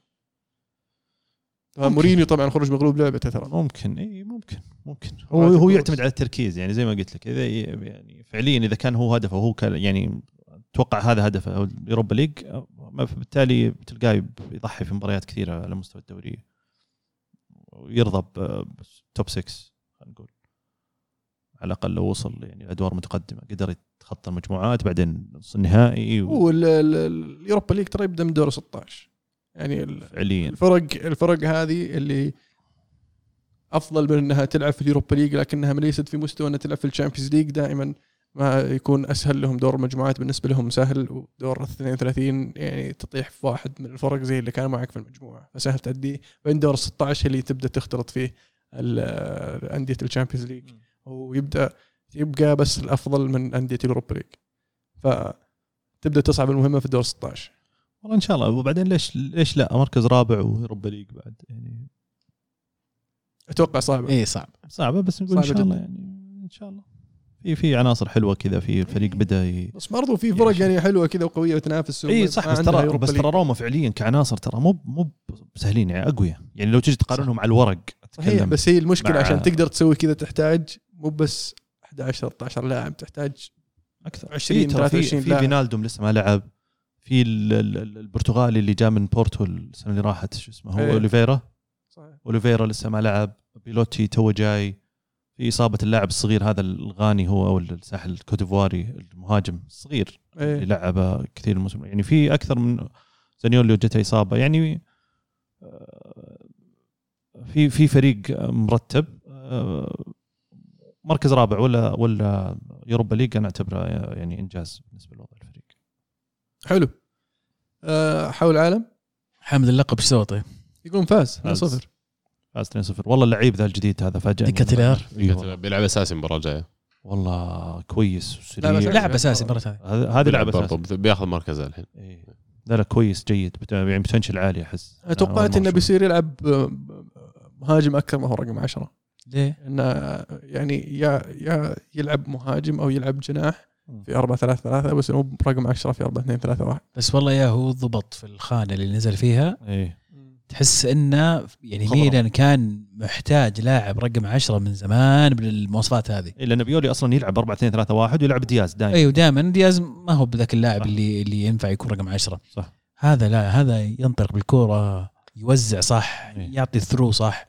مورينيو طبعا خروج مغلوب لعبته ترى ممكن إي ممكن ممكن هو هو. يعتمد على التركيز يعني زي ما قلت لك إذا يعني فعليا إذا كان هو هدفه هو يعني أتوقع هذا هدفه ال Europa League ما- بالتالي تلقاه يضحي في مباريات كثيرة على مستوى الدوري ويرضى ب top 6 خلينا نقول على الأقل لو وصل يعني الادوار متقدمة قدر يتخطى المجموعات بعدين نص النهائي هو ال- ال- ال- ال Europa League ترى يبدأ من دور 16 يعني فعليا. الفرق الفرق هذه اللي أفضل من إنها تلعب في ال Europa League لكنها ليست في مستوى إنها تلعب في ال Champions League. دائما ما يكون أسهل لهم دور المجموعات بالنسبة لهم سهل ودور ال 32 يعني تطيح في واحد من الفرق زي اللي كان معك في المجموعة. فسهل تعديه. بين دور 16 اللي تبدأ تختلط فيه ال- أندية ال Champions League. ويبدأ يبقى بس الأفضل من أندية ال Europa League. فتبدأ تصعب المهمة في الدور 16 والله إن شاء الله. وبعدين ليش ليش لا؟ مركز رابع و Europa League بعد يعني. أتوقع صعبة. اي صعب. صعبة بس نقول إن شاء الله. يعني إن شاء الله. في في عناصر حلوة كذا في الفريق بدأ ي... بس برضو في فرق يعني حلوة كذا وقوية وتنافس اي صح بس ترى بس. ترى روما فعليا كعناصر ترى مو مو سهلين يعني أقوياء. يعني لو تجي تقارنهم على الورق صحيح بس هي المشكلة عشان تقدر تسوي كذا تحتاج مو بس 11 13 لاعب تحتاج أكثر. 20 في ترى في 23 في. فاينالدوم لسه ما لعب. في ال- ال- ال- البرتغالي اللي جاء من بورتو السنة اللي راحت شو اسمه هو إيه. أوليفيرا. صحيح. أوليفيرا لسه ما لعب. بيلوتي تو جاي. في إصابة اللاعب الصغير هذا الغاني هو أو الساحل الكوت ديفواري المهاجم الصغير اللي إيه. لعبه كثير الموسم. يعني في أكثر من زانيولي جته إصابة. يعني آه، في في فريق مرتب. آه، مركز رابع ولا ولا يوروبا ليج أنا أعتبره يعني إنجاز بالنسبة لوضع الفريق. حلو. آه، حول العالم؟ حامد اللقب إيش سوى طيب؟ يقولون فاز فاز. 0 فاز 2-0 والله اللعيب ذا الجديد هذا فاجأني. ديكاتيلار. بيلعب أساسي المباراه الجايه والله كويس لعب أساسي المره هذه هذا- هذه برضه أساسي. بياخذ مركزه الحين. إيه. لا لا كويس جيد. يعني بوتنشل عالي أحس. توقعت إنه بيصير يلعب آه، مهاجم أكثر ما هو رقم 10 ليه؟ انه يعني يا يا يلعب مهاجم أو يلعب جناح في 4 3 3 بس إنه برقم 10 في 4 2 3 1 بس والله يا هو ضبط في الخانة اللي نزل فيها إيه تحس إنه يعني. ميلان كان محتاج لاعب رقم عشرة من زمان بالمواصفات هذه إيه لأن بيولي أصلا يلعب 4 2 3 1 ويلعب دياز دائما أيوه دائما دياز ما هو بذاك اللاعب صح. اللي اللي ينفع يكون رقم عشرة صح. هذا لا هذا ينطلق بالكورة يوزع صح إيه. يعطي ال through صح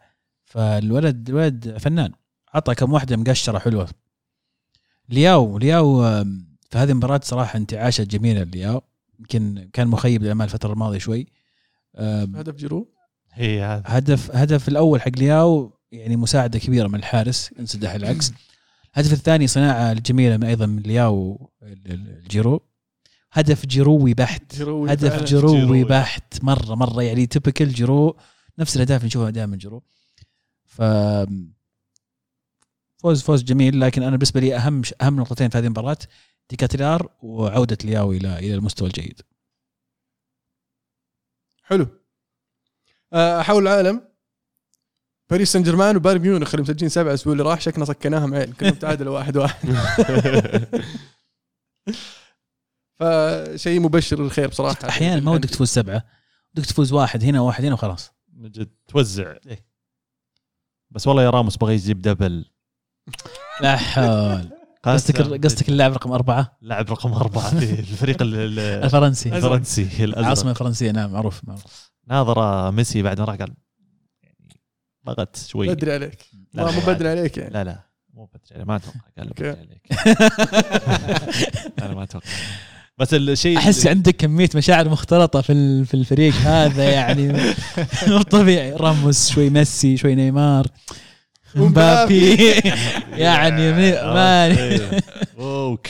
فالولد الولد فنان. عطى كم واحدة مقشره حلوة. لياو لياو في هذه المباراة صراحة انتعاشة جميلة لياو. يمكن كان مخيب الآمال الفترة الماضية شوي. هدف جيرو؟ هي هذا هدف هدف الأول حق لياو يعني مساعدة كبيرة من الحارس انسدح العكس. الهدف الثاني صناعة جميلة من أيضا من لياو ال- ال- الجيرو. هدف جيروي بحت. جيروي هدف. جيروي جيروي. بحت. مرة مرة يعني تبكل جيرو. نفس الأهداف اللي نشوفها دائما جيرو. ف فوز فوز جميل. لكن أنا بالنسبة لي أهم أهم نقطتين في هذه المباراة ديكاتيلار وعودة لياو إلى إلى المستوى الجيد. حلو. آه، حول العالم باريس سان جيرمان وبايرن ميونخ اللي مسجلين سبعه الأسبوع اللي راح شكلنا صكناهم عيل كلهم تعادلوا واحد واحد. فشيء مبشر للخير بصراحة. أحيانا ما ودك تفوز سبعة ودك تفوز واحد هنا واحد هنا وخلاص. من جد توزع. إيه. بس والله يا راموس بغى يجيب دبل. لا حول. قصدك قصدك اللاعب رقم أربعة؟ لاعب رقم أربعة في الفريق ال- ال- الفرنسي. الفرنسي الأزرق. العاصمة الفرنسية نعم معروف معروف. ناظر ميسي بعد ما راح قال يعني ضغط شوي. بدري عليك. لا، مو. بدري عليك يعني. لا لا مو بدري ما أتوقع قال. بدري عليك. أنا ما أتوقع. بس الشيء أحس عندك كمية مشاعر مختلطة في ال- في الفريق هذا يعني. مو طبيعي. راموس شوي ميسي شوي نيمار. مبابي. يعني من- ما إيه. اوك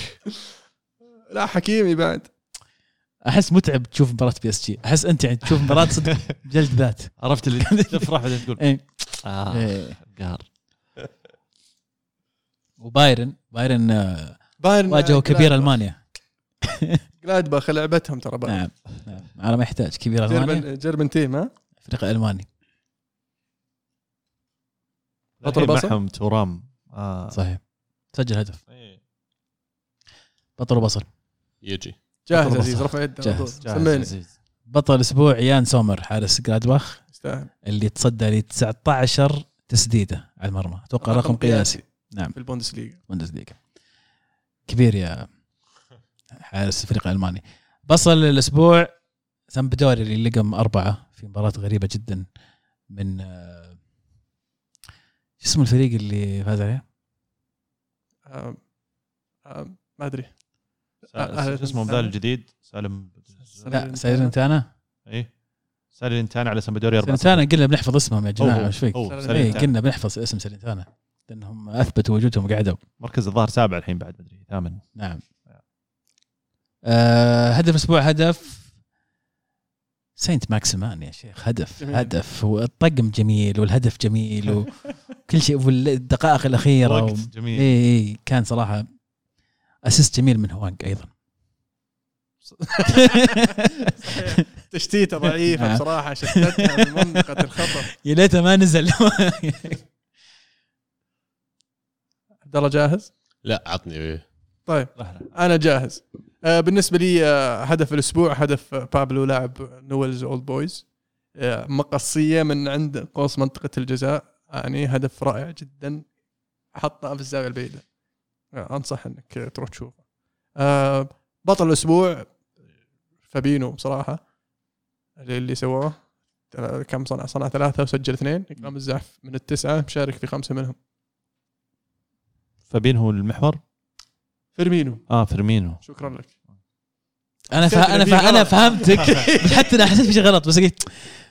لا حكيمي بعد. أحس متعب تشوف مباراة بي إس جي. أحس أنت يعني تشوف مباراة صدق جلد ذات. عرفت اللي تفرح بعدين تقول؟ إيه. آه إيه. قهر. وبايرن. بايرن آه، بايرن واجهوا كبير جلادباخ. ألمانيا. جلادباخ لعبتهم ترى نعم نعم. على ما يحتاج. كبير المانيا German German team ها؟ فريق ألماني. بطل بصل؟ معهم تورام. آه. صحيح. سجل هدف. إيه. بطل وبصل يجي. جاهز بطل عزيز بصل. رفع يده على جاهز، طول. جاهز. بطل الأسبوع يان سومر حارس جلادباخ. يستاهل. اللي تصدى ل 19 تسديدة على المرمى. أتوقع رقم قياسي. نعم. في البوندسليغا. بوندسليغا. كبير يا حارس الفريق الألماني. بصل الأسبوع سامبدوري اللي لقم أربعة في مباراة غريبة جدا من آه، شو اسمه الفريق اللي فاز عليه؟ آم، آم، ما أدري. شو اسمه بدال الجديد؟ سالم لا سايرنتانا إيه. سالنتانا على سامبدوري 4 سايرنتانا قلنا بنحفظ اسمهم يا جماعة إيش فيك؟ اي سالنتانا. قلنا بنحفظ اسم سايرنتانا لأنهم أثبتوا وجودهم قعدوا مركز الظاهر سابع الحين بعد مدري ثامن. نعم. آه هدف الأسبوع هدف سينت ماكسيمان يا شيخ. هدف. هدف. والطقم جميل والهدف جميل وكل شيء والدقائق الأخيرة و... وقت جميل. إي إي. كان صراحة assist جميل من هوانج أيضا. تشتيته ضعيفة نعم. بصراحة شتتها في منطقة الخطر يا ليته ما نزل. عبد الله جاهز؟ لا عطني. طيب أنا جاهز. بالنسبة لي آه، هدف الأسبوع هدف آه، بابلو لاعب نويلز أولد بويز. آه، مقصية من عند قوس منطقة الجزاء. يعني هدف رائع جدا. حطها في الزاوية البعيدة. آه، أنصح إنك آه، تروح تشوفه. آه، بطل الأسبوع فابينو بصراحة. اللي آه، كم صنع؟ صنع ثلاثة وسجل اثنين. اكرام الزعف من التسعة مشارك في خمسة منهم. فابين هو المحور؟ فيرمينو. آه فيرمينو. شكرا لك. أنا فا... أنا فا... أنا فهمتك. بس حتى أنا حسيت في شيء غلط بس قلت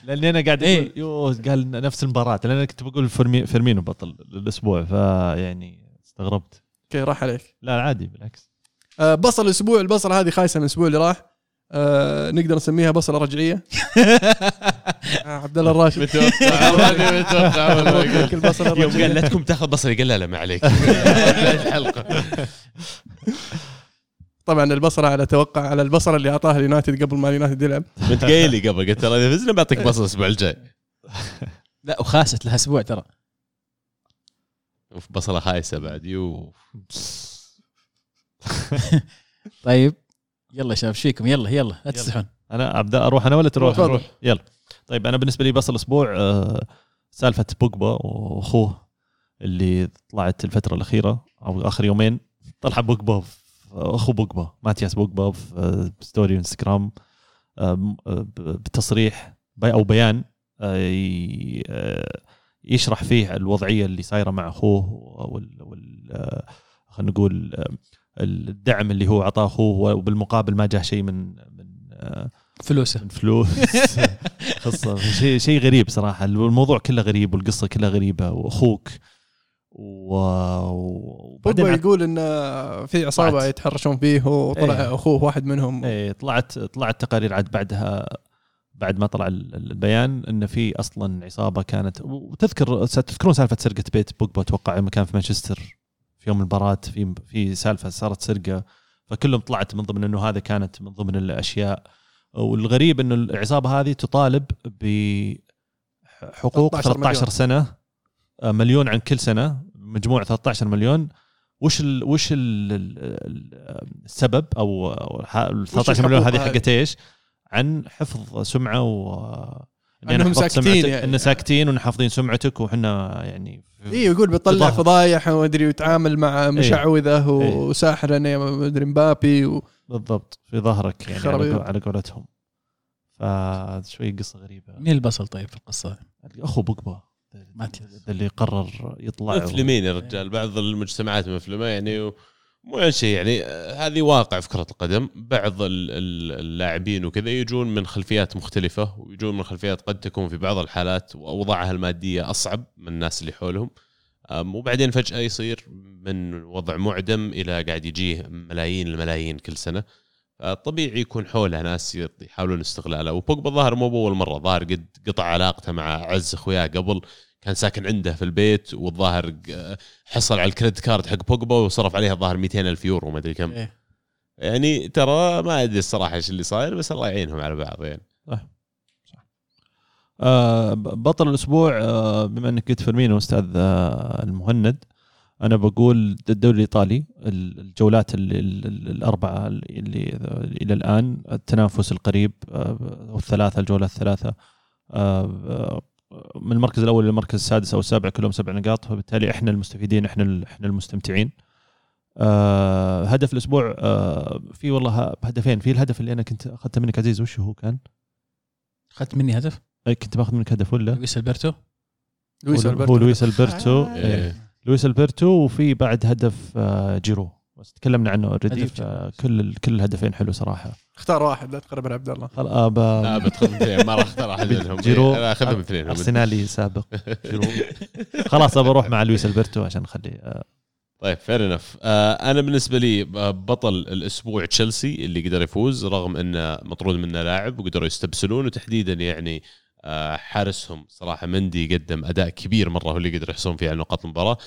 لاني أنا قاعد إيه. أقول يوه قال نفس المباراة. لأن أنا كنت بقول فيرمي- فيرمينو بطل الأسبوع فيعني استغربت. okay راح عليك. لا عادي بالعكس. آه، بصل الأسبوع البصلة هذه خايسة من الأسبوع اللي راح. آه نقدر نسميها بصلة رجعية. عبد الله الراشد. متوقع. يوم قال لا تكون تاخذ بصلي قال لا لا ما عليك. الحلقة. طبعا البصله على توقع على البصله اللي أعطاها اليونايتد قبل ما اليونايتد يلعب. انت قايل لي قبل قلت ترى إذا فزنا بعطيك بصل الأسبوع الجاي. لا وخاست لها أسبوع ترى. وفي بصله خايسة بعد. يو طيب يلا يا شباب إيش فيكم؟ يلا يلا لا تستحون أنا أبدأ أروح أنا ولا تروح. نروح يلا. طيب أنا بالنسبة لي بصل الأسبوع آه، سالفة بوجبا وأخوه اللي طلعت الفترة الأخيرة أو آخر يومين طلع بوجبا أخو بوجبا ماتياس بوجبا في story انستغرام آه، آه، بتصريح أو بيان يشرح فيه الوضعية اللي صايرة مع أخوه وال, وال خلينا نقول الدعم اللي هو أعطاه أخوه وبالمقابل ما جاه شيء من من فلوسه. من فلوس. قصه شيء شيء غريب صراحة. الموضوع كله غريب والقصة كلها غريبة وأخوك و... وبعدين بوجبا عط- يقول إن في عصابة طلعت. يتحرشون فيه وطلع إيه. أخوه واحد منهم. إيه طلعت طلعت تقارير عاد بعدها بعد ما طلع ال- ال- البيان إن في أصلا عصابة كانت وتذكر تذكرون سالفة سرقة بيت بوجبا أتوقع يوم كان في مانشستر في يوم المباراة في في سالفة صارت سرقة. فكلهم طلعت من ضمن إنه هذا كانت من ضمن الأشياء والغريب إنه العصابة هذه تطالب بحقوق 13 13 سنة آه، مليون عن كل سنة مجموع 13 مليون وش ال وش ال ال- السبب أو أو الح- ال 13 مليون هذه؟ حقت إيش؟ عن حفظ سمعة و حفظت ساكتين سمعتك- يعني. إن ساكتين وان حافظين سمعتك وحنا يعني اي يقول بيطلع. فضايح ومدري ويتعامل مع مشعوذة وساحر يعني مدري مبابي و... بالضبط في ظهرك يعني. على, قو- على قولتهم فشوي قصة غريبة مين البصل طيب في القصة؟ أخو بوجبا ماتياس. اللي قرر يطلع مفلمين يا رجال بعض المجتمعات مفلمه يعني و... مو يعني شيء يعني آه، هذه واقع في كرة القدم. بعض ال- ال- اللاعبين وكذا يجون من خلفيات مختلفة ويجون من خلفيات قد تكون في بعض الحالات وأوضاعها المادية أصعب من الناس اللي حولهم. وبعدين فجأة يصير من وضع معدم إلى قاعد يجيه ملايين الملايين كل سنة. طبيعي يكون حوله ناس يحاولون استغلاله. وبوجبا ظاهر مو بأول مرة ظاهر قد قطع علاقته مع عز أخوياه قبل. كان ساكن عنده في البيت والظاهر ق- حصل على الكريدت كارد حق بوجبا وصرف عليها الظاهر 200 ألف يورو ما أدري كم. إيه. يعني ترى ما أدري الصراحة إيش اللي صاير بس الله يعينهم على بعض يعني. آه، بطل الأسبوع آه، بما إنك قلت فيرمينو أستاذ آه، المهند أنا بقول الدوري الإيطالي ال- الجولات ال- ال- ال- الأربعة اللي إلى الآن التنافس القريب آه، والثلاثة الجولات الثلاثة آه، آه، من المركز الأول للمركز السادس أو السابع كلهم سبع نقاط فبالتالي إحنا المستفيدين إحنا ال- إحنا المستمتعين آه، هدف الأسبوع آه، في والله هدفين في الهدف اللي أنا كنت أخذته منك عزيز وش هو كان؟ أخذت مني هدف أي كنت باخذ منك هدف ولا؟ لويس ألبرتو لويس ألبرتو هو لويس ألبرتو آه. إيه. لويس ألبرتو وفي بعد هدف آه، جيرو بس تكلمنا عنه already. كل ال- كل الهدفين حلو صراحة اختار واحد لا تقرب عبد الله. خل- آه، ب- لا بدخل اثنين. ما راح اختار أحد منهم. جيرو أنا اخذهم اثنين. أرسنالي سابق. جيرو. خلاص أبى أروح مع لويس ألبرتو عشان نخلي آه، طيب fair enough أنا بالنسبة لي آه، بطل الأسبوع تشيلسي اللي قدر يفوز رغم إنه مطرود منه لاعب وقدروا يستبسلون وتحديدا يعني آه، حارسهم صراحة مندي قدم أداء كبير مرة هو اللي قدر يحصلون فيه على نقاط المباراة. آه،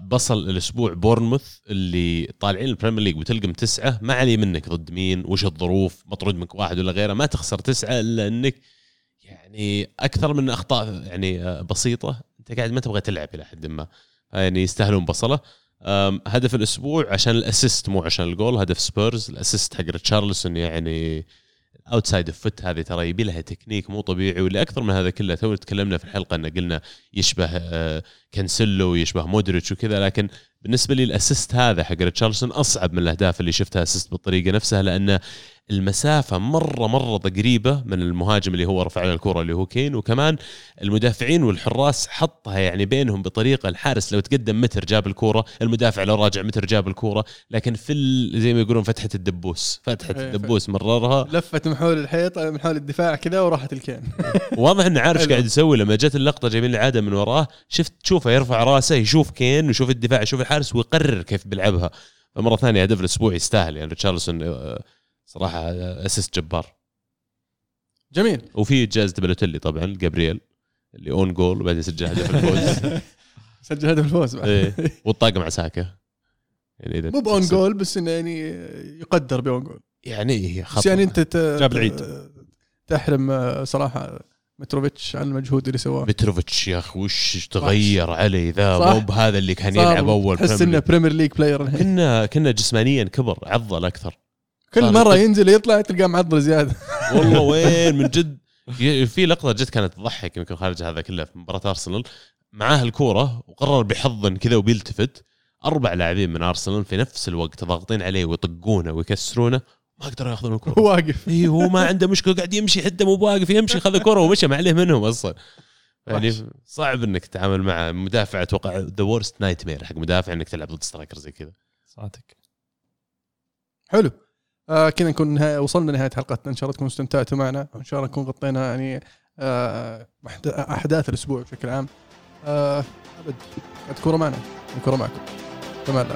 بصل الأسبوع بورنموث اللي طالعين البريمير ليج وتلقم تسعة. ما علي منك ضد مين؟ وش الظروف؟ مطرود منك واحد ولا غيره؟ ما تخسر تسعة إلا إنك يعني أكثر من أخطاء يعني آه، بسيطة. أنت قاعد ما تبغى تلعب إلى حد ما. يعني يستاهلون بصلة. هدف الأسبوع عشان ال assist مو عشان الجول هدف سبيرز. ال assist حق ريتشارلسون يعني outside of foot هذه ترى يبي لها تكنيك مو طبيعي واللي أكثر من هذا كله تو تكلمنا في الحلقة إن قلنا يشبه آه، كانسيلو ويشبه مودريتش وكذا لكن بالنسبة لي ال assist هذا حق ريتشارلسون أصعب من الأهداف اللي شفتها assist بالطريقة نفسها لأن المسافة مرة مرة قريبة من المهاجم اللي هو رفع له الكره اللي هو كين وكمان المدافعين والحراس حطها يعني بينهم بطريقة الحارس لو تقدم متر جاب الكورة المدافع لو راجع متر جاب الكورة لكن في زي ما يقولون فتحة الدبوس فتحة إيه، الدبوس مررها. لفت من حول الحيط من حول الدفاع كذا وراحت الكين. واضح انه عارف إيش. قاعد يسوي لما جت اللقطة جايبين الإعادة من وراه شفت تشوفه يرفع رأسه يشوف كين ويشوف الدفاع يشوف الحارس ويقرر كيف بيلعبها. فمرة ثانية هدف الأسبوع يستاهل يعني ريتشارلسون آه، صراحة آه، assist جبار. جميل. وفي جائزه بلوتيلي طبعا جابرييل اللي own goal وبعدين سجل هدف الفوز. سجل هدف الفوز بعد. إيه. والطاقه مع ساكا. يعني إذا مو ب own goal بس إنه يعني يقدر بأون جول. يعني هي بس خطأ يعني أنت ت- جاب العيد. تحرم آه، صراحة متروفيتش عن المجهود اللي سواه. متروفيتش يا أخي وش تغير عليه ذا. مو بهذا اللي كان يلعب أول تحس إنه. Premier League player كنا كنا جسمانيا كبر عضل أكثر. كل مرة. ينزل يطلع تلقاه معضل زيادة. والله وين من جد. في لقطة جت كانت تضحك يمكن خارج هذا كله في مباراة أرسنال. معاه الكورة وقرر بيحضن كذا وبيلتفت. أربع لاعبين من أرسنال في نفس الوقت ضاغطين عليه ويطقونه ويكسرونه. ما قدروا يأخذون الكورة. واقف. إي هو ما عنده مشكلة قاعد يمشي حتى مو واقف يمشي خذ الكره ومشى ما عليه منهم أصلا. يعني. صعب إنك تتعامل مع مدافع أتوقع ذا worst nightmare حق مدافع إنك تلعب ضد striker زي كذا. صادق. حلو. آه كذا نكون نهاية وصلنا لنهاية حلقتنا. إن شاء الله تكونوا استمتعتوا معنا. وان شاء الله نكون غطينا يعني آه أحداث الأسبوع بشكل عام. آه أبد. الكوره معنا. الكوره معكم. تمام.